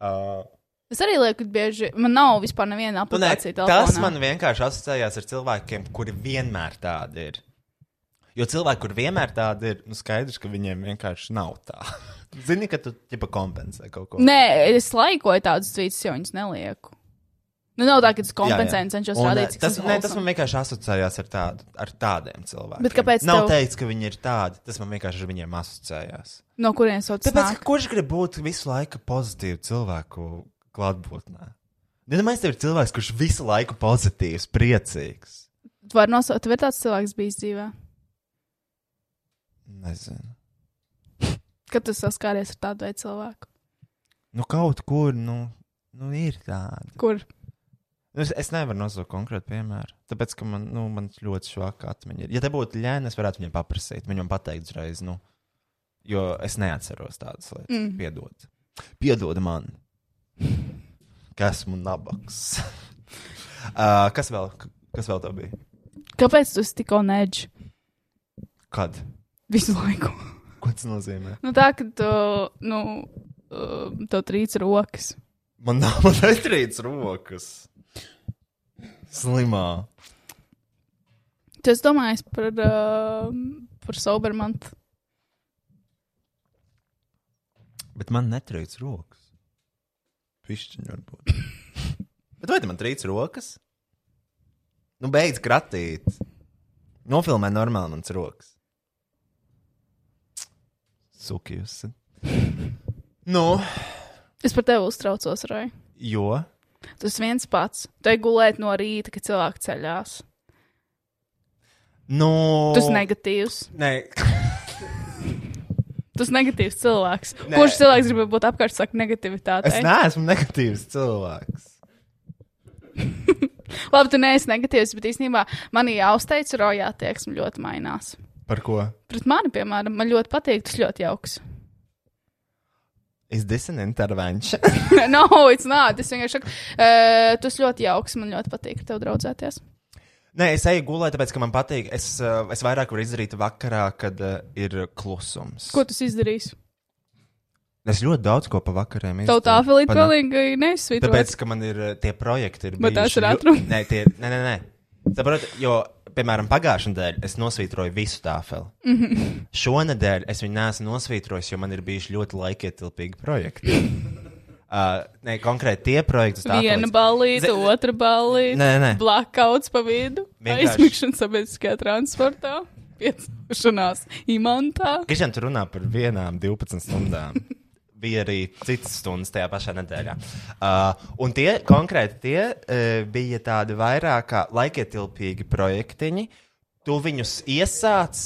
Uh, Es arī lieku bieži, man nav vispār neviena nu, aplikācija. tas telefonā. man vienkārši asociējās ar cilvēkiem, kuri vienmēr tādi ir. Jo cilvēki, kur vienmēr tādi ir, nu skaidrs, ka viņiem vienkārši nav tā. Zini, ka tu tipa kompensē kaut ko. Nē, es laikoju tādus tvītus, jo viņus nelieku. Nu, nav tā, ka tas cenšas Un, rādīt, eh, cik tas, tas ne, tas man vienkārši asociējās ar, tādu, ar tādiem cilvēkiem. Bet kāpēc Nav tev- teikts, ka viņi ir tādi. Tas man vienkārši ar viņiem asociējās. No kurienes tas Tāpēc, nāk? ka kurš grib būt visu laiku pozitīvu cilvēku klātbūtnē? Iedomājieties, tev ir cilvēks, kurš visu laiku pozitīvs, priecīgs. Tu vari nosaukt, tev ir tāds cilvēks bijis dzīvē, Nezinu. kad tu saskāries ar tādu veidu cilvēku. Nu, kaut kur, nu, nu ir tādi. Kur? Nu, Es, es nevaru nosaukt konkrētu piemēru. Tāpēc, ka man, nu, man ļoti švaka atmiņa ir. Ja te būtu ļēna, es varētu viņam paprasīt. Viņam pateikt uzreiz, nu, jo es neatceros tādas lietas. Mm. Piedod. Piedod man. Ka esmu nabaks. uh, kas vēl? Kas vēl tā bija? Kāpēc tu esi tikko neģis Kad? Visu laiku? Ko tas nozīmē? Nu, tā, ka tu, nu, uh, tev trīc rokas. Man nav man netrīc rokas. Slimā. Tu esi domājis par, uh, par Sobermantu. Bet man netrīc rokas. Pišķiņi varbūt. Bet vai tu man trīc rokas? Nu, beidz kratīt. Nofilmē normāli mans rokas. Sukījus. Nu, Es par tevi uztraucos, Rai. jo. Tu esi viens pats. Tu ej gulēt no rīta, kad cilvēki ceļās. Nu, Tu esi negatīvs. Nē, Tu esi negatīvs cilvēks. Nē. Kurš cilvēks grib būt apkārt, saka, negativitāte? es neesmu negatīvs cilvēks. Labi, tu neesi negatīvs, bet īstenībā manī jāuzteic, rojā attieksme ļoti mainās. Par ko? Pret mani, piemēram, man ļoti patīk, tas ļoti jauks. Is this an intervention? no, it's not. Es vienkārši saku, uh, tu esi ļoti jauks, man ļoti patīk ar tevi draudzēties. Nē, es eju gulēt, tāpēc, ka man patīk. Es, uh, es vairāk varu izdarīt vakarā, kad uh, ir klusums. Ko tu izdarīsi? Es ļoti daudz ko pa vakariem Tev tā filīte Pana- pilnīgi neizsvītrot. Tāpēc, ka man ir tie projekti, ir Bet tās ir ātrumi? Nē, tie, nē, nē, nē. Saprot, jo, piemēram, pagājušajā nedēļā es nosvītroju visu tāfeli. Mm. -hmm. Šonadēļ es viņu neesmu nosvītrojis, jo man ir bijuši ļoti laikietilpīgi projekti. uh, nē, konkrēti tie projekti, uz tāfeles. Viena ballīte, Ze- otra nē. Blackouts pa vidu. Vienkārši- Aizmigšana sabiedriskajā transportā. Piecināšanās imantā. Kristian, tu runā par vienām 12 stundām. Bija arī citas stundas tajā pašā nedēļā. Uh, un tie konkrēti tie uh, bija tādi vairāk kā laikietilpīgi projektiņi. Tu viņus iesāc,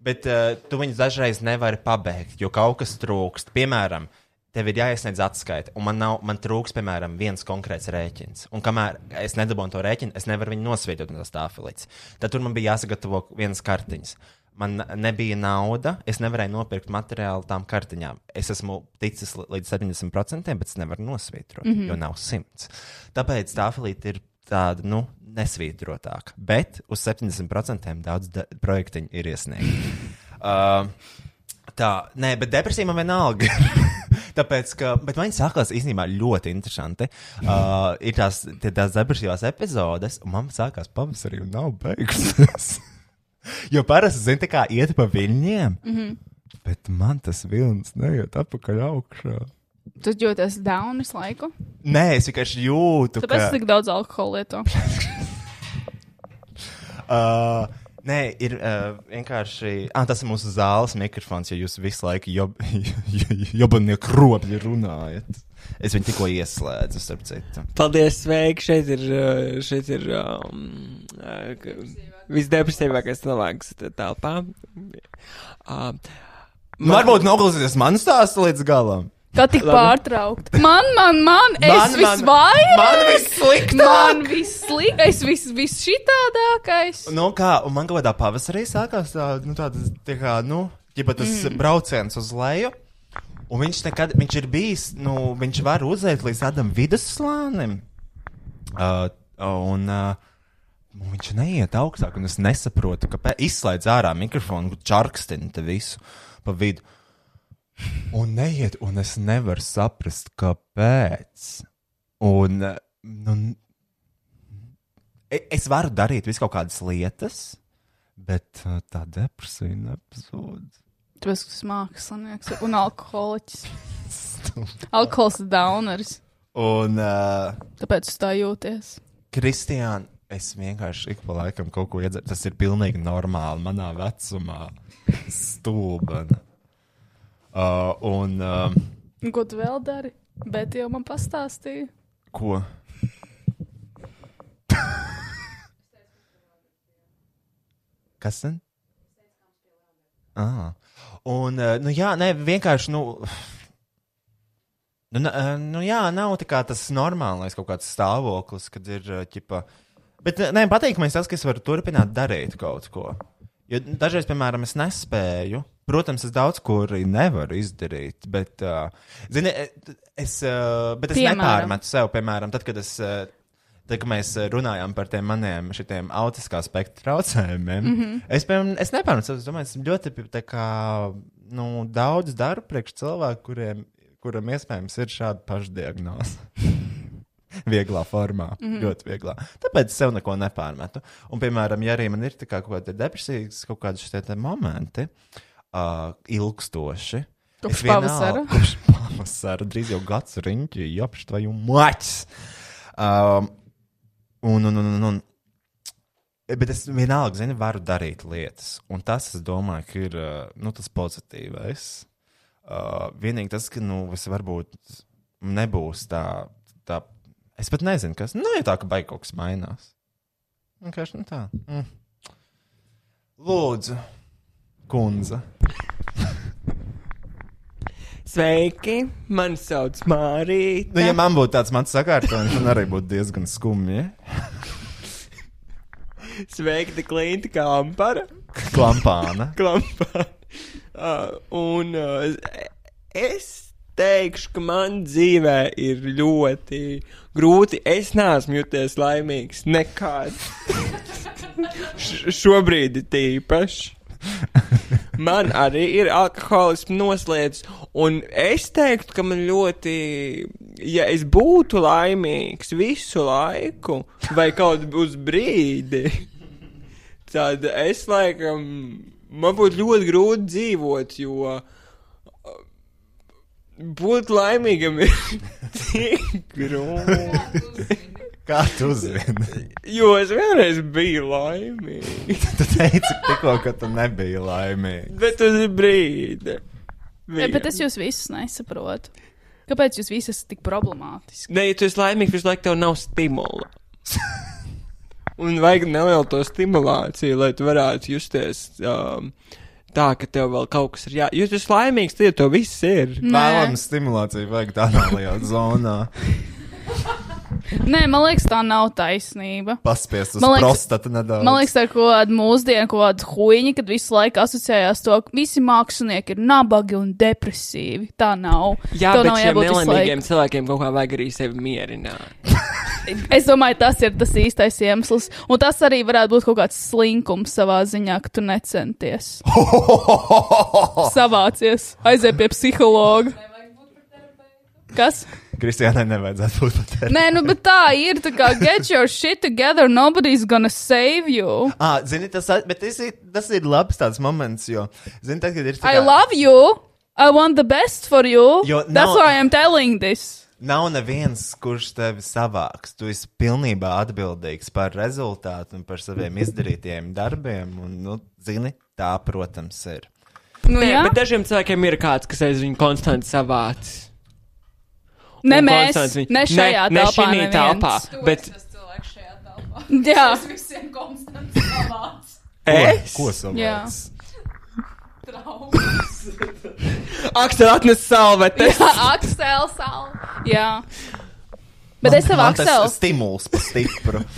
bet uh, tu viņus dažreiz nevari pabeigt, jo kaut kas trūkst. Piemēram, tev ir jāiesniedz atskaita, un man, nav, man trūks, piemēram, viens konkrēts rēķins. Un kamēr es nedabūju to rēķinu, es nevaru viņu nosvietot no tās tāfelītes. Tad tur man bija jāsagatavo vienas kartiņas. Man nebija nauda, es nevarēju nopirkt materiālu tām kartiņām. Es esmu ticis līdz 70%, bet es nevaru nosvītrot, mm -hmm. jo nav 100. Tāpēc tāfelīte ir tāda, nu, nesvītrotāka. Bet uz 70% daudz da- projektiņu ir iesniegti. Uh, Tā, nē, bet depresija man vienalga. Tāpēc, ka, bet man sākās īstenībā ļoti interesanti. Uh, ir tās, tās depresīvās epizodes, un man sākās pavasarī un nav beigusies. jo parasti, zini, tā kā iet pa viļņiem, mm -hmm. bet man tas vilnis neiet atpakaļ augšā. Tu jūties down visu laiku. Nē, es vienkārši jūtu, Tāpēc ka. es tik daudz alkohola lietu. Uh, Nē, ir uh, vienkārši. Ah, tas ir mūsu zāles mikrofons, ja jūs visu laiku job, jobanieku kropļi runājat. Es viņu tikko ieslēdzu, starp citu. Paldies, sveiki! Šeit ir, uh, šeit ir um, uh, visdepresīvākais cilvēks telpā. Uh, Man... Varbūt noklausīties manu stāstu līdz galam. Kā tik pārtraukt? Man, man, man, es Man, man- visvairāk. man vissliktāk! Man vissliktāk. Es vis, vis šitādākais. Nu, kā, un man kaut kādā pavasarī sākās tā, nu, tāda, tā kā, nu, ģipa tas mm. brauciens uz leju. Un viņš nekad, viņš ir bijis, nu, viņš var uzēt līdz tādam vidusslānim. Uh, un uh, viņš neiet augstāk, un es nesaprotu, kāpēc izslēdz ārā mikrofonu, čarkstina te visu pa vidu. Un neiet, un es nevaru saprast, kāpēc. Un, nu, e- es varu darīt visu kaut kādas lietas, bet eh, tā depresija nepazūd. Tu esi mākslinieks un alkoholiķis. Alkohols ir dauners. Un, uh, Tāpēc tu tā jūties. Kristiāna, es vienkārši ik pa laikam kaut ko iedzeru. Tas ir pilnīgi normāli manā vecumā. Stulbana. Uh, un uh, Ko tu vēl dari? Bet jau man pastāstīja. ko? Kas tad? Ah. Un, uh, nu, jā, nē, vienkārši, nu, nu, uh, nu, jā, nav tā kā tas normālais kaut kāds stāvoklis, kad ir, uh, ķipa, bet, uh, nē, patīkamais tas, ka es varu turpināt darīt kaut ko. Jo dažreiz, piemēram, es nespēju. Protams, es daudz ko arī nevaru izdarīt, bet, uh, zini, es, uh, bet es Piemēram? nepārmetu sev, piemēram, tad, kad es. Uh, Tad, kad mēs runājām par tiem maniem autiskā spektra traucējumiem, mm -hmm. es, piemēram, es nepārmetu, es domāju, es ļoti kā, nu, daudz daru priekš cilvēku, kuriem, kuram iespējams ir šāda pašdiagnoze. Vieglā formā, mm -hmm. ļoti vieglā. Tāpēc es sev neko nepārmetu. Un, piemēram, ja arī man ir kā kaut kāda depresijas, kaut kādi šie momenti, uh, ilgstoši. Kopš pavasara? Kopš pavasara, drīz jau gads riņķi, jopš, vai jau maķis. Um, un, un, un, un, un. Bet es vienalga, zinu, varu darīt lietas. Un tas, es domāju, ka ir nu, tas pozitīvais. Uh, vienīgi tas, ka nu, es varbūt nebūs tā, tā. Es pat nezinu, kas. Nu, ja tā, ka baigi kaut kas mainās. Vienkārši nu, tā. Mm. Lūdzu, kundze. Sveiki, mani sauc Mārija. Nu, ja man būtu tāds mans sakārtojums, tad arī būtu diezgan skumji. Sveiki, te klienti kampara. Klampāna. Klampā. Uh, un uh, es teikšu, ka man dzīvē ir ļoti grūti. Es neesmu jūties laimīgs nekad. Šobrīd ir tīpaši. Man arī ir alkoholisms noslēdzis, un es teiktu, ka man ļoti, ja es būtu laimīgs visu laiku, vai kaut uz brīdi, tad es laikam, man būtu ļoti grūti dzīvot, jo uh, būt laimīgam ir tik grūti. Kā tu zini? Jo es vienreiz biju laimīgs, Tu teici tikko, ka tu nebiji laimīgs. bet uz brīdi. Ja, bet es jūs visus nesaprotu. Kāpēc jūs visi esat tik problemātiski? Nē, ja tu esi laimīgs, visu laiku tev nav stimula. Un vajag nelielu to stimulāciju, lai tu varētu justies um, tā, ka tev vēl kaut kas ir jā. Tu esi laimīgs, jau tev viss ir. Vēlams stimulāciju vajag tādā lielā zonā. Nē, man liekas, tā nav taisnība. Paspiest uz liekas- prostatu nedaudz. Man liekas, tā ir kaut kāda mūsdienu, kaut kāda huīņa, kad visu laiku asociējās to, ka visi mākslinieki ir nabagi un depresīvi. Tā nav. Jā, Tev bet nav šiem nelaimīgiem cilvēkiem kaut kā vajag arī sevi mierināt. Es domāju, tas ir tas īstais iemesls. Un tas arī varētu būt kaut kāds slinkums savā ziņā, ka tu necenties. Savācies, aiziet pie psihologa. Kas? Kristiānai nevajadzētu būt pat tādā. Nē, nu, bet tā ir. Tā kā get your shit together, nobody's gonna save you. Ah, zini, tas, bet tas ir, tas ir labs tāds moments, jo, zini, tad, kad ir tā I love you. I want the best for you. Jo That's nav- why I'm telling this. Nav neviens, kurš tevi savāks. Tu esi pilnībā atbildīgs par rezultātu un par saviem izdarītajiem darbiem. Un, nu, zini, tā, protams, ir. Nu, Nē, jā. bet dažiem cilvēkiem ir kāds, kas aiz viņu konstanti savāc. Ne Un mēs, konstanti viņu- ne šajā ne, telpā. Ne šī telpā. Bet Jā, es? Ko savāc? Aksel atnes salvetes. jā Aksel, sal. Jā. Bet es tev, Man tas stimuls pa stipru.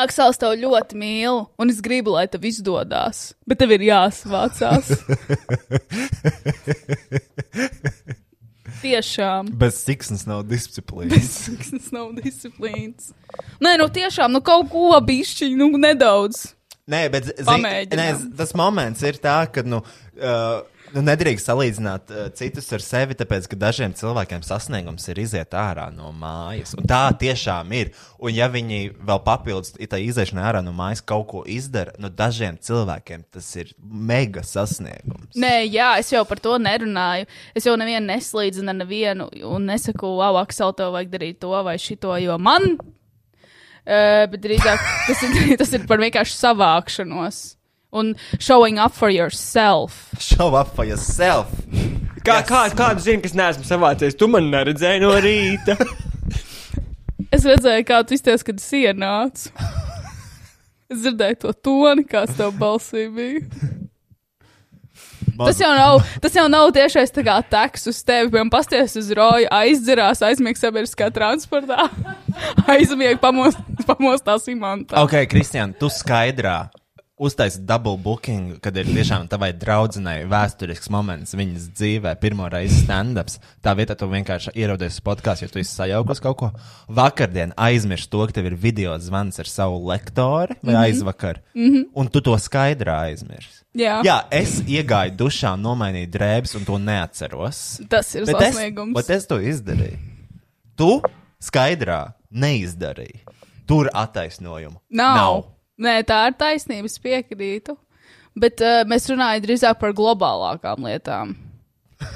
Aksels tev ļoti mīlu, un es gribu, lai tev izdodas. Bet tev ir jāsavācās. Tiešām. Bez siksnas nav disciplīnas. Tas nav disciplīns. Nē, nu tiešām, nu kaut ko bišķiņu, nu nedaudz. Nē, bet zi- Pamēģinām. nē, tas moments ir tā, ka nu, uh, nu, nedrīkst salīdzināt uh, citus ar sevi, tāpēc ka dažiem cilvēkiem sasniegums ir iziet ārā no mājas. Un tā tiešām ir. Un ja viņi vēl papildus tā iziešanai ārā no mājas kaut ko izdara, nu dažiem cilvēkiem tas ir mega sasniegums. Nē, jā, es jau par to nerunāju. Es jau nevienu neslīdzinu ar nevienu un nesaku, wow, Aksel, tev vajag darīt to vai šito, jo man. Uh, bet drīzāk tas ir, tas ir par vienkārši savākšanos un showing up for yourself. Show up for yourself! Kā, Yes. kā, kādu zini, kas neesmu savācies? Tu man neredzēji no rīta. Es redzēju, kā tu izties, kad es ienācu. Es dzirdēju to toni, kāds tev balsī bija. Tas jau nav, tas jau nav tiešais tā kā teks uz tevi. Piemēram, pasties uz roju, aizdzerās, aizmiegs sabiedriskā transportā, aizmieg pamos, pamostās imantā. Ok, Kristian, tu skaidrā. Uztaisīt double booking, kad ir tiešām tavai draudzenei vēsturisks moments viņas dzīvē, pirmo reizi stand-ups. Tā vietā tu vienkārši ieraudies podkāstā, jo tu esi sajaukus kaut ko. Vakardien aizmirsti to, ka tev ir video zvans ar savu lektoru vai mm -hmm. aizvakar, mm -hmm. un tu to skaidrā aizmirsti. Jā. Jā, es iegāju dušā, nomainīju drēbes, un to neatceros. Tas ir Bet sasniegums. bet es to izdarīju. Tu skaidrā neizdarīji. Tur attaisnojumu. Nav. Nav. Nē, tā ir taisnība, es piekrītu. Bet uh, mēs runājam drīzāk par globālākām lietām.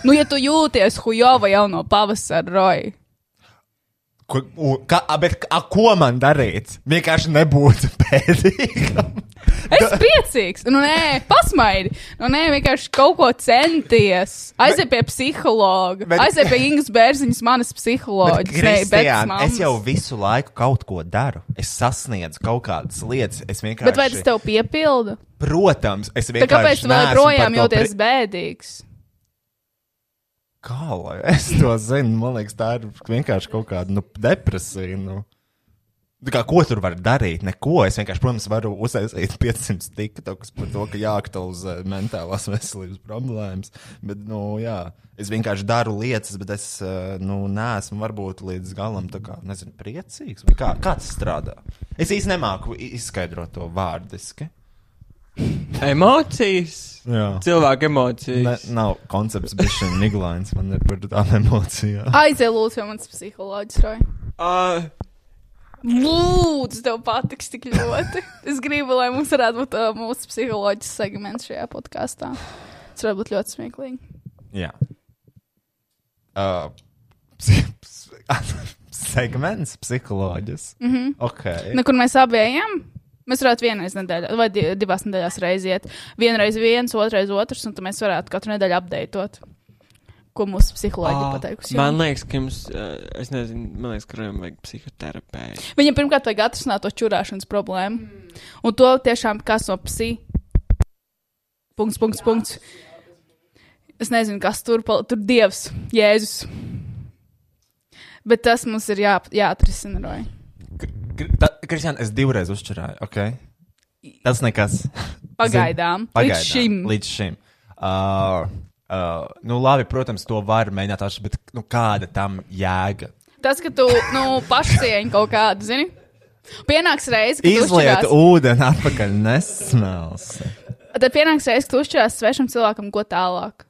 Nu, ja tu jūties hujova jau no pavasara, Roja, Ko, u, ka, bet, a, ko man darīt? Vienkārši nebūtu pēdīgi. Es priecīgs. Nu, nē, pasmaidi. Nu, nē, vienkārši kaut ko centies. Aiziet pie psihologa. Aiziet pie Ingas Bērziņas, manas psiholoģijas. Nē, bet es jau visu laiku kaut ko daru. Es sasniedzu kaut kādas lietas. Es vienkārši. Bet vai tas tev piepilda? Protams, es Tā vienkārši. kāpēc tu par to jūties bēdīgs? Kā lai es to zinu? Man liekas, tā ir vienkārši kaut kāda nu, depresija. Nu. Kā, ko tur var darīt? Neko. Es vienkārši, protams, varu uztaisīt 500 tiktokus par to, ka jāaktualizē mentālās veselības problēmas. Bet, nu, jā, es vienkārši daru lietas, bet es eh, nu, neesmu varbūt līdz galam tā kā, nezinu, priecīgs. Vai Kā, kā tas strādā? Es īsti nemāku izskaidrot to vārdiski. Emocijas. Jā. Cilvēku emocijas. Ne, nav koncepts, bet šis Niglains. Man ir par tādām emocijām. Aiziet, lūdzu, pie manas psiholoģijas, Roja. Uh, Lūdzu, tev patiks tik ļoti. Es gribu, lai mums varētu būt uh, mūsu psiholoģijas segments šajā podkāstā. Tas varētu būt ļoti smieklīgi. Jā. Uh, psi- ps- segments psiholoģijas. Mm. -hmm. Ok. Nu, kur mēs abi ejam? Mēs varētu vienreiz nedēļā, vai di divās nedēļās reiziet. Vienreiz viens, otrais otrs, un tad mēs varētu katru nedēļu apdeitot. Ko mūsu psiholoģija pateikusi. man liekas, ka jums, es nezinu, man liekas, ka viņam vajag psihoterapeitu. Viņam pirmkārt vajag atrisināt to čurāšanas problēmu. Un to tiešām kas no psi. Punkts, punkts, punkts. Es nezinu, kas tur, pal- tur dievs, Jēzus. Bet tas mums ir jā, jāatrisina. Roy. Kristiāna, es divreiz uzčurāju. Okay? Tas nekas. Pagaidām. Pagaidām. Līdz šim. Līdz šim. Uh, uh, nu, labi, protams, to var mēģināt atšķirt, bet nu, kāda tam jēga? Tas, ka tu nu, pašcieņi kaut kādu, zini, pienāks reize, kad Izliet ūdeni atpakaļ, nesmels. Tad pienāks reizes, kad tu uzšķirās svešam cilvēkam, ko tālāk.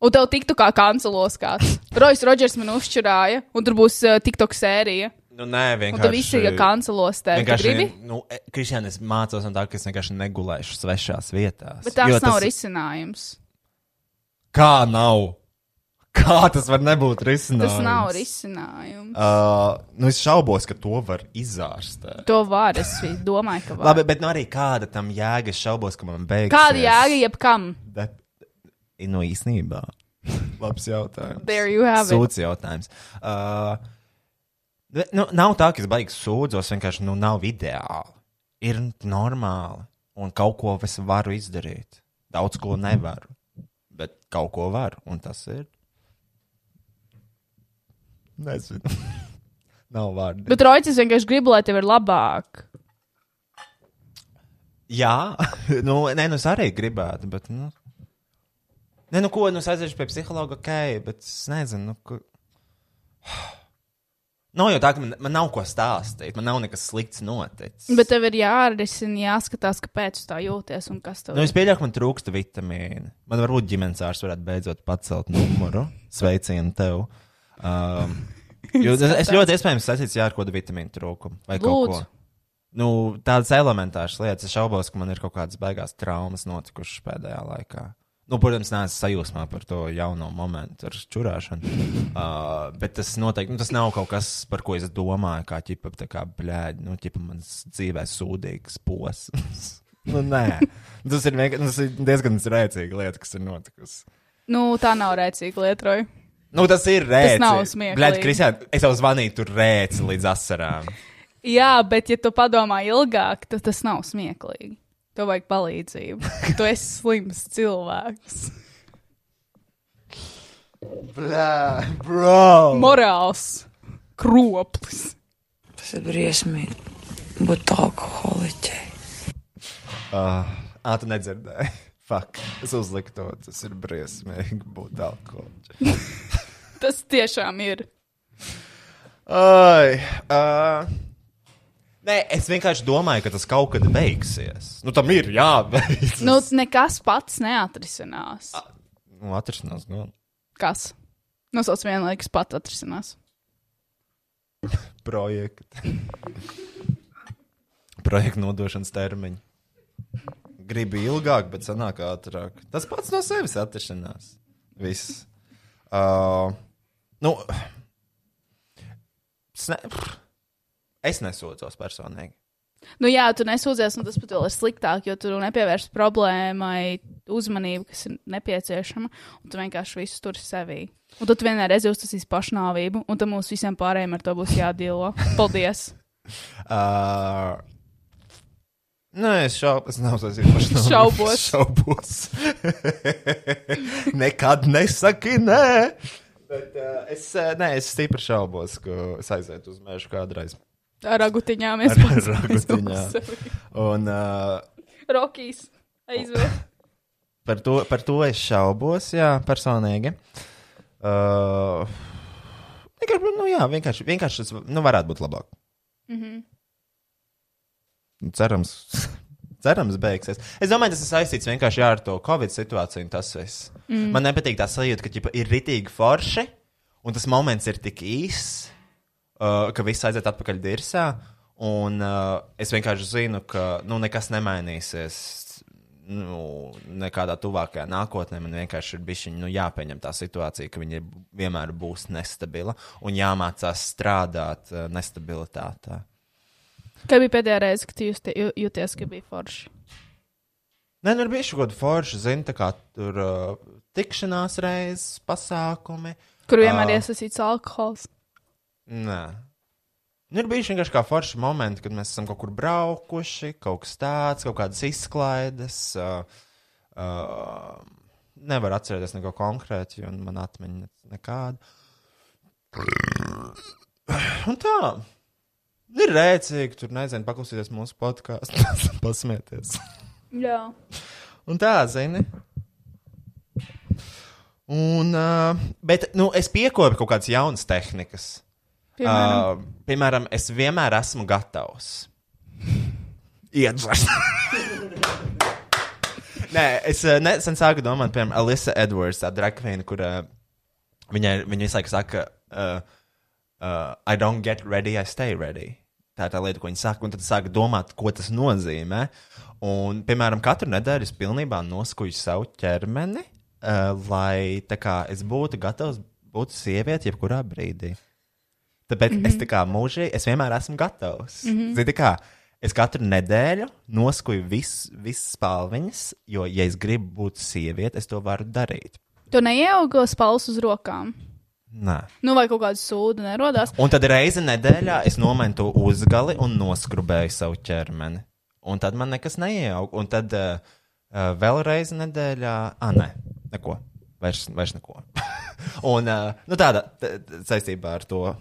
Un tev tiktu kā kancelos kāds. Rojas Rodžers man uzšķirāja, un tur būs uh, TikTok sērija. Nu, nē, vienkārši. tad visi ir kancelos tevi. Tu Vienkārši, nu, e, Kristiāna, es mācos no tā, ka es vienkārši negulēšu svešās vietās. Bet tas nav risinājums. Kā nav? Kā tas var nebūt risinājums? Tas nav risinājums. Uh, nu, es šaubos, ka to var izārstēt. To var, es domāju, ka var. Labi, bet nu arī kāda tam jēga? Es šaubos, ka man beigsies. Kāda jēga jebkam? Bet, nu, īstenībā. Labs jautājums. There you have it. Sūds jautājums. Uh, nu, nav tā, ka es baigs sūdzos, vienkārši nu, nav ideāli. Ir normāli. Un kaut ko es varu izdarīt. Daudz ko nevaru. Bet kaut ko varu. Un tas ir. Nezinu. nav vārdu. Bet Rojas vienkārši grib, lai tev ir labāk. Jā, nu, nē, nu, es arī gribētu, bet, nu, nē, nu, ko, nu, es aiziešu pie psihologa, ok, bet es nezinu, nu, ko. Nav jau tā, ka man, man nav ko stāstīt, man nav nekas slikts noticis. Bet tev ir jārisina, jāskatās, kāpēc tu tā jūties un kas tev Nu, es pieļauju, ka man trūksta vitamīnu. Man varbūt ģimenes ārsts varētu beidzot pacelt numuru. Sveicienu tev. Um, jo es, es ļoti iespējams saistīts ar kaut kādu vitamīnu trūkumu vai kaut Lūdzu. ko. Nu, tādas elementāras lietas. Es šaubos, ka man ir kaut kādas baigās traumas notikušas pēdējā laikā. Nu, protams, neesmu sajūsmā par to jauno momentu ar čurāšanu. Uh, bet tas noteikti nu, tas nav kaut kas, par ko es domāju, kā ķipa, tā kā blēdi, nu, ķipa mans dzīvē sūdīgs posms. nu, nē, tas ir, vienkār- tas ir diezgan rēcīga lieta, kas ir notikusi. Nu, tā nav rēcīga lieta, Roja. Nu, tas ir rēcīgi. nav smieklīgi. Blēdi, Kristiāna, es jau zvanīju tur rēci līdz asarām. Jā, bet ja tu padomā ilgāk, tad tas nav smieklīgi. Tev vajag palīdzību. Tu esi slims cilvēks. Blē, bro! Morāls kroplis. Tas ir briesmīgi būt alkoholiķei. Uh, ā, tu nedzirdēji. Fuck. Es uzliku to, tas ir briesmīgi būt alkoholiķim. Tas tiešām ir. Ai, uh, nē, es vienkārši domāju, ka tas kaut kad beigsies. Nu, tam ir jābeidz. Nu, nekas pats neatrisinās. nu atrisinās, nu, Kas? Nosauc vienu laiku, kas pat atrisinās. projekti. Projekta nodošanas termiņi. Gribu ilgāk, bet sanāk ātrāk. Tas pats no sevis atrisinās. Viss. Uh, nu, es, ne, es nesūdzos personīgi. Nu, jā, tu nesūdzies, un tas pat vēl ir sliktāk, jo tu nepievērsi problēmai uzmanību, kas ir nepieciešama, un tu vienkārši visu tur sevī. Un tad reizē uztasīsi pašnāvību, un tad mums visiem pārējiem ar to būs jādīlo. Paldies! Uh, Nē, es šaubos, nav saistīts ar Šaubos. šaubos. Nekad nesaki nē. Bet uh, es, uh, nē, es stipri šaubos, ka es aizietu uz mežu kādreiz. Ar ragutiņām es Ar pats ragutiņām. aizvilku Un uh. Rokijas aizvēl. par, to, par to es šaubos, jā, personīgi. Uh, vienkārši, nu, jā, vienkārši, vienkārši tas nu, varētu būt labāk. Mm -hmm. Cerams, cerams, beigsies. Es domāju, tas ir saistīts vienkārši jā, ar to Covid situāciju. un Tas viss. Mm. Man nepatīk tā sajūta, ka ģipa, ir ritīgi forši, un tas moments ir tik īss, uh, ka viss aiziet atpakaļ dirsā. Un uh, es vienkārši zinu, ka nu, nekas nemainīsies. Nu, nekādā tuvākajā nākotnē man vienkārši ir bijis nu, jāpieņem tā situācija, ka viņa vienmēr būs nestabila un jāmācās strādāt uh, nestabilitātē. Kad bija pēdējā reize, kad jūs jūties, ka bija forši? Nē, nu ir bijuši kaut kādi forši, zini, tā kā tur uh, tikšanās reizes, pasākumi. Kur vienmēr Ā. iesaistīts alkohols. Nē. Nu, ir bijuši vienkārši kā forši momenti, kad mēs esam kaut kur braukuši, kaut kas tāds, kaut kādas izklaides. Uh, uh, nevar atcerēties neko konkrēti, jo man atmiņa ne- nekāda. Un tā. Ir rēcīgi, tur nezinu, paklausīties mūsu podkāstu, pasmieties. Jā. Un tā, zini. Un, uh, bet nu, es piekopu kaut kādas jaunas tehnikas. Piemēram, Uh, piemēram, es vienmēr esmu gatavs. Iedvers. Nē, es uh, nesen sāku domāt, piemēram, Alisa Edwards, tā drakvīna, kur uh, viņai, viņa visu laiku saka, uh, uh, I don't get ready, I stay ready. Tā ir tā lieta, ko viņa saka, un tad sāka domāt, ko tas nozīmē. Un, piemēram, katru nedēļu es pilnībā noskuju savu ķermeni, uh, lai tā kā es būtu gatavs būt sieviete jebkurā brīdī. Tāpēc mm -hmm. es tā kā mūžīgi, es vienmēr esmu gatavs. Mm -hmm. Zini, kā es katru nedēļu noskuju vis, visas spalviņas, jo, ja es gribu būt sieviete, es to varu darīt. tu neieaugo spēles uz rokām. Nē. Nu, vai kaut kāda sūda nerodās. Un tad reizi nedēļā es nometu uzgali un noskrubēju savu ķermeni. Un tad man nekas neieauga. Un tad uh, uh, vēl reizi nedēļā, ah, nē, neko. Vairs, vairs neko. un uh, nu, tāda saistībā ar to uh,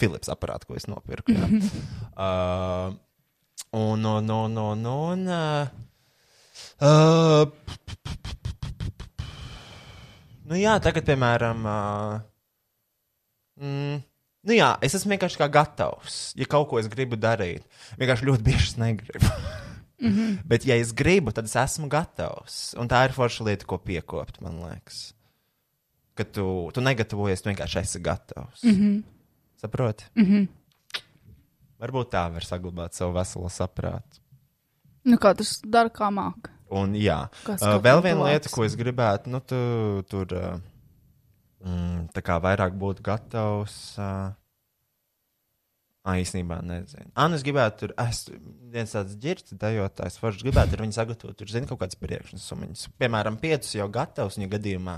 Philips aparātu, ko es nopirku. jā. uh, un, un, un, un, un uh, nu, jā, tagad, piemēram, uh, mm, Nu jā, es esmu vienkārši kā gatavs. Ja kaut ko es gribu darīt, vienkārši ļoti bieži es negribu. Mm -hmm. Bet, ja es gribu, tad es esmu gatavs. Un tā ir forša lieta, ko piekopt, man liekas. Ka tu, tu negatavojies, tu vienkārši esi gatavs. Mm -hmm. Saproti? Mm -hmm. Varbūt tā var saglabāt savu veselo saprātu. Nu, katrs dara kā māk. Un, jā, Kas uh, vēl viena lieta, ko es gribētu, nu, tu, tur uh, mm, tā kā vairāk būt gatavs. Uh, Ah, īstenībā nezinu. Anna, es gribētu, tur, es viens tāds ģērbs, dejotājs, forši gribētu ar viņu sagatavot, tur, zinu, kaut kādas priekšnesumus. Piemēram, piecus jau gatavs, un, ja gadījumā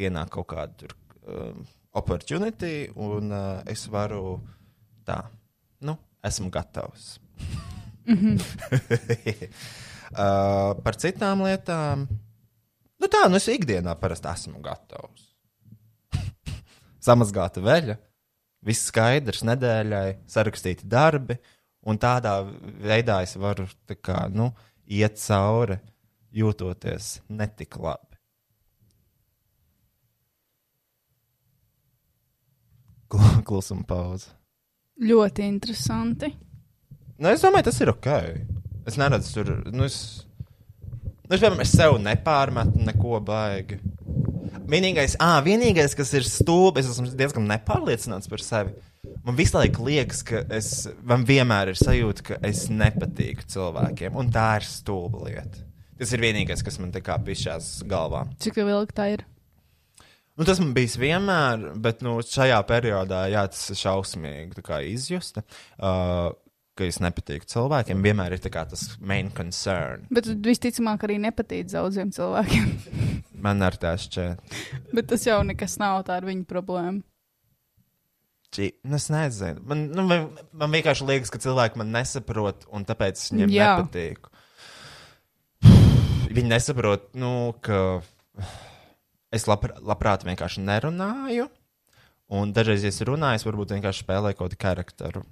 pienāk kaut kāda tur um, opportunity, un uh, es varu tā, nu, esmu gatavs. uh, par citām lietām, nu tā, nu es ikdienā parasti esmu gatavs. Samazgāta veļa, viss skaidrs nedēļai, sarakstīti darbi, un tādā veidā es varu kā, nu, iet cauri, jūtoties netik labi. Klu- Klusuma pauze. Ļoti interesanti. Nu, es domāju, tas ir ok. Es neredzu tur, nu, es, nu, es, piemēram, es sev nepārmetu neko baigi. Vienīgais, ah, vienīgais, kas ir stulbi, es esmu diezgan nepārliecināts par sevi. Man visu laiku liekas, ka es, man vienmēr ir sajūta, ka es nepatīku cilvēkiem, un tā ir stulba lieta. Tas ir vienīgais, kas man tā kā pišķās galvā. Cik ilgi tā ir? Nu, tas man bijis vienmēr, bet nu, šajā periodā, jā, tas ir šausmīgi izjusta. Uh, ka es nepatīku cilvēkiem, vienmēr ir tas main concern. Bet visticamāk arī nepatīk daudziem cilvēkiem. Man ar tā šķiet. Bet tas jau nekas nav tā ar viņu problēmu. Či, nu, es nezinu. Man, nu, man, man vienkārši liekas, ka cilvēki man nesaprot, un tāpēc viņiem Jā. nepatīku. Viņi nesaprot, nu, ka es labr labprāt vienkārši nerunāju. Un dažreiz, ja es runāju, es varbūt vienkārši spēlēju kaut kādu charakteru,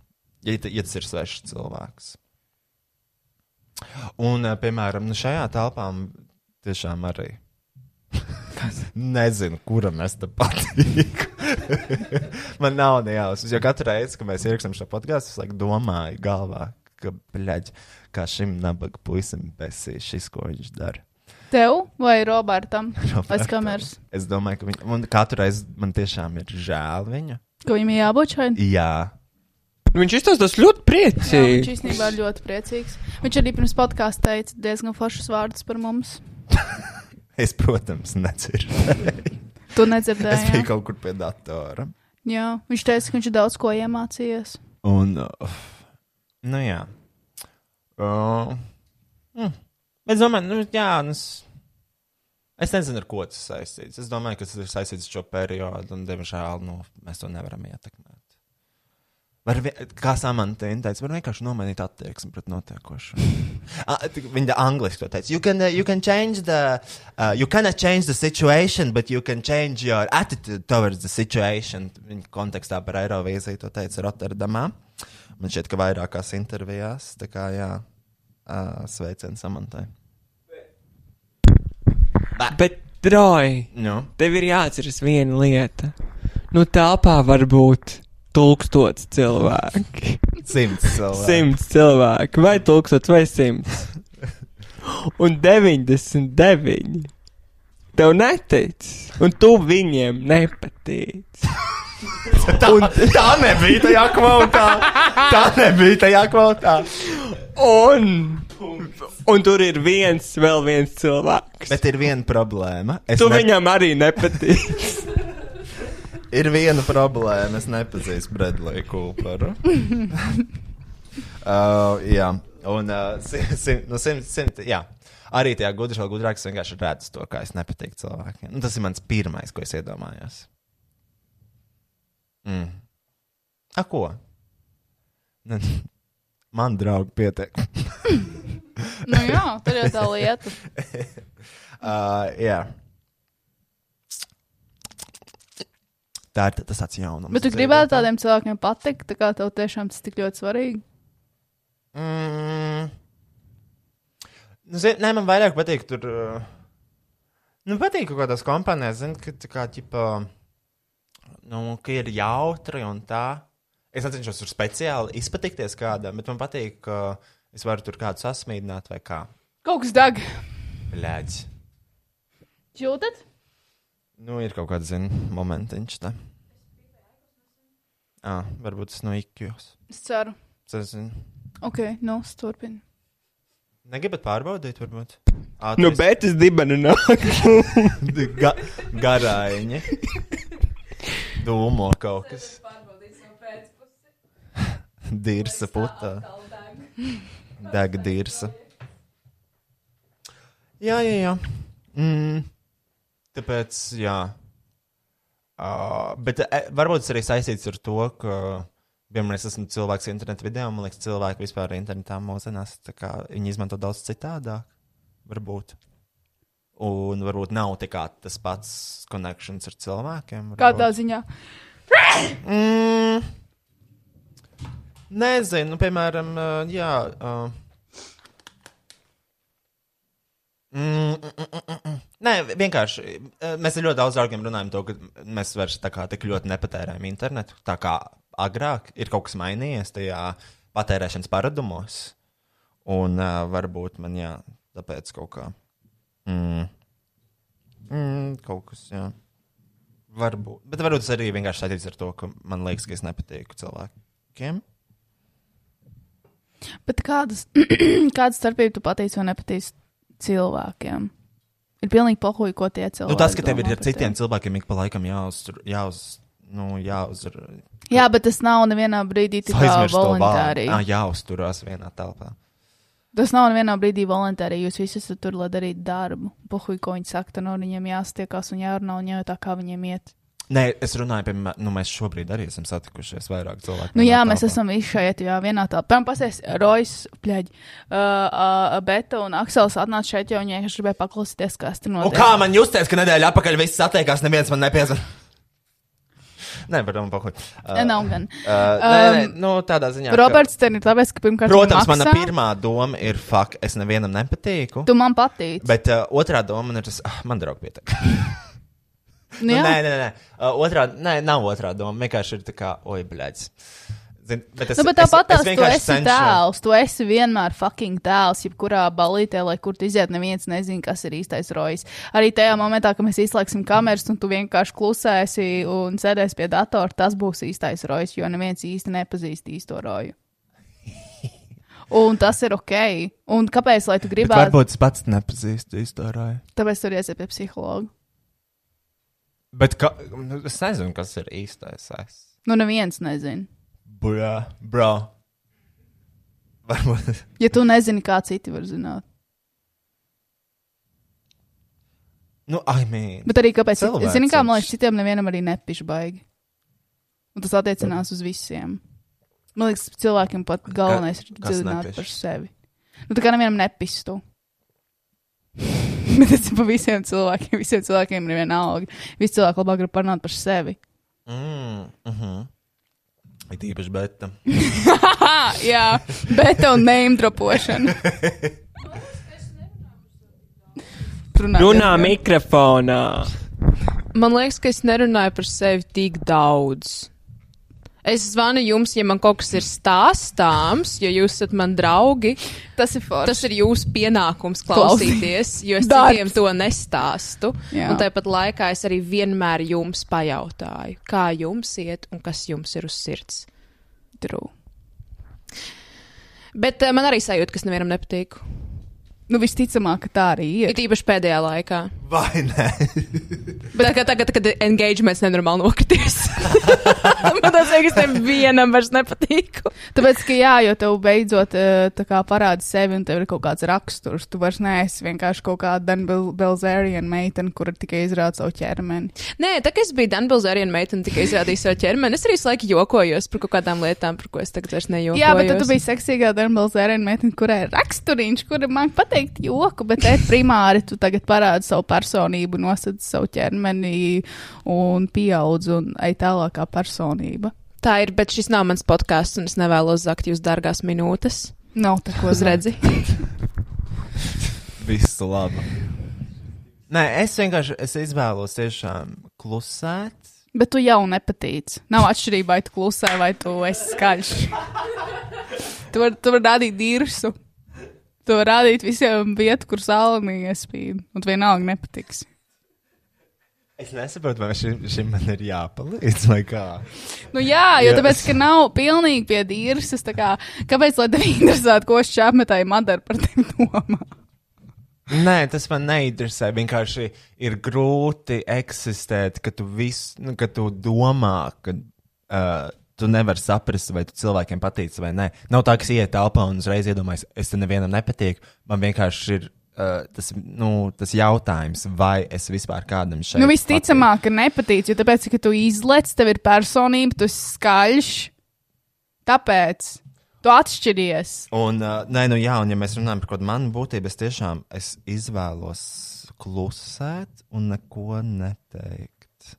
ja, ja tas ir svešs cilvēks. Un, piemēram, nu šajā telpā tiešām arī. Nezinu, kuram es te patīku. Man nav nejausmas, jo katru reizi, kad mēs ierakstām šo podkāstu, es laikam domāju galvā, ka, bļaģ, kā šim nabaga puisim besīs šis, ko viņš dara. Tev vai Robertam? Robertam. kameras. Es domāju, ka viņam, un katru reizi man tiešām ir žēl viņa. Ka viņam ir jābūt šeit? Jā, Viņš izstāstās ļoti Jā, viņš īstenībā ir ļoti priecīgs. Viņš arī pirms podkāstā teica diezgan foršus vārdus par mums. es, protams, nedzirdēju. Tu Es nedzirdēji. biju jā? kaut kur pie datora. Jā, viņš teica, ka viņš ir daudz ko iemācījies. Un, uh, nu jā. Uh, mm. Es domāju, nu, jā, nu, es, es nezinu, ar ko tas saistīts. Es domāju, ka tas ir saistīts ar šo periodu, un, diemžēl, nu, mēs to nevaram ietekmēt. Var, kā Samantīna teica, var vienkārši nomainīt attieksmi pret notiekošo. Ah, Viņa angliski to teica. You can, uh, you can change the, uh, you cannot change the situation, but you can change your attitude towards the situation. Viņa kontekstā par Eirovīziju to teica Rotterdamā. Man šķiet, ka vairākās intervijās, tā kā jā, uh, sveiciens Samantai. Bet, Droji, Nu, tev ir jāatceras viena lieta. Nu, telpā var būt tūkstots cilvēki. simts cilvēku. Simts cilvēki, vai tūkstots, vai simts. Un 99. Tev netic, un tu viņiem nepatīc. Tā, tā nebija tajā kvotā. Tā nebija tajā kvotā. Un, un tur ir viens, vēl viens cilvēks. Bet ir viena problēma. Es tu ne- viņam arī nepatīc. Ir viena problēma. Es nepazīstu Bredliju Kūperu. uh, jā, un uh, sim, sim, no simt, simt, jā. arī tajā gudrā, vēl gudrāk, es vienkārši redzu to, kā es nepatīku cilvēkiem. Un tas ir mans pirmais, ko es iedomājos. Mm. A, ko? Ne, man draugi pietiek. Nu jā, tur jau tā lieta. Uh, jā. Tā ir tas tāds jaunums. Bet tu gribētu tādiem cilvēkiem patikt, tā kā tev tiešām tas tik ļoti svarīgi. Mm. Nu, zin, nē, man vairāk patīk tur. Uh, nu, patīk kaut kādās kompānijās, zinu, ka tā kā ķipa. nu, ka ir jautri un tā. Es necenšos tur speciāli izpatikties kādam, bet man patīk, ka es varu tur kādu sasmīdināt vai kā. Kaut kas dag. Bļaģis. Jūtat? Nu, ir kaut kāds, zini, momentiņš tā. Ah, varbūt tas no ikjos. Es ceru. Tas, zini, Ok, nu, turpini. negribat pārbaudīt, varbūt? Nu, bet es dibenu nāku. Ga garājiņi. Dūmo kaut kas. Dirsa putā. Dega dirsa. Jā, jā, jā. Mm. Tāpēc, jā. Uh, bet e, varbūt tas arī saistīts ar to, ka, piemēram, es esmu cilvēks interneta video, man liekas, cilvēki vispār internetā mūsdienās, viņi izmanto daudz citādāk. Varbūt. Un varbūt nav tas pats konekšņs ar cilvēkiem. varbūt. Kādā ziņā? Mm, nezinu, nu, piemēram, uh, jā. Uh, mm, mm, mm, mm, mm. Nē, vienkārši uh, mēs ļoti daudz draugiem runājam to, ka mēs vairs tā kā tik ļoti nepatērējam internetu. Tā kā agrāk ir kaut kas mainījies tajā patērēšanas paradumos. Un uh, varbūt man, jā, tāpēc kaut kā. Mm, mm, kaut kas, jā. Varbūt. Bet varbūt tas arī vienkārši saistīts ar to, ka man liekas, ka es nepatīku cilvēkiem. Bet kādas, kādas starpības tu pateici vai nepatīci cilvēkiem? Ir pilnīgi pohuļi, ko tie cilvēki. Nu, tas, ka tev ir ar citiem tevi. cilvēkiem ik pa laikam jāuztur, jāuz, nu, jāuztur. Jā, bet tas nav nevienā brīdī vārdu. voluntāri. Ā, jāuzturās vienā telpā. Tas nav nevienā brīdī voluntāri. Jūs visi esat tur, lai darītu darbu. Pohuļi, ko viņi saka, tad no viņiem jāstiekās un jārunā un jājautā, kā viņiem iet. Nē, es runāju, piemēram, nu, mēs šobrīd arī esam satikušies vairāk cilvēku. Nu, jā, mēs telpā. esam visi šeit, jā, vienā telpā. Piemēram, pasies, Rojas, pļaģi, uh, uh, Beta un Aksels atnāca šeit, jo viņi vienkārši gribēja paklausīties, kas tur notiek. kā man justies, ka nedēļa atpakaļ viss atliekās, neviens man nepiezvan? Nē, pardon, pahuļ. Uh, nav gan. Uh, nē, nē, nu, tādā ziņā. ka- Roberts, te ir tāpēc, ka pirmkārt. Protams, mana pirmā doma ir, fuck, es nevienam nepatīku. Tu man patīc. Bet uh, otrā doma man ir tas, ah, man draugi pietiek. Nu, nu, nē, nē, nē. Uh, otrā, nē, nav otrā doma. Vienkārši ir tā kā, oi, blēdz. Zin, bet es, Nu, bet tāpat tās tu vienkārši esi tēls. Tu esi vienmēr fucking tēls. Jebkurā balītē, lai kur tu iziet, neviens nezina, kas ir īstais rojas. Arī tajā momentā, kad mēs izslēgsim kameras, un tu vienkārši klusēsi un sēdēsi pie datora, tas būs īstais rojas, jo neviens īsti nepazīst īsto roju. Un tas ir ok. Un kāpēc, lai tu gribētu? varbūt es pats nepazīstu istoriju. Tāpēc tur iesiet pie psihologa. Bet ka, nu, es nezinu, kas ir īstais. Es. Nu, neviens nezina. Bro, bro. Varbūt. Ja tu nezini, kā citi var zināt. Nu, I mean. Bet arī kāpēc? Cilvēciņš. Zini, kā man liekas, citiem nevienam arī nepiš baigi. Un tas attiecinās uz visiem. Man liekas, cilvēkiem pat galvenais ir kas dzirdēt par sevi. Nu, tā kā nevienam nepistu. Bet tas ir pa visiem cilvēkiem. Visiem cilvēkiem ir viena alga. Visi cilvēki labāk grib parunāt par sevi. Mm, mm -hmm. Ir īpaši beta. Jā, bet tev name dropošana. Runā, Runā mikrofonā. Man liekas, ka es nerunāju par sevi tik daudz. Es zvanu jums, ja man kaut kas ir stāstāms, jo jūs esat man draugi. Tas ir forši. Tas ir jūsu pienākums klausīties, jo es Darbs. citiem to nestāstu. Jā. Un tāpat laikā es arī vienmēr jums pajautāju, kā jums iet un kas jums ir uz sirds. True. Bet uh, man arī sajūta, ka es nevienam nepatīku. Nu, visticamāk, ka tā arī ir. It īpaši pēdējā laikā. Vai ne? Bet tagad, tagad kad engagements nenormāli nokritīs. man tas liekas, ka nevienam vairs nepatīku. Tāpēc, ka jā, jo tev beidzot eh, parāda sevi, un tev ir kaut kāds raksturs. Tu vairs neesi vienkārši kaut kāda Dan Bil- Belzēriena meitene, kura tikai izrāda savu ķermeni. Nē, tā kā es biju Danbilzēriena meitene, tikai izrādīju savu ķermeni. Es arī laiku jokojos par kaut kādām lietām, par ko es tagad vairs nejokojos. Jā, bet tu biji seksīgā Dan Belzēriena meitene, kurai ir raksturiņš, kura man pateikt joku, bet te primāri tu tagad parādi savu personību, nosedz savu ķermeni un pieaudz un ej tālāk kā personība. Tā ir, bet šis nav mans podkāsts, un es nevēlos zakt jūs dārgās minūtes. Nav tā, ko redzi. Visu labu. Nē, es vienkārši es izvēlos tiešām klusēt. Bet tu jau nepatīc. Nav atšķirība, vai tu klusē, vai tu esi skaļš. Tu vari tu var rādīt dirsu. Vari rādīt visiem vietu, kur saule neiespīd. Un vienalga nepatiks. Es nesaprotu, vai šim, šim man ir jāpalīdz vai kā. Nu jā, jo Jā. tāpēc, ka nav pilnīgi pie dirsas, tā kā, kāpēc lai tev interesētu, ko šķi apmetāji madara par tevi domā? Nē, tas man neinteresē. Vienkārši ir grūti eksistēt, ka tu, vis, nu, ka tu domā, ka uh, tu nevari saprast, vai tu cilvēkiem patīc vai nē. Nav tā, ka es ietu telpā un uzreiz iedomājos, es te nevienam nepatīku. Man vienkārši ir uh, tas, nu, tas jautājums, vai es vispār kādam šeit. Nu, visticamāk, ka nepatīc, jo tāpēc, ka tu izlec, tev ir personība, tu esi skaļš. Tāpēc tu atšķiries. Un, uh, nē, nu, jā, un ja mēs runājam par kaut kādu manu būtību, es tiešām es izvēlos klusēt un neko neteikt.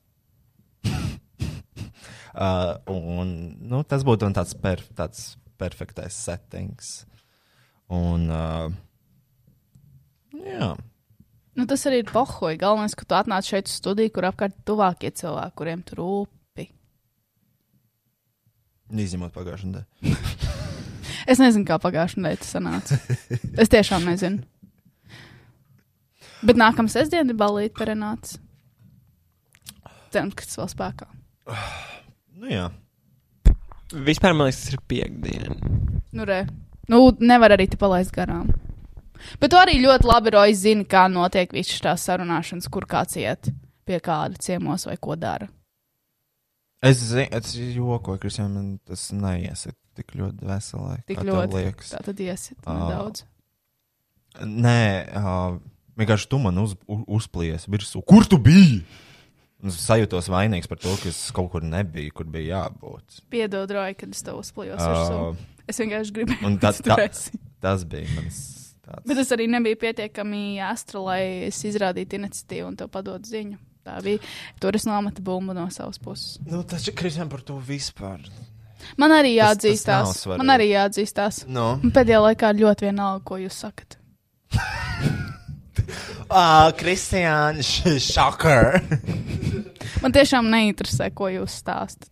uh, un, nu, tas būtu tāds, per, tāds perfektais settings. Un, uh, jā. Nu, tas arī ir pohoji. Galvenais, ka tu atnāc šeit uz studiju, kur apkārt tuvākie cilvēki, kuriem tu rūpi. Izņemot pagājušajā nedēļā. Es nezinu, kā pagājušajā nedēļā tas sanāca. Es tiešām nezinu. Bet nākamā sestdiena ir balīti par Renāts. Cerams, ka tas vēl spēkā. Nu, jā. Vispār man liekas, tas ir piekdiena. Nu, re. Nu, nevar arī te palaist garām. Bet tu arī ļoti labi, Roja, zini, kā notiek visas tās sarunāšanas, kur kāds iet pie kāda ciemos vai ko dara. Es zinu, es jokoju, Kristija, man tas neiesiet tik ļoti veselē. Tik ļoti. liekas. Tā tad iesit Ā. nedaudz. Nē, uh, vienkārši tu man uz, u- uzplies virsū. Kur tu biji? Es sajūtos vainīgs par to, ka es kaut kur nebiju, kur bija jābūt. Piedod, Roja, kad es tev uzplijos. Ā. virsū. Es vienkārši gribēju, Un tā, esi. tas bija mans tāds. Bet es arī nebiju pietiekami astra, lai es izrādītu iniciatīvu un tev padotu ziņu. Tā bija. Tur es nomatu bumbu no savas puses. Nu, taču Kristija par to vispār. Man arī Tas- tas jāatzīstās. svarīgi. Man arī jāatzīstās. No. Pēdējā laikā ļoti vienalga, ko jūs sakat. Ah, Kristiāna, šokar. Man tiešām neinteresē, ko jūs stāstat.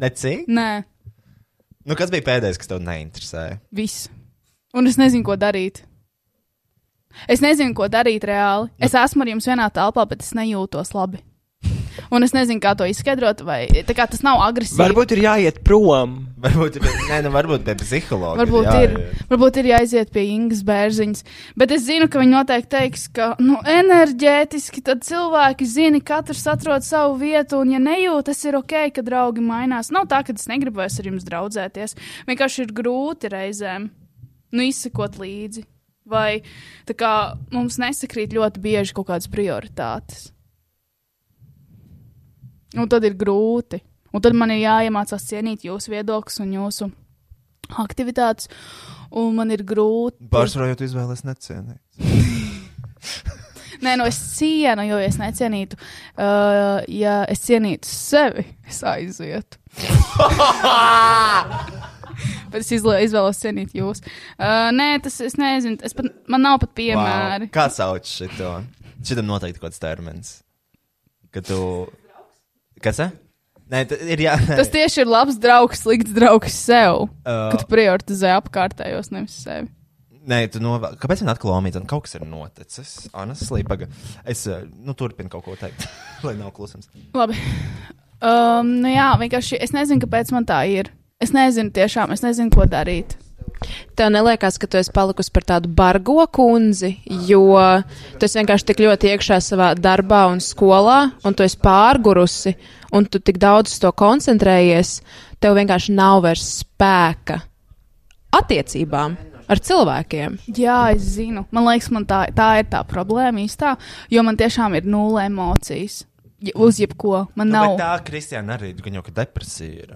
Necīgi? Nē, Nu, kas bija pēdējais, kas tev neinteresēja? viss. Un es nezinu, ko darīt. Es nezinu, ko darīt reāli. Es esmu ar jums vienā telpā, bet es nejūtos labi. Un es nezinu, kā to izskaidrot, vai kā tas nav agresīvi. Varbūt ir jāiet prom. Varbūt, ir- nē, nu, varbūt pie psihologa. Varbūt jā, ir, varbūt ir jāiziet pie Ingas bērziņas. Bet es zinu, ka viņi noteikti teiks, ka nu, enerģētiski tad cilvēki zina, katrs atrod savu vietu, un ja nejūt, tas ir ok, ka draugi mainās. Nav tā, ka es negribu vairs ar jums draudzēties. Vienkārši ir grūti reizēm nu, izsekot līdzi. Vai tā kā mums nesakrīt ļoti bieži kaut kādas prioritātes. Un tad ir grūti. Un tad man ir jāiemācās cienīt jūsu viedokļus un jūsu aktivitātes. Un man ir grūti. Pārsvarojot izvēles necienīt. Nē, nu es cienu, jo es necienītu. Uh, ja es cienītu sevi, es aizietu. Bet es izvēlos cienīt jūs. Uh, nē, tas es nezinu. Es pat, man nav pat piemēri. Wow. Kā sauc šito? Šitam noteikti kaut kāds termins. Ka tu. Kas? eh? Nē, tas ir jā. Tas tieši ir labs draugs, slikts draugs sev. Uh, Kad prioritizē apkārtējos, nevis sevi. Nē, tu novēl. Kāpēc man atkal omīts? Kaut kas ir noticis. Honestly, paga. Es nu, turpinu kaut ko teikt, lai nav klusums. Labi. Um, nu jā, vienkārši es nezinu, kāpēc man tā ir. Es nezinu, tiešām, es nezinu, ko darīt. Tev neliekas, ka tu esi palikusi par tādu bargo kundzi, jo tu esi vienkārši tik ļoti iekšā savā darbā un skolā, un tu esi pārgurusi, un tu tik daudz uz to koncentrējies, tev vienkārši nav vairs spēka attiecībām ar cilvēkiem. Jā, es zinu. Man liekas, man tā, tā ir tā problēma īstā, jo man tiešām ir nulle emocijas. Ja- Uz jebko. Man Nu, nav. bet tā, Kristiāna, arī gan jau ka depresija ir.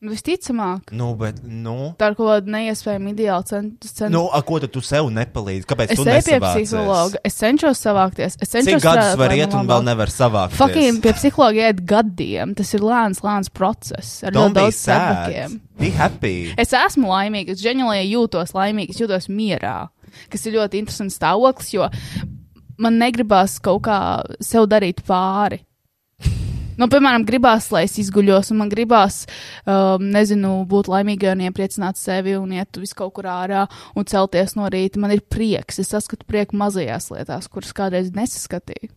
Nu, Visticamāk, Nu, bet, nu. tā ir kaut kāda neiespējama ideāla centra. Nu, a, ko tad tu sev nepalīdzi? Kāpēc es tu eju pie psihologa, es cenšos savākties. Es cenšos Cik gadus var iet un vēl nevar savākt? Fucking pie psihologa iet gadiem. Tas ir lēns, lēns process. Ar Don't ļoti daudz happy. Es esmu laimīga, es ģenerāli jūtos laimīga, es jūtos mierā, kas ir ļoti interesants stāvoklis, jo man negribās kaut kā sev darīt pāri. Nu, piemēram, gribās, lai es izguļos, un man gribās, um, nezinu, būt laimīgai un iepriecināt sevi un iet vis kaut kur ārā un celties no rīta. Man ir prieks, es saskatu prieku mazajās lietās, kuras kādreiz nesaskatīju.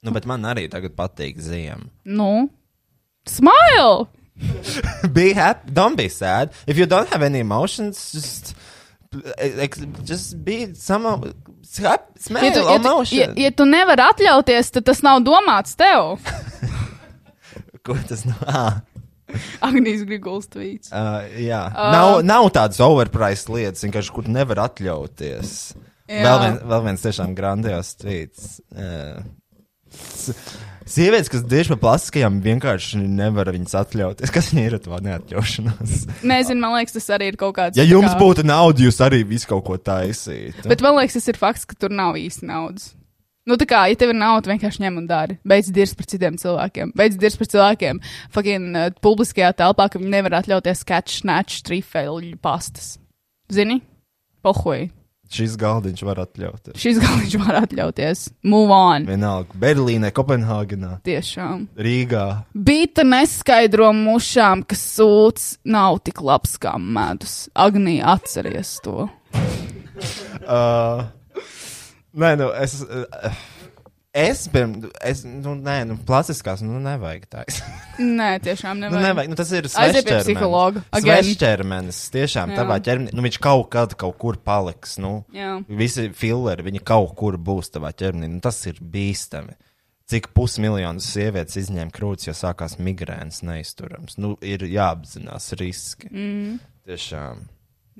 Nu, bet man arī tagad patīk ziema. Nu, smile! be happy, don't be sad. If you don't have any emotions, just. Just be somehow happy, smile, Ja tu, ja, tu, emotion. ja, ja tu nevari atļauties, tad tas nav domāts tev. Ko tas nav? Ah. Agnijas Griguls tvīts. Uh, jā, Uh, nav, nav tādas overpriced lietas, vienkārši kur nevar atļauties. Jā. Vēl, vien, vēl viens tiešām grandios tvīts. Uh, s- sievietes, kas tieši par plastiskajām, vienkārši nevar viņas atļauties. Kas viņai ir ar to neatļaušanos? Nezinu, man liekas, tas arī ir kaut kāds. Ja jums kā- būtu nauda, jūs arī visu kaut ko taisītu. Bet man liekas, tas ir fakts, ka tur nav īsti naudas. Nu, tā kā, ja tev ir nauda, vienkārši ņem un dari. Beidz dirzt par citiem cilvēkiem. Beidz dirzt par cilvēkiem fucking uh, publiskajā telpā, ka viņi nevar atļauties catch, snatch, trifeļu pastas. Zini? Pohoji. Šis galdiņš var atļauties. Šis galvenais var atļauties. Move on. Vienalga, Berlīnē, Kopenhāgenā, Tiešām. Rīgā. Bīta neskaidro mušām, ka sūds nav tik labs kā medus. Agnija, atceries to. Uh, nē, nu, es. Uh, Es pirms, es, nu, nē, nu, plastiskās, nu, nevajag tādas. Nē, tiešām Nu, nevajag. nevajag, nu, tas ir psihologa. Again. Svešķermenis, tiešām Jā. tavā ķermenī, nu, viņš kaut kad kaut kur paliks, nu, Jā. visi filleri, viņi kaut kur būs tavā ķermenī, nu, tas ir bīstami. Cik pusmiljonus sievietes izņēma krūtis, jo sākās migrēnas neizturams. Nu, ir jāapzinās riski. Mm. Tiešām.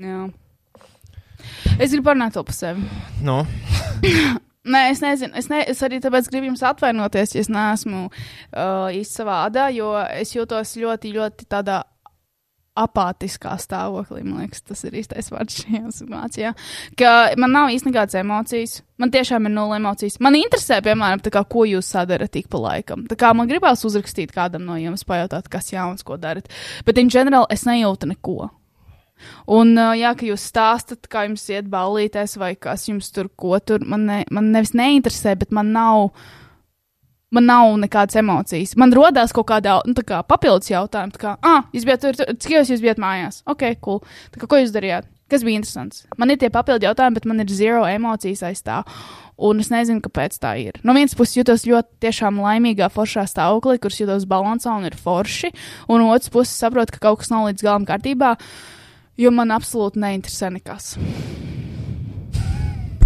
Jā. Es gribu parunāt par sevi. Nu, Nē, es nezinu. Es, ne, es arī tāpēc gribu jums atvainoties, ja es neesmu uh, īsti savā adā, jo es jūtos ļoti, ļoti tādā apātiskā stāvoklī. Man liekas, tas ir īstais vārds šajā situācijā. Ka man nav īsti nekādas emocijas. Man tiešām ir nulle emocijas. Man interesē, piemēram, kā, ko jūs sadarat tik pa laikam. Tā kā man gribās uzrakstīt kādam no jums, pajautāt, kas jauns, ko darat. Bet, in general, es nejūtu neko. Un, uh, jā, ka jūs stāstat, kā jums iet ballītēs, vai kas jums tur ko tur. Man, ne, man nevis neinteresē, bet man nav, man nav nekādas emocijas. Man rodās kaut kāda nu, kā papildus jautājuma, tā kā, ah, jūs bijat tur, cik jūs, jūs bijat mājās? Ok, cool. Tā kā, ko jūs darījāt? Kas bija interesants? Man ir tie papildu jautājumi, bet man ir zero emocijas aiz tā. Un es nezinu, kāpēc tā ir. No vienas puses, jūtos ļoti tiešām laimīgā, foršā stāvoklī, kurš jūtos balansā un ir forši. Un no otras puses, saprotu, ka kaut kas nav līdz galam kārtībā. Jo man absolūti neinteresē nekas.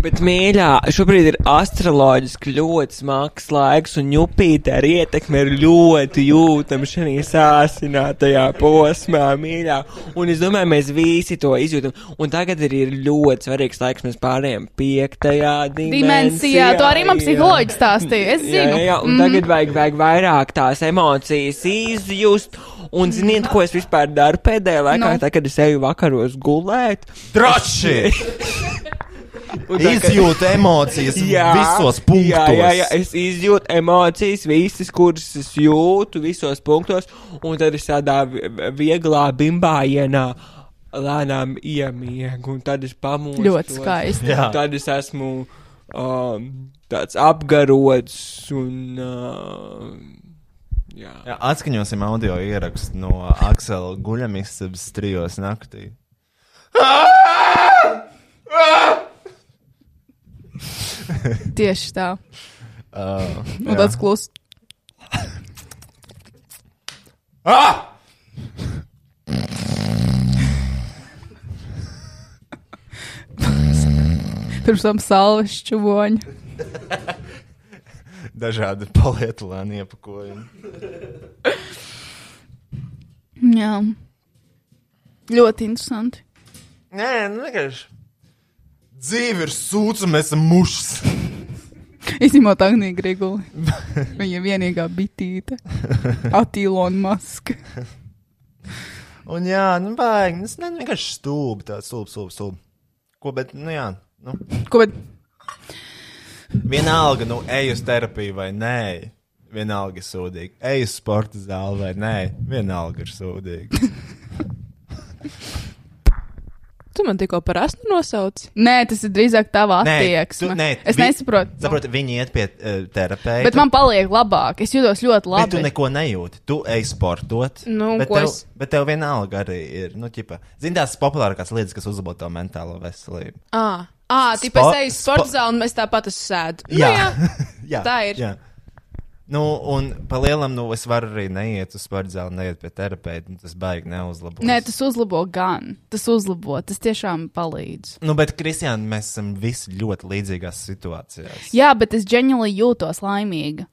Bet, mīļā, šobrīd ir astroloģiski ļoti smags laiks, un ņupīte ar ietekmi ir ļoti jūtama šajā sāsinātajā posmā, mīļā. Un es domāju, mēs visi to izjūtam. Un tagad ir, ir ļoti svarīgs laiks, mēs pārējām piektajā dimensijā. Dimensijā, to arī man psiholoģiski stāstīja. Es Jā, zinu. jā, un Mhm. tagad vajag, vajag vairāk tās emocijas izjust. Un ziniet, ko es vispār daru pēdējā laikā, Nu. no. tā, kad es eju vakaros gulēt? Traši! Izjūta emocijas visos punktos. Jā, jā, jā, es izjūtu emocijas, visas, kuras es jūtu, visos punktos, un tad es tādā vi- vieglā bimbājienā lēnām iemiegu, un tad es pamostos. Ļoti skaisti. Jā. Un Tad es esmu um, tāds apgarots un. Uh, jā. Jā, atskaņosim audio ierakstu no Aksela guļamistabas trijos naktī. Tieši tā. Uh, Un tāds kluss. Ah! Pirms tam salves čuvoņi. Dažādi polietilēni iepakojumi. Jā. Ļoti interesanti. Nē, nu vienkārši. Dzīve ir sūds, un mēs esam mušas. Izņemot Agniju Griguli. Viņa vienīgā bitīte. Atīlona maska. Un jā, nu baigi. Tas ne, vienkārši stulbi, tāds stulbi, stulbi, stulbi. Ko, bet, nu jā, nu. Ko, bet Vienalga, nu, ej uz terapiju vai nē. Vienalga ir sūdīgi. Ej uz sporta zāli vai nē. Vienalga ir sūdīgi. tu man tikko par asnu nosauci? Nē, tas ir drīzāk tava Nē, attieksme. tu- nē, es vi- nesaprotu. Saproti, viņi iet pie uh, terapeita. Bet man paliek labāk. Es jūtos ļoti Bet tu labi. neko nejūti. Tu ej sportot. Nu, bet, tev, es- bet tev vienalga arī ir. Nu, ķipa, zini, tās populārākās lietas, kas uzlabo tavu mentālo veselību. Ah, ah tipā Spo- es eju sporta zāli un es tāpat esmu sēdu. Nu, Jā. jā. jā, Tā ir. Jā. Nu, un pa lielam, nu, es varu arī neiet uz sporta zāli, neiet pie terapeita. un Tas baigi neuzlabo. Nē, tas uzlabo gan. Tas uzlabo. Tas tiešām palīdz. Nu, bet, Kristiāna, mēs esam visi ļoti līdzīgās situācijās. Jā, bet es ģeniāli jūtos laimīga.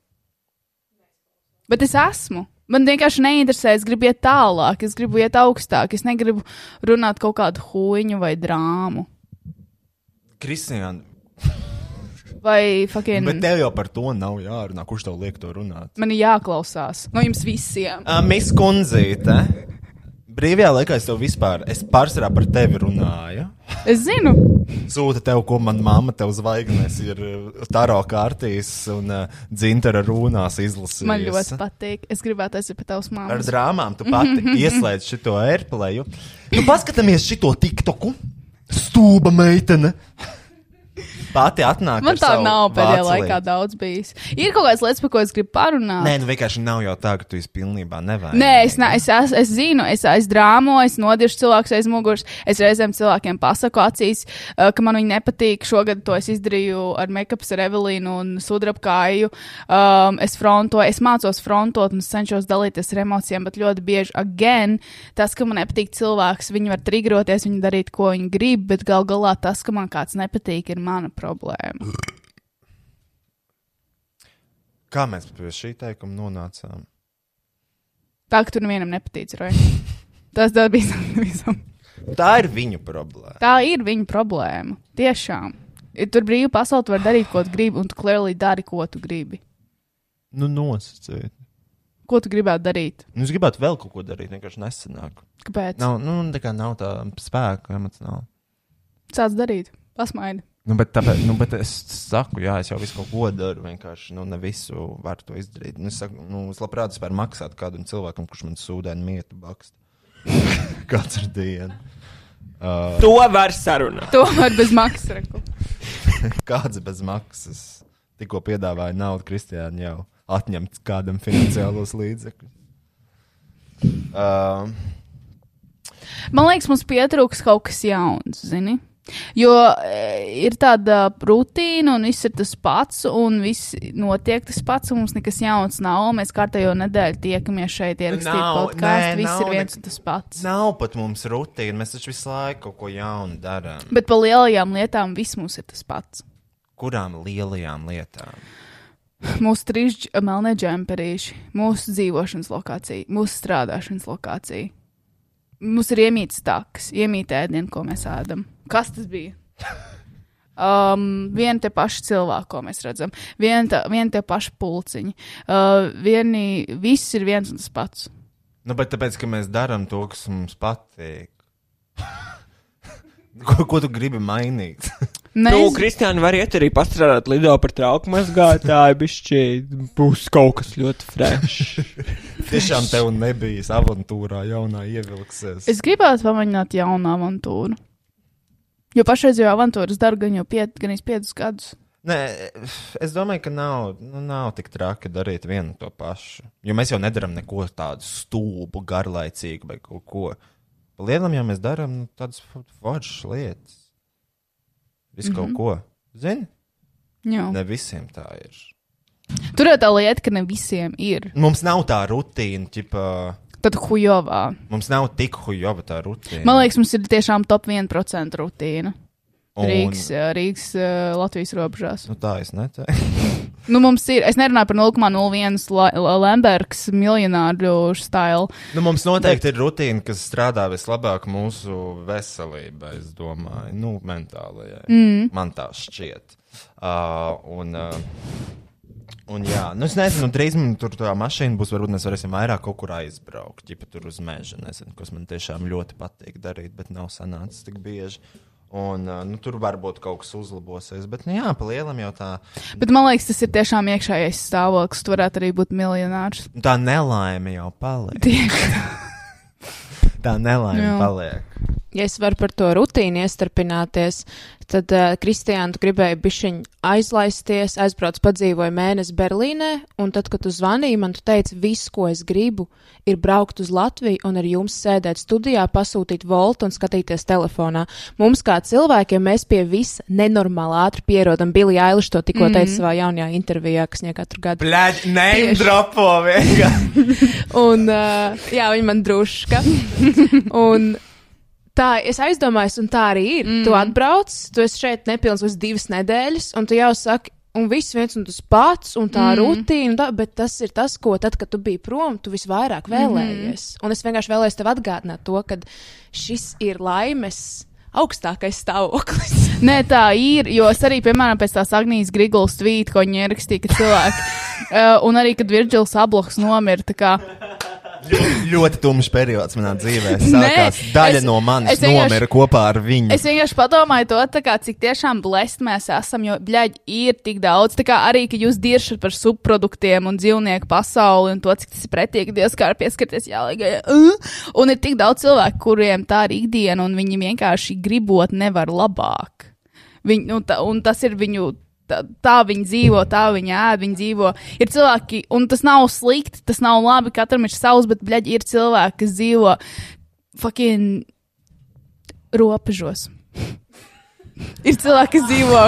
Bet es esmu. Man vienkārši neinteresē, es gribu iet tālāk, es gribu iet augstāk, es negribu runāt kaut kādu huīņu vai drāmu. Kristiāna, Vai fucking. bet tev jau par to nav jārunā. Kurš tev liek to runāt? Man ir jāklausās no jums visiem. Uh, Miss Kundzīte, brīvajā laikā es tev vispār, es pārsvarā par tevi runāju. Es zinu, Sūta tev, ko man mamma tev zvaigznēs ir uh, taro kārtīs un uh, dzintara rūnās izlasījusi. man ļoti patīk. Es gribētu aiziet pie tavas Ar māmas. drāmām tu pati ieslēdz šo airplay. Nu, paskatāmies šo TikToku. Stūba meitene. Pati atnāk. Man tā nav pēdējā vācelīti. laikā daudz bijis. Ir kaut kādas lietas, par ko es gribu parunāt. Nē, nu vienkārši nav jau tā, ka tu esi pilnībā nevainīgs. Nē, es, ne, es, es, es zinu, es, es drāmoju, es nodiršu cilvēku aiz muguras. Es reizēm cilvēkiem pasaku acīs, uh, ka man viņi nepatīk. Šogad to es izdarīju ar make-up ar Evelīnu un sudrabkāju. Um, es frontoju, es mācos frontot un cenšos dalīties ar emocijām, bet ļoti bieži, again, tas, ka man nepatīk cilvēks, viņi var trigroties, viņi darīt, ko viņi grib, bet gal galā tas, ka man kāds nepatīk, ir mana problēma. Kā mēs pie šī teikuma nonācām? Tā, ka tur nevienam nepatīk, vai? Tas tā bija visam. Tā ir viņu problēma. Tā ir viņa problēma. Tiešām. Tur brīvi pasauli tu vari darīt, ko tu gribi, un tu klērlī dari, ko tu gribi. Nu, nosacīt. Ko tu gribētu darīt? Nu, es gribētu vēl kaut ko darīt, vienkārši nesenāk. Kāpēc? Nav, nu, tā kā nav tā spēka emocionāli. Sāc darīt, pasmaidi. Nu, bet, tāpēc, nu, bet es saku, jā, es jau visu kaut ko daru. Vienkārši nu, ne visu varu to izdarīt. Nu, es, saku, nu, es labprāt spēju maksāt kādam cilvēkam, kurš man sūdēna mietu bakst. Katru dienu. Uh, To var sarunāt. To var bez maksas. kāds bez maksas tikko piedāvāja naudu Kristiānam jau atņemt kādam finansiālos līdzekļus. Uh, Man liekas, mums pietrūks kaut kas jauns, zini? Jo e, ir tāda rutīna, un viss ir tas pats, un viss notiek tas pats, un mums nekas jauns nav. Mēs kārtējo nedēļu tiekamies šeit, ierakstīt kaut kādu, viss ir viens un tas pats. nav pat mums rutīna, mēs taču visu laiku kaut ko jaunu darām. Bet par lielajām lietām viss mums ir tas pats. Kurām lielajām lietām? Mūsu trīs melnie džemperīši, mūsu dzīvošanas lokācija, mūsu strādāšanas lokācija. Mums ir iemīts takas, iemīta ēdienu, ko mēs ēdam. Kas tas bija? Um, viena te paša cilvēka, ko mēs redzam, viena te, vien te paša pulciņa. Uh, vieni, viss ir viens un tas pats. Nu, bet tāpēc, ka mēs darām to, kas mums patīk. ko, ko tu gribi mainīt? Nu, Mēs, Kristiāna var iet arī pastrādāt lido par trauku mazgātāju, bišķi būs kaut kas ļoti fresh. Tiešām tev nebija avantūrā jaunā ievilksies. es gribētu pamēģināt jaunu avantūru. Jo pašreizējo avantūru es daru gan jau piet, gan piecus gadus. Nē, es domāju, ka nav, nu, nav tik traki darīt vienu to pašu. Jo mēs jau nedarām neko tādu stulbu, garlaicīgu vai kaut ko. Lielam jau mēs darām nu, tādas foršas lietas. Visu mm -hmm. kaut ko. Zini? Jā. Ne visiem tā ir. Tur jau tā lieta, ka ne visiem ir. Mums nav tā rutīna, ķipa, Tad hujovā. mums nav tik hujova tā rutīna. Man liekas, mums ir tiešām top 1% rutīna. Un- Rīgas, Rīgas Latvijas robežās. Nu, tā es neteiktu. Nu, mums ir, es nerunāju par 0,01 La- La- Lembergs miljonāru stilu. Nu, mums noteikti Bet... ir rutīna, kas strādā vislabāk mūsu veselībai, es domāju, nu, mentālajai. Mm. Man tā šķiet. Uh, un, uh, un, jā, nu, es nezinu, drīz man tur tā mašīna būs, varbūt mēs varēsim vairāk kaut kur aizbraukt, ja tur uz meža, nezinu, kas man tiešām ļoti patīk darīt, bet nav sanācis tik bieži. Un, nu, tur varbūt kaut kas uzlabosies, bet, nu, jā, pa lielam jau tā, Bet man liekas, tas ir tiešām iekšējais stāvoklis. Tu varētu arī būt miljonārs. tā nelaime jau paliek. Tieši Tā nelaime Jā. paliek. Ja es varu par to rutīnu iestarpināties, tad uh, Kristiāna, tu gribēji bišķiņ aizlaisties, aizbrauc padzīvoja mēnesi Berlīnē, un tad, kad tu zvanīji, man tu teici, viss, ko es gribu, ir braukt uz Latviju un ar jums sēdēt studijā, pasūtīt voltu un skatīties telefonā. Mums kā cilvēkiem mēs pie visa nenormāli ātri pierodam. Billy Eilish to tikko mm. teica savā jaunajā intervijā, kas viņai katru gadu. Bļaļ, name dropo vienkārši. Un, uh, jā, viņa man druška. un tā, es aizdomājos, un tā arī ir. Mm. Tu atbrauc, tu esi šeit nepilns uz divas nedēļas, un tu jau saki, un viss viens un tas pats, un tā mm. rutīna, tā, bet tas ir tas, ko tad, kad tu biji prom, tu visvairāk vēlējies. Mm. Un es vienkārši vēlējos tev atgādināt to, ka šis ir laimes. Augstākais stāvoklis. Nē, tā ir. Jo es arī, piemēram, pēc tās Agnijas Griglas tvīta, ko viņa ierakstīja, ka cilvēki, uh, un arī, kad Virģils Abloks nomira, tā kā Ļoti tumšs periods manā dzīvē. Sākās Nē, daļa es- no manis vienkārši- nomira kopā ar viņu. Es vienkārši padomāju to, kā, cik tiešām blēst mēs esam, jo, bļaigi, ir tik daudz. Tā kā arī, ka jūs diršat par subproduktiem un dzīvnieku pasauli un to, cik tas ir pretīgi, Dievs, kā ar pieskarties jālaigai. Uh, un ir tik daudz cilvēku, kuriem tā ir ikdiena, un viņi vienkārši gribot nevar labāk. Viņi, nu, tā, un tas ir viņu. Tā, tā viņi dzīvo, tā viņi ēd, viņi dzīvo. Ir cilvēki, un tas nav slikti, tas nav labi, katram ir savs, bet, bļaigi, ir cilvēki, kas dzīvo fucking robežos. ir cilvēki, kas dzīvo,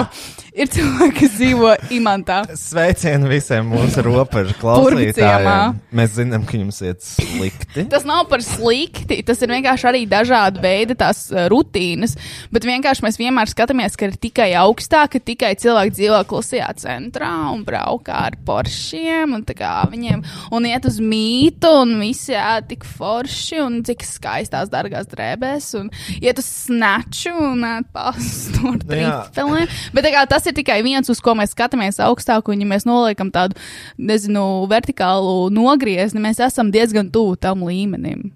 ir cilvēki, kas dzīvo imantā. Sveicienu visiem mūsu robežu klausītājiem. Mēs zinām, ka jums iet slikti. Tas nav par slikti, tas ir vienkārši arī dažādi veidi tās uh, rutīnas, bet vienkārši mēs vienmēr skatāmies, ka ir tikai augstāk, ka tikai cilvēki dzīvo klusajā centrā un braukā ar poršiem un tā kā viņiem, un iet uz mītu un visi ēd tik forši un cik skaistās dārgās drēbēs un iet uz snaču un ēd pastu ar Nu jā. trīsfelēm. Bet tā kā, tas ir tikai viens, uz ko mēs skatāmies augstāk, un ja mēs noliekam tādu, nezinu, vertikālu nogriezni, mēs esam diezgan tuvu tam līmenim.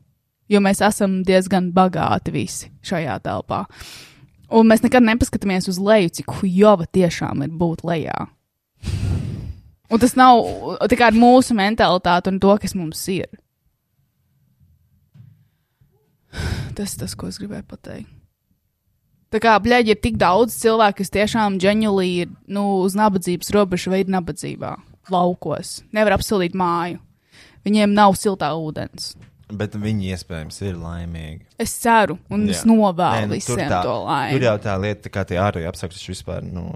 Jo mēs esam diezgan bagāti visi šajā telpā. Un mēs nekad nepaskatāmies uz leju, cik hujova tiešām ir būt lejā. Un tas nav tikai ar mūsu mentalitāti un to, kas mums ir. Tas ir tas, ko es gribēju pateikt. Tā kā, bļaigi, ir tik daudz cilvēku, kas tiešām ģeņulī ir nu, uz nabadzības robežas vai ir nabadzībā, laukos, nevar apsildīt māju. Viņiem nav siltā ūdens. Bet viņi iespējams ir laimīgi. Es ceru, un Jā. es novēlu Nē, nu, visiem tā- to laimi. Tur jau tā lieta, kā tie ārēji tas vispār, nu,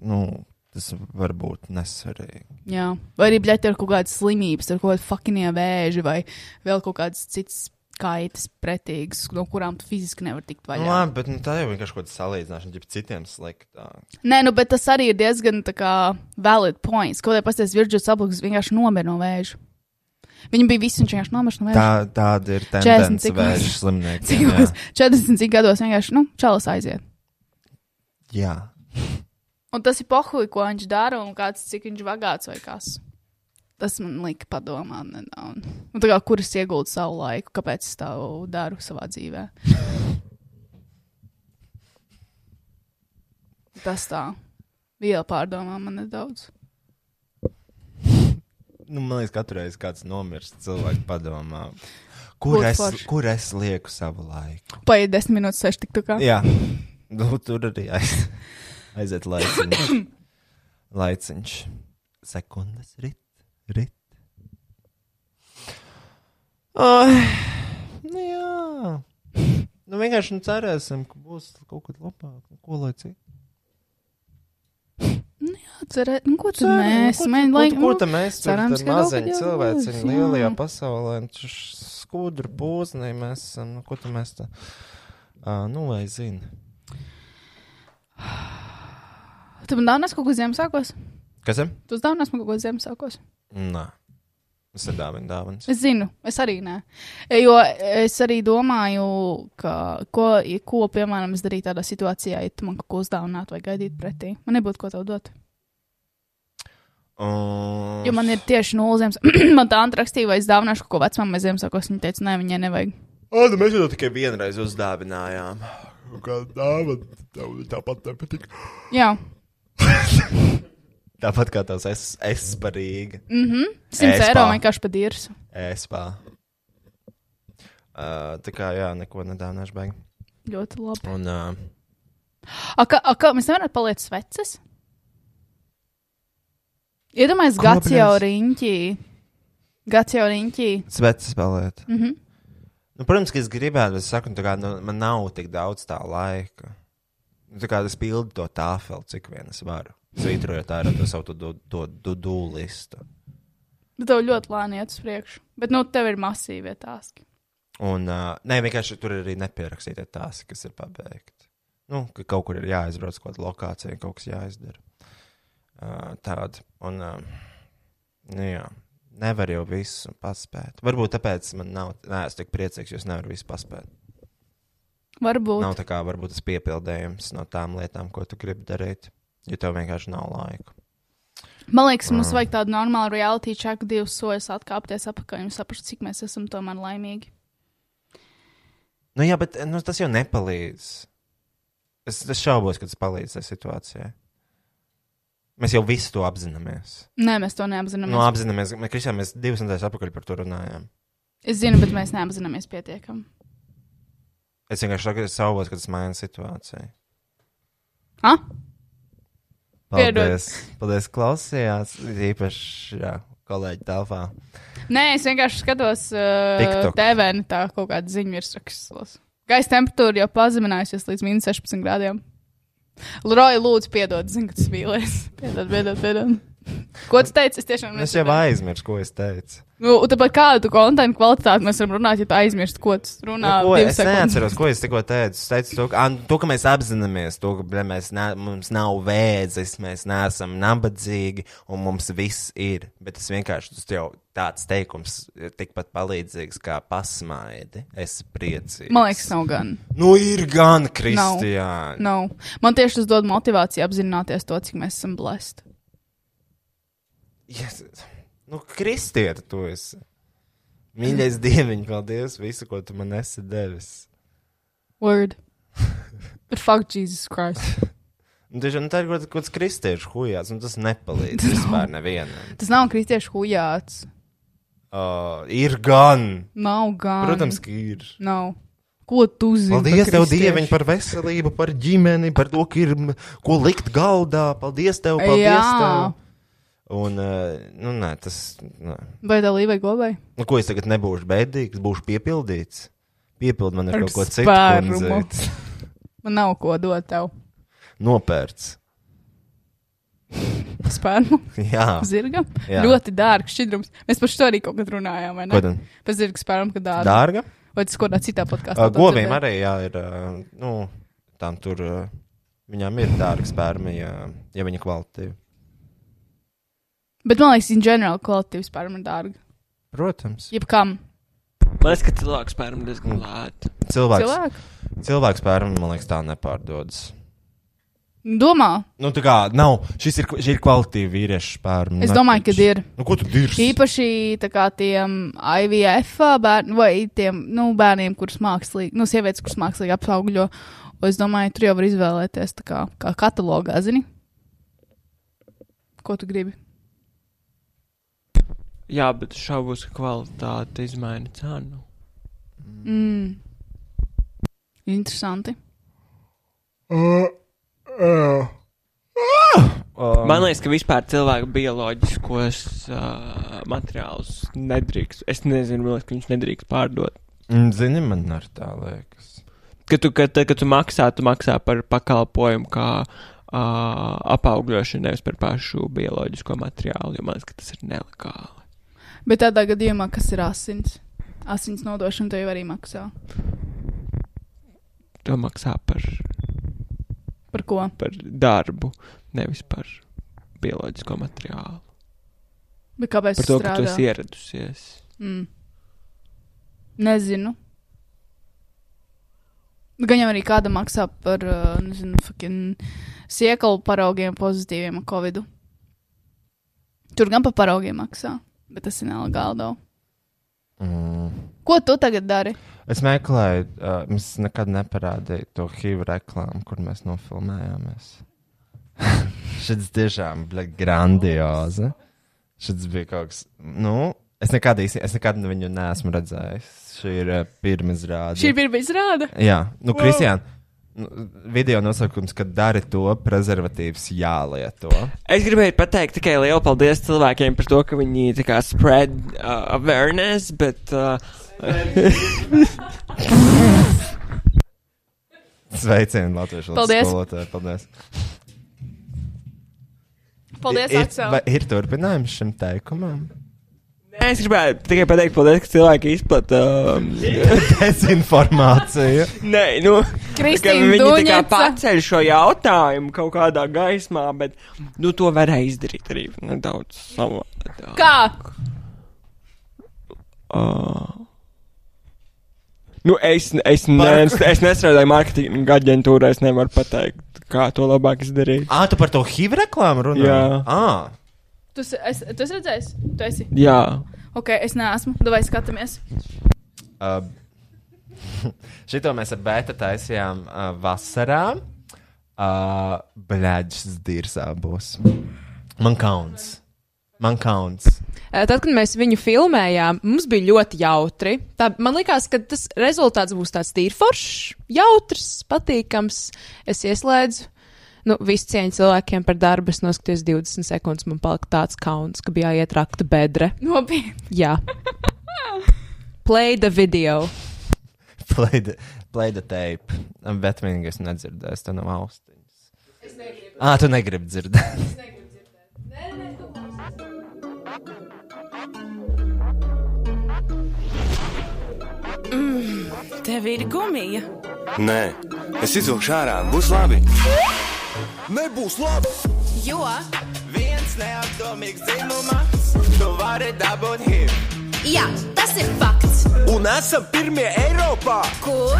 nu, tas var būt nesvarīgi. Jā. Vai arī bļaigi ir kaut kādas slimības, ar kaut kādu fucking vēži vai vēl kaut kādas citas kaitas pretīgas, no kurām tu fiziski nevari tikt Nu, vaļā. labi, bet nu, tā jau vienkārši kaut kāda salīdzināšana, ja citiem sliktāk. Nē, nu, bet tas arī ir diezgan tā kā valid points. Kaut kā pasties, Virģis Aplaks vienkārši nomira no vēža. Viņa bija visi, vienkārši nomira no vēža. Tā, tāda ir 40 tendence vēža gados? 40 cik gados vienkārši, nu, čalis aiziet. Jā. Un tas ir pohuļ, ko viņš dara un kāds, cik viņš bagāts vai kas. Tas man lika padomāt nedaudz. Tā kā kur es ieguldu savu laiku, kāpēc es tā daru savā dzīvē. Tas tā. Viela pārdomā man nedaudz. Nu, man liekas, katru reizi kāds nomirst, cilvēks padomā, kur Būtu es, forši. kur es lieku savu laiku. Paiet desmit minūtes, seši tik tukā. Jā, nu, tur arī aiz, aiziet laiciņš. laiciņš. Sekundes rit, rit. Ai, nu jā. Nu vienkārši nu, cerēsim, ka būs kaut kas labāk. Nu, Ko lai cik? Cerē, nu, ko tad Ceram, mēs? ko, Mēs, ko, lai, ko, ko tad mēs cerams, ka maziņi kad jau cilvēci būs, lielajā jā. pasaulē, skudru pūznī mēs esam, nu, ko tad mēs tā, uh, nu, lai zina. Tu man dāvinās kaut ko Ziemassvētkos? Kas ir? Tu dāvinās man kaut ko Ziemassvētkos? Nē. Es ir dāvinu dāvanas. Es zinu, es arī nē. Jo es arī domāju, ka, ko, ko piemēram, es darītu tādā situācijā, ja tu man kaut ko uzdāvinātu vai gaidītu pretī. Man nebūtu ko tev dot. Um, Jo man ir tieši nulle zemes. man tā Anta rakstīja, vai es dāvināšu kaut ko vecumam, vai Ziemassvētkos. Viņa teica, nē, viņai nevajag. O, nu mēs jau tikai vienreiz uzdāvinājām. Kā dāvana, tev tāpat nepatīk. Jā, Tāpat kā tās es, esparīgi. mhm. 100 Espā. eiro vienkārši pa dirsu. Espā. Uh, tā kā, jā, neko nedāvināšu beigās. Ļoti labi. Un, uh, A, kā, a, kā mēs nevaram palikt sveces? Iedomājieties, gads jau riņķī. Gads jau riņķī. Sveci spēlēt. Mhm. Nu, protams, ka es gribētu, bet es saku, nu, kā, nu, man nav tik daudz tā laika. Nu, Tā kā es pildu to tāfeli, cik vien es varu. Svītrojot ārā to savu to, to, to, to dū listu. Bet tev ļoti lēni iet uz priekšu. Bet, nu, tev ir masīvie tāski. Un, uh, nē, vienkārši tur ir arī nepierakstītie tās, kas ir pabeigti. Nu, ka kaut kur ir jāizbrauc kaut kāda lokācija, kaut kas jāizdara. Uh, tāda. Un, uh, nu, jā, nevar jau visu paspēt. Varbūt tāpēc man nav, nē, es tik priecīgs, jo es nevaru visu paspēt. Varbūt. Nav tā kā varbūt tas piepildījums no tām lietām, ko tu gribi darīt, jo tev vienkārši nav laika. Man liekas, mums Mm. vajag tādu normālu reality check, divus soļus atkāpties atpakaļ un saprast, cik mēs esam tomēr laimīgi. Nu, jā, bet nu, tas jau nepalīdz. Es, es šaubos, ka tas palīdz tajā situācijā. Mēs jau visu to apzināmies. Nē, mēs to neapzināmies. Nu, apzināmies, mēs, Kristian, mēs divas nedēļas atpakaļ par to runājām. Es zinu, bet mēs neapzināmies pietiekami. Es vienkārši šaubos, ka tas maina situāciju. Ha? Paldies, paldies klausījās. Īpaši, jā, kolēģi telpā. Nē, es vienkārši skatos uh. TV, tā kaut kāda ziņu virsrakstos. Gaisa temperatūra jau pazeminājusies līdz minus 16 grādiem. Loroja, lūdzu, piedod, zinu, ka tas vīlies. Piedod, piedod, piedod. Ko tu teici? Es tiešām Es jau aizmirsu, ko es teicu. Nu, tāpat kādu tu kontekstu kvalitāti mēs varam runāt, ja tu aizmirsti, ko tu runā. Nu, ko, es sekundes. neatceros, ko es tikko teicu. Es teicu, to, ka, to, ka mēs apzināmies, to, ka bļa, mēs ne, mums nav vēzis, mēs neesam nabadzīgi un mums viss ir. Bet tas vienkārši tas jau tāds teikums ir tikpat palīdzīgs kā pasmaidi. Es priecīgs. Man liekas, nav gan. Nu, ir gan, Nav. Kristiāna. Nav. Man tieši tas dod motivāciju apzināties to, cik mēs esam blēsti. Yes. Nu, Kristieta, tu esi. Mīļais dieviņš, paldies visu, ko tu man esi devis. Word. But fuck Jesus Christ. Nu, tieši, nu, tā ir kaut kāds kristiešu hujās, un tas nepalīdz vispār nevienam. Tas nav kristiešu hujāts. Uh, ir gan. Nav gan. Protams, ka ir. Nav. Ko tu zini? Paldies tev? Dieviņ, par veselību, par ģimeni, par to, ir ko likt galdā. Paldies tev, paldies Jā. tev. Un, uh, nu, nē, tas, nē. Vai tā līnija gobai? Nu, ko es tagad nebūšu bēdīgs, būšu piepildīts. Piepildi man ar, Ar kaut ko citu. Man nav ko dot tev. Nopērts. Spērnu. Jā. Zirgam. Jā. Ļoti dārgs šķidrums. Mēs par šo arī kaut kad runājām, vai? Ko tad? Par zirga spērnu, ka dārga. Dārga? Vai tas kādā citā podkāstā? Uh, govīm arī jā, ir. Uh, nu, tam tur uh, viņām ir dārga spērma, ja, ja viņa kvalitīva. Bet man liekas, in general, kvalitāte spērnu ir dārga. Protams. Jebkam. Man liekas, ka cilvēks pērn diezgan lēti. Cilvēks, Cilvēku? cilvēks spērma, man liekas, tā nepārdodas. Domā. Nu, tā kā nav, šis ir, šī ir kvalitīva vīriešu spērma. Es domāju, ka ir. Nu, ko tu dirzi? Īpaši tā kā tiem IVF bērniem, vai tiem nu, bērniem, kurus mākslīgi, nu, sievietes, kuras mākslīgi apaugļo. Un Es domāju, tur jau var izvēlēties tā kā, kā katalogā, zini? Ko tu gribi? Jā, bet es šaubos, ka kvalitāte izmaina cenu. Mm. Interesanti. Um, Man liekas, ka vispār cilvēku bioloģiskos uh, materiālus nedrīkst. Es nezinu, liekas, ka viņš nedrīkst pārdot. Mm, Zini, man ar tā liekas. Kad tu, kad, kad tu maksā, tu maksā par pakalpojumu, kā uh, apaugļošanu, nevis par pašu bioloģisko materiālu. Jo man liekas, ka tas ir nelegāli. Bet tādā gadījumā, kas ir asins? Asins nodošana tev arī maksā. To maksā par, Par ko? par darbu, nevis par bioloģisko materiālu. Bet kāpēc Par to, ka tu strādā? esi ieradusies. Mm. Nezinu. Gan jau arī kāda maksā par, uh, nezinu, fucking siekalu paraugiem pozitīviem ar covid. Tur gan par paraugiem maksā, bet tas ir nelegāli. Mm. Ko tu tagad dari? Es meklēju, uh, mums nekad neparādīja to HIV reklāmu, kur mēs nofilmējāmies. Šis tiešām bija grandiozi. Šis bija kaut kas, nu, es nekad, īsti- es nekad viņu neesmu redzējis. Šī ir uh, pirmizrāde. Šī ir pirmā izrāde. Jā, nu, Kristiāna. Nu, video nosaukums, ka dari to, prezervatīvs jālieto. Es gribēju pateikt tikai lielu paldies cilvēkiem par to, ka viņi tā kā spread uh, awareness, bet. Uh, Sveicieni latviešu Paldies. skolotāji. Paldies. Paldies, ir, Aksel. vai ir turpinājums šim teikumam? Es gribēju tikai pateikt, paldies, ka cilvēki izplata. Um, Dezinformāciju. Nē, nu, Kristīna viņi tā kā Duņeca. paceļ šo jautājumu kaut kādā gaismā, bet nu, to varēja izdarīt arī nedaudz savādāk. Kā? Uh, nu, es, es, ne, es nestrādāju mārketinga aģentūrā, es nevaru pateikt, kā to labāk izdarīt. Ā, tu par to HIV reklāmu runā? Jā. Ah, Tu es, tu esi redzējis? Tu esi. Jā. Ok, es neesmu. Vai skatāmies? uh, šito mēs ar Bēta taisījām uh, vasarā. Uh, Bļaģis dirzā būs. Man kauns. Man kauns. Tad, kad mēs viņu filmējām, mums bija ļoti jautri. Tā, man liekas, ka tas rezultāts būs tāds tīri foršs, jautrs, patīkams. Es ieslēdzu. Nu, visu cieņu cilvēkiem par darbu. Es noskatījos 20 sekundes. Man palika tāds kauns, ka bija jāiet rakta bedre. Nopietni. Jā. Play the video. Play the, play the tape. Bet vienīgi es nedzirdēju, tas nav austiņas. Ah, tu negribi dzirdēt. Tev ir gumija. Nē, es izvilkšu ārā, būs labi. Nebūs labi! Jo Viens neapdomīgs dzimums, tu vari dabūt HIV. Jā, tas ir fakts. Un esam pirmie Eiropā, Kur?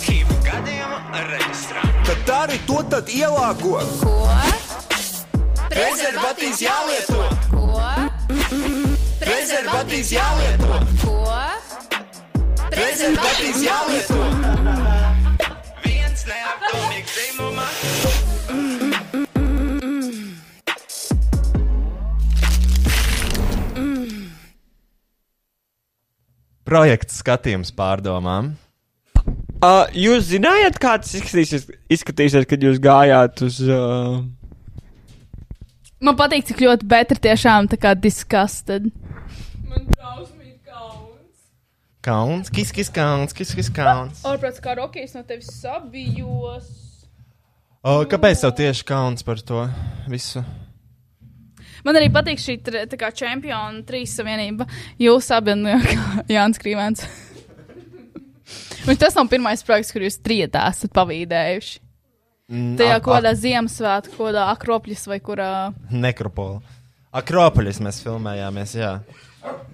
HIV gadījuma reģistrā. Tad arī to tad ielāgo. Ko? Prezervatīvs jālieto, Ko? prezervatīvs jālieto, Ko? prezervatīvs jālieto. Viens neapdomīgs dzimums. Projekts skatījums pārdomām. Uh, jūs zinājāt, kā tas izskatīsies, izskatīsies kad jūs gājāt uz. Uh... Man patīk, cik ļoti Betra tiešām tā kā disgusted. Man drausmīgi kauns. Kauns, kis, kis, kauns, kis, kis, kauns. Ārprāts kā Rokijs no tevis sabijos. O, kāpēc tev tieši kauns par to visu? Man arī patīk šī kā čempiona trīs savienība. Jūs abi un Jānis Krīvens. Un tas nav pirmais projekts, kur jūs trietā esat pavīdējuši. Mm, Tajā ak- kādā Ziemassvētku, kādā akropļus vai kurā. Nekropola. Akropolis mēs filmējāmies, jā.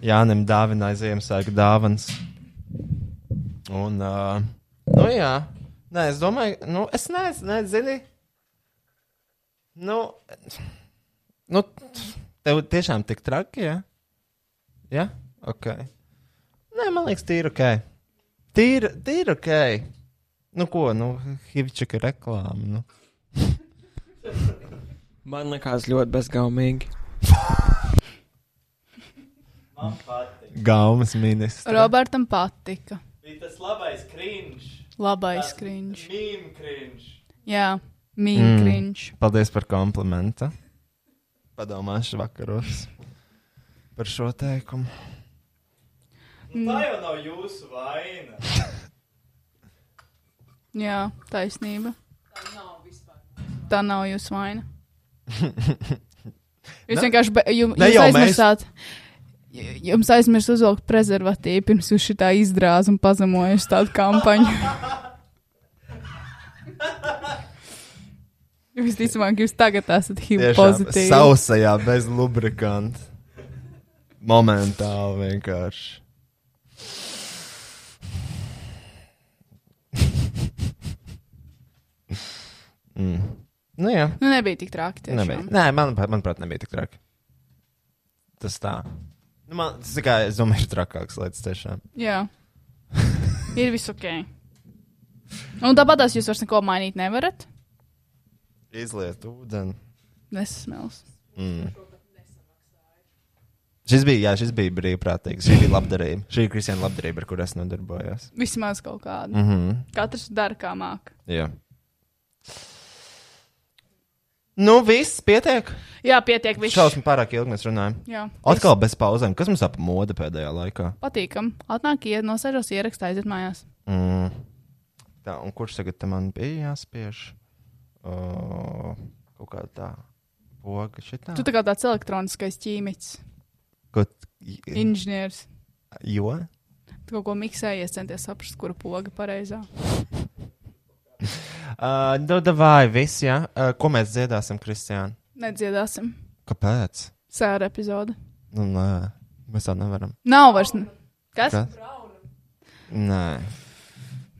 Jānim dāvināja Ziemassvētku dāvans. Un, uh, nu jā, nē, es domāju, nu, es nezinu, nezinu. Nu, nu, tev tiešām tik traki, jā? Jā, ok. Nē, man liekas, tīri ok. Tīri, tīri ok. Nu, ko, nu, Hivčika reklāma, nu. Man liekas, ļoti bezgaumīgi. Gaumas ministrs. Robertam patika. Bija tas labais cringe. Labais cringe. Mīm cringe. Jā, mīmīgi mm. cringe. Paldies par komplimentu. Padomāšu vakaros par šo teikumu. Nu, tā jau nav jūsu vaina. Jā, taisnība. Tā nav jūsu vaina. Jūs Ne- vienkārši jūs mēs- aizmirsāt. j- Jums aizmirst uzvilkt prezervatīvu pirms jūs šitā izdrāz un pazemojuši tādu kampaņu. Visticamāk, jūs tagad esat HIV pozitīvi. sausajā bez lubrikanta. Momentāli vienkārši. mm. Nu, jā. Nu, nebija tik traki. Nebija. Nē, man, manuprāt, nebija tik traki. Tas tā. Nu, man, tas tikai, es domāju, ir trakāks lietas tiešām. Jā, ir viss ok. Un tāpat tās jūs vairs neko mainīt nevarat. Izliet ūdeni. Nesasmēls. Mm. Šis bija, jā, šis bija brīvprātīgs. Šī bija labdarība. Šī ir Kristiāna labdarība, ar kur es nodarbojos. Vismaz kaut kādu. Mm -hmm. Katrs dara kā māk. Jā. Nu, viss pietiek. Jā, pietiek. Viss. Šausmu pārāk ilgi mēs runājam. Jā. Atkal bez pauzēm. Kas mums ap moda pēdējā laikā? Patīkam. Atnāk, iet no sežos ierakstā, aiziet mājās. Mm. Tā, un kurš tagad man bija jāspiež? Uh, kaut kā tā. Poga šitā. Tu tā kā tāds elektroniskais ķīmiķis, Kaut... inženieris. Jo? Tu kaut ko miksējies, centies saprast, kura poga pareizā. Uh, nu, davai, viss, jā. Uh, ko mēs dziedāsim, Kristiāna? Nedziedāsim. Kāpēc? Sēra epizode. Nu, nē, mēs tā nevaram. Nav vairs. Ne... Kas? Kas? Nē.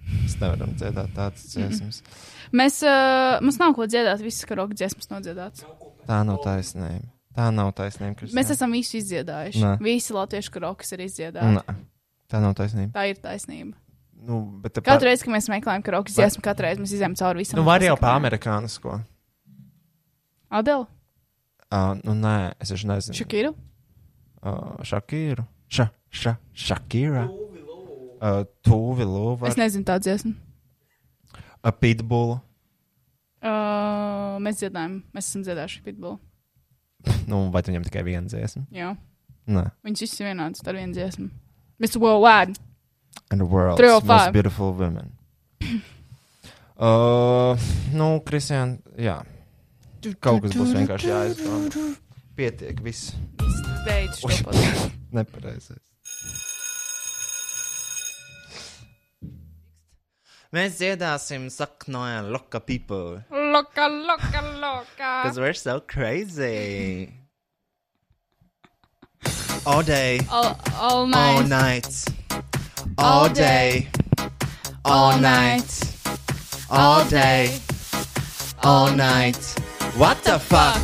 Mēs nevaram dziedāt tādas dziesmas. Mēs, uh, mums nav ko dziedāt, visas karaoke dziesmas nodziedātas. Tā nav taisnība. Tā nav taisnība, Kristiāna. Mēs esam visu izdziedājuši. Nē. Visi latviešu karaoke ir izdziedāti. Nē, tā nav taisnība. Tā ir taisnība. Nu, bet tā Katru reizi, kad mēs meklējam karaoke dziesmu, katru reizi mēs izējām cauri visam. Nu, var jau pa amerikānisko. Adela, Uh, nu, nē, es taču nezinu. Šakiru. Uh, Šakīru. Ša, ša, Šakīra. Uh, Tūvi Lūva. Es nezinu tādu dziesmu. Uh, Pitbull. Uh, mēs dziedājam, mēs esam dziedājuši Pitbull. Nu, vai tu viņam tikai viena dziesma? Jā. Nē. Ir vienādas, tā ir viena dziesma. Mr. Worldwide. And the world's 305. most beautiful women. Uh, nu, Kristiāna, jā. Kaut kas būs vienkārši jāizdomā. Pietiek, viss. Beidz šo Ui, podcastu. Nepareizais. Mēs dziedāsim saknoja Loka People. Loka, loka, loka. Because we're so crazy. All day. All, all All night. Night. All All day. All night. All day. All night. What the fuck?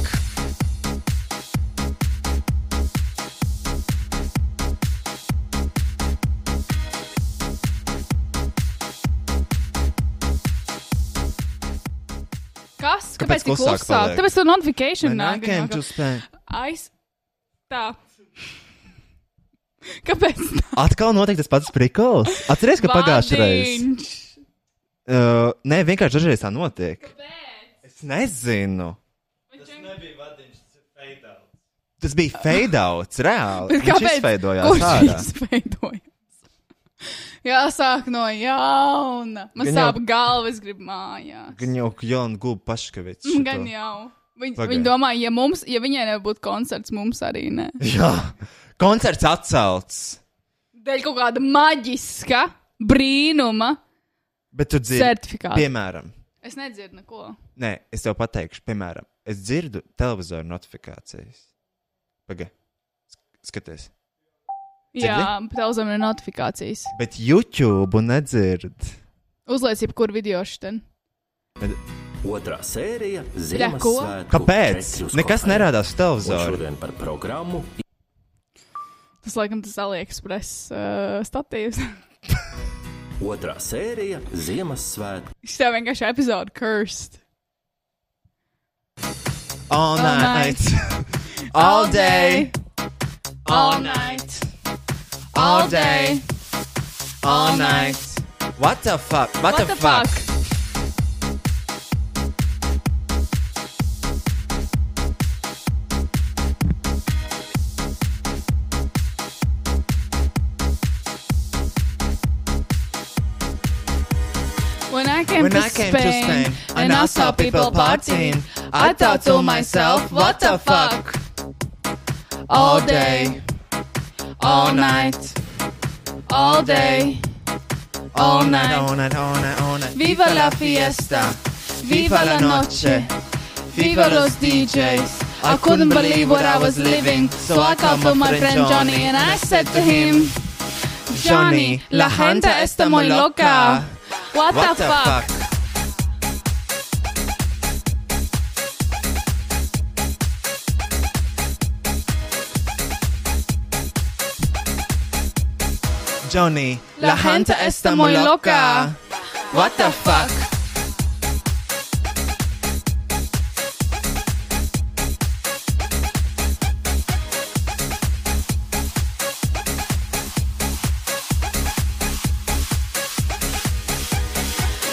Kas? Kāpēc Kāpēc tik klusāk klusāk? paliek? Tāpēc tur notification When I nāk. came nāk. to Spain. Aiz. Tā. Kāpēc? Atkal notiek tas pats prikals. Atceries, ka pagājušajā reizē. Uh, nē, vienkārši dažreiz tā notiek. Es nezinu. Tas nebija vadiņš, tas ir fade out. Tas bija fade outs, reāli. Bet Viņš kāpēc? ārā. izveidojās? Jāsāk no jauna. Man Gan jau- sāp galva, es gribu mājās. Gan jau Jon Gulb Paškavits. Mm, Gan jau. Viņi, Pagaid. viņi domā, ja, mums, ja viņai nebūtu koncerts, mums arī ne. Jā, koncerts atcelts. Dēļ kaut kāda maģiska brīnuma Bet tu dzirdi, certifikāta. piemēram, Es nedzirdu neko. nē, es tev pateikšu, piemēram, es dzirdu televizoru notifikācijas. Pagaid, skaties. Jā, bet telzam ir notifikācijas. Bet YouTube nedzird. Uzliec jebkuru video šitien. Otrā sērija ko? Ziemassvētku Kāpēc? četļu Nekas skofē. nerādās uz Un televizoru. Šodien par programmu Tas, laikam, tas AliExpress uh, statīvs. otrā sērija Ziemassvētku tev vienkārši epizode cursed. All night. night. All day. All night. All day. All night. What the fuck? What, the, fuck? When When I came Spain, to Spain and I saw people partying, I thought to myself, what the fuck? All day, all night, all day, all night. all night, all night, all night. Viva la fiesta, viva la noche, viva los DJs. I couldn't believe what I was living, so I called for my friend Johnny and I said to him, Johnny, la gente está muy loca. What, What the, the fuck? fuck? Johnny. La gente está muy loca. What the fuck?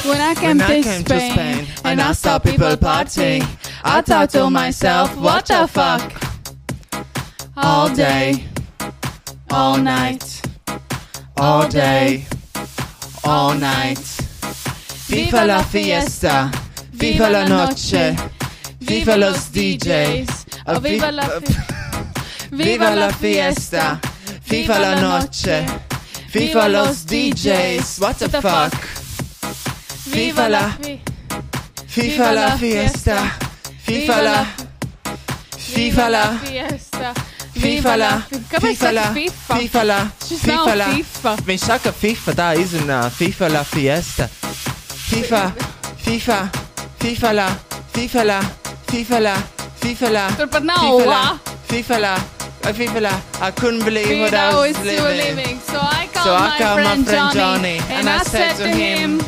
When I came, when to, I came Spain, to Spain and I saw people partying, I thought to myself, what the fuck? All day, all night all day, all night. Viva la fiesta, viva la noche, viva los DJs, oh, uh, uh, viva la, viva la fiesta, viva la noche, viva los DJs. What the fuck? Viva la, viva la fiesta, viva la, viva la, fiesta. FIFA la. FIFA la. FIFA la. FIFA la. من شاكا FIFA da is een FIFA la fiesta. FIFA. FIFA. FIFA la. FIFA la. FIFA la. FIFA la. FIFA la. FIFA la. I couldn't believe what I was living. So I called my friend Johnny and I said to him,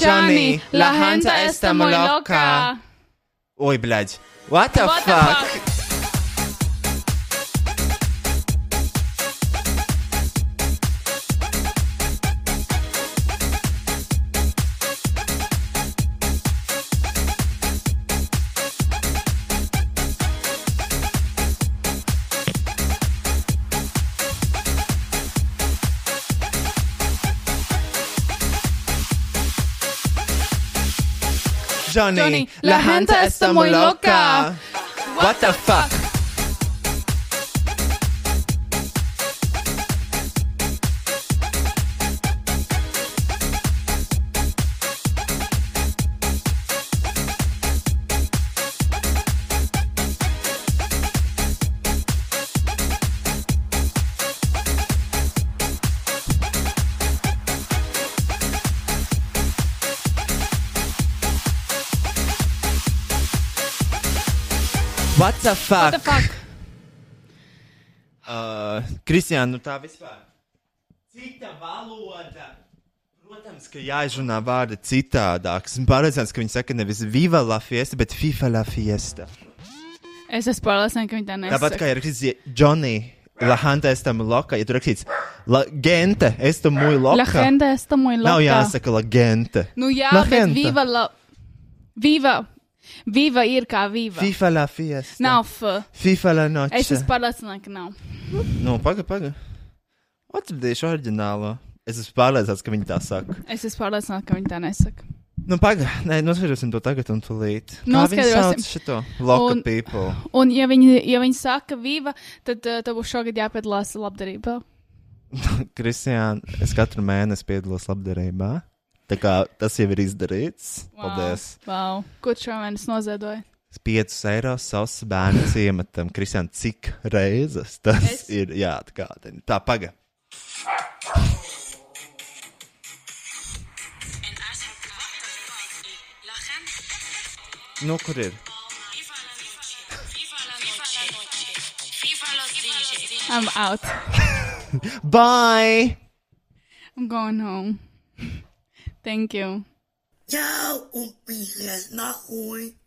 Johnny, la gente está muy loca. Oj, blać. What the fuck? Johnny, Johnny, la gente está muy loca. What the fuck? The fuck? What the fuck? Uh, Kristiāna, nu tā vispār. Cita valoda. Protams, ka jāizrunā vārdi citādāk. Esmu pārliecināts, ka viņi saka nevis Viva la fiesta, bet FIFA la fiesta. Es esmu pārliecināta, ka viņi tā nesaka. Tāpat kā ir rakstīts Johnny, la gente está muy loca. Ja tur rakstīts la gente, está muy loca. La gente está muy loca. Nav jāsaka la gente. Nu jā, La bet gente. viva la... Viva. Viva ir kā viva. FIFA la fiesta. Nav f. FIFA la noche. Es esmu pārliecināta, ka nav. Nu, paga, paga. Atradīšu oriģinālo. Es esmu pārliecināts, ka viņi tā saka. Es esmu pārliecināta, ka viņi tā nesaka. Nu, paga, nē, noskaidrosim to tagad un tūlīt. Noskaidrosim. Loka Un- people. Un, ja viņi, ja viņi saka viva, tad uh, tev būs šogad jāpiedalās labdarībā. Kristiāna, es katru mēnesi piedalos labdarībā. Tā kā tas jau ir izdarīts. Paldies. Wow. Ko tu šomēnes noziedoji? 5 eiro savs bērnu ciematam. Kristiāna, cik reizes tas Es- ir jāatgādina? Tā, paga. Nu, kur ir? I'm out. Bye! I'm going home. Thank you. Un nahoj.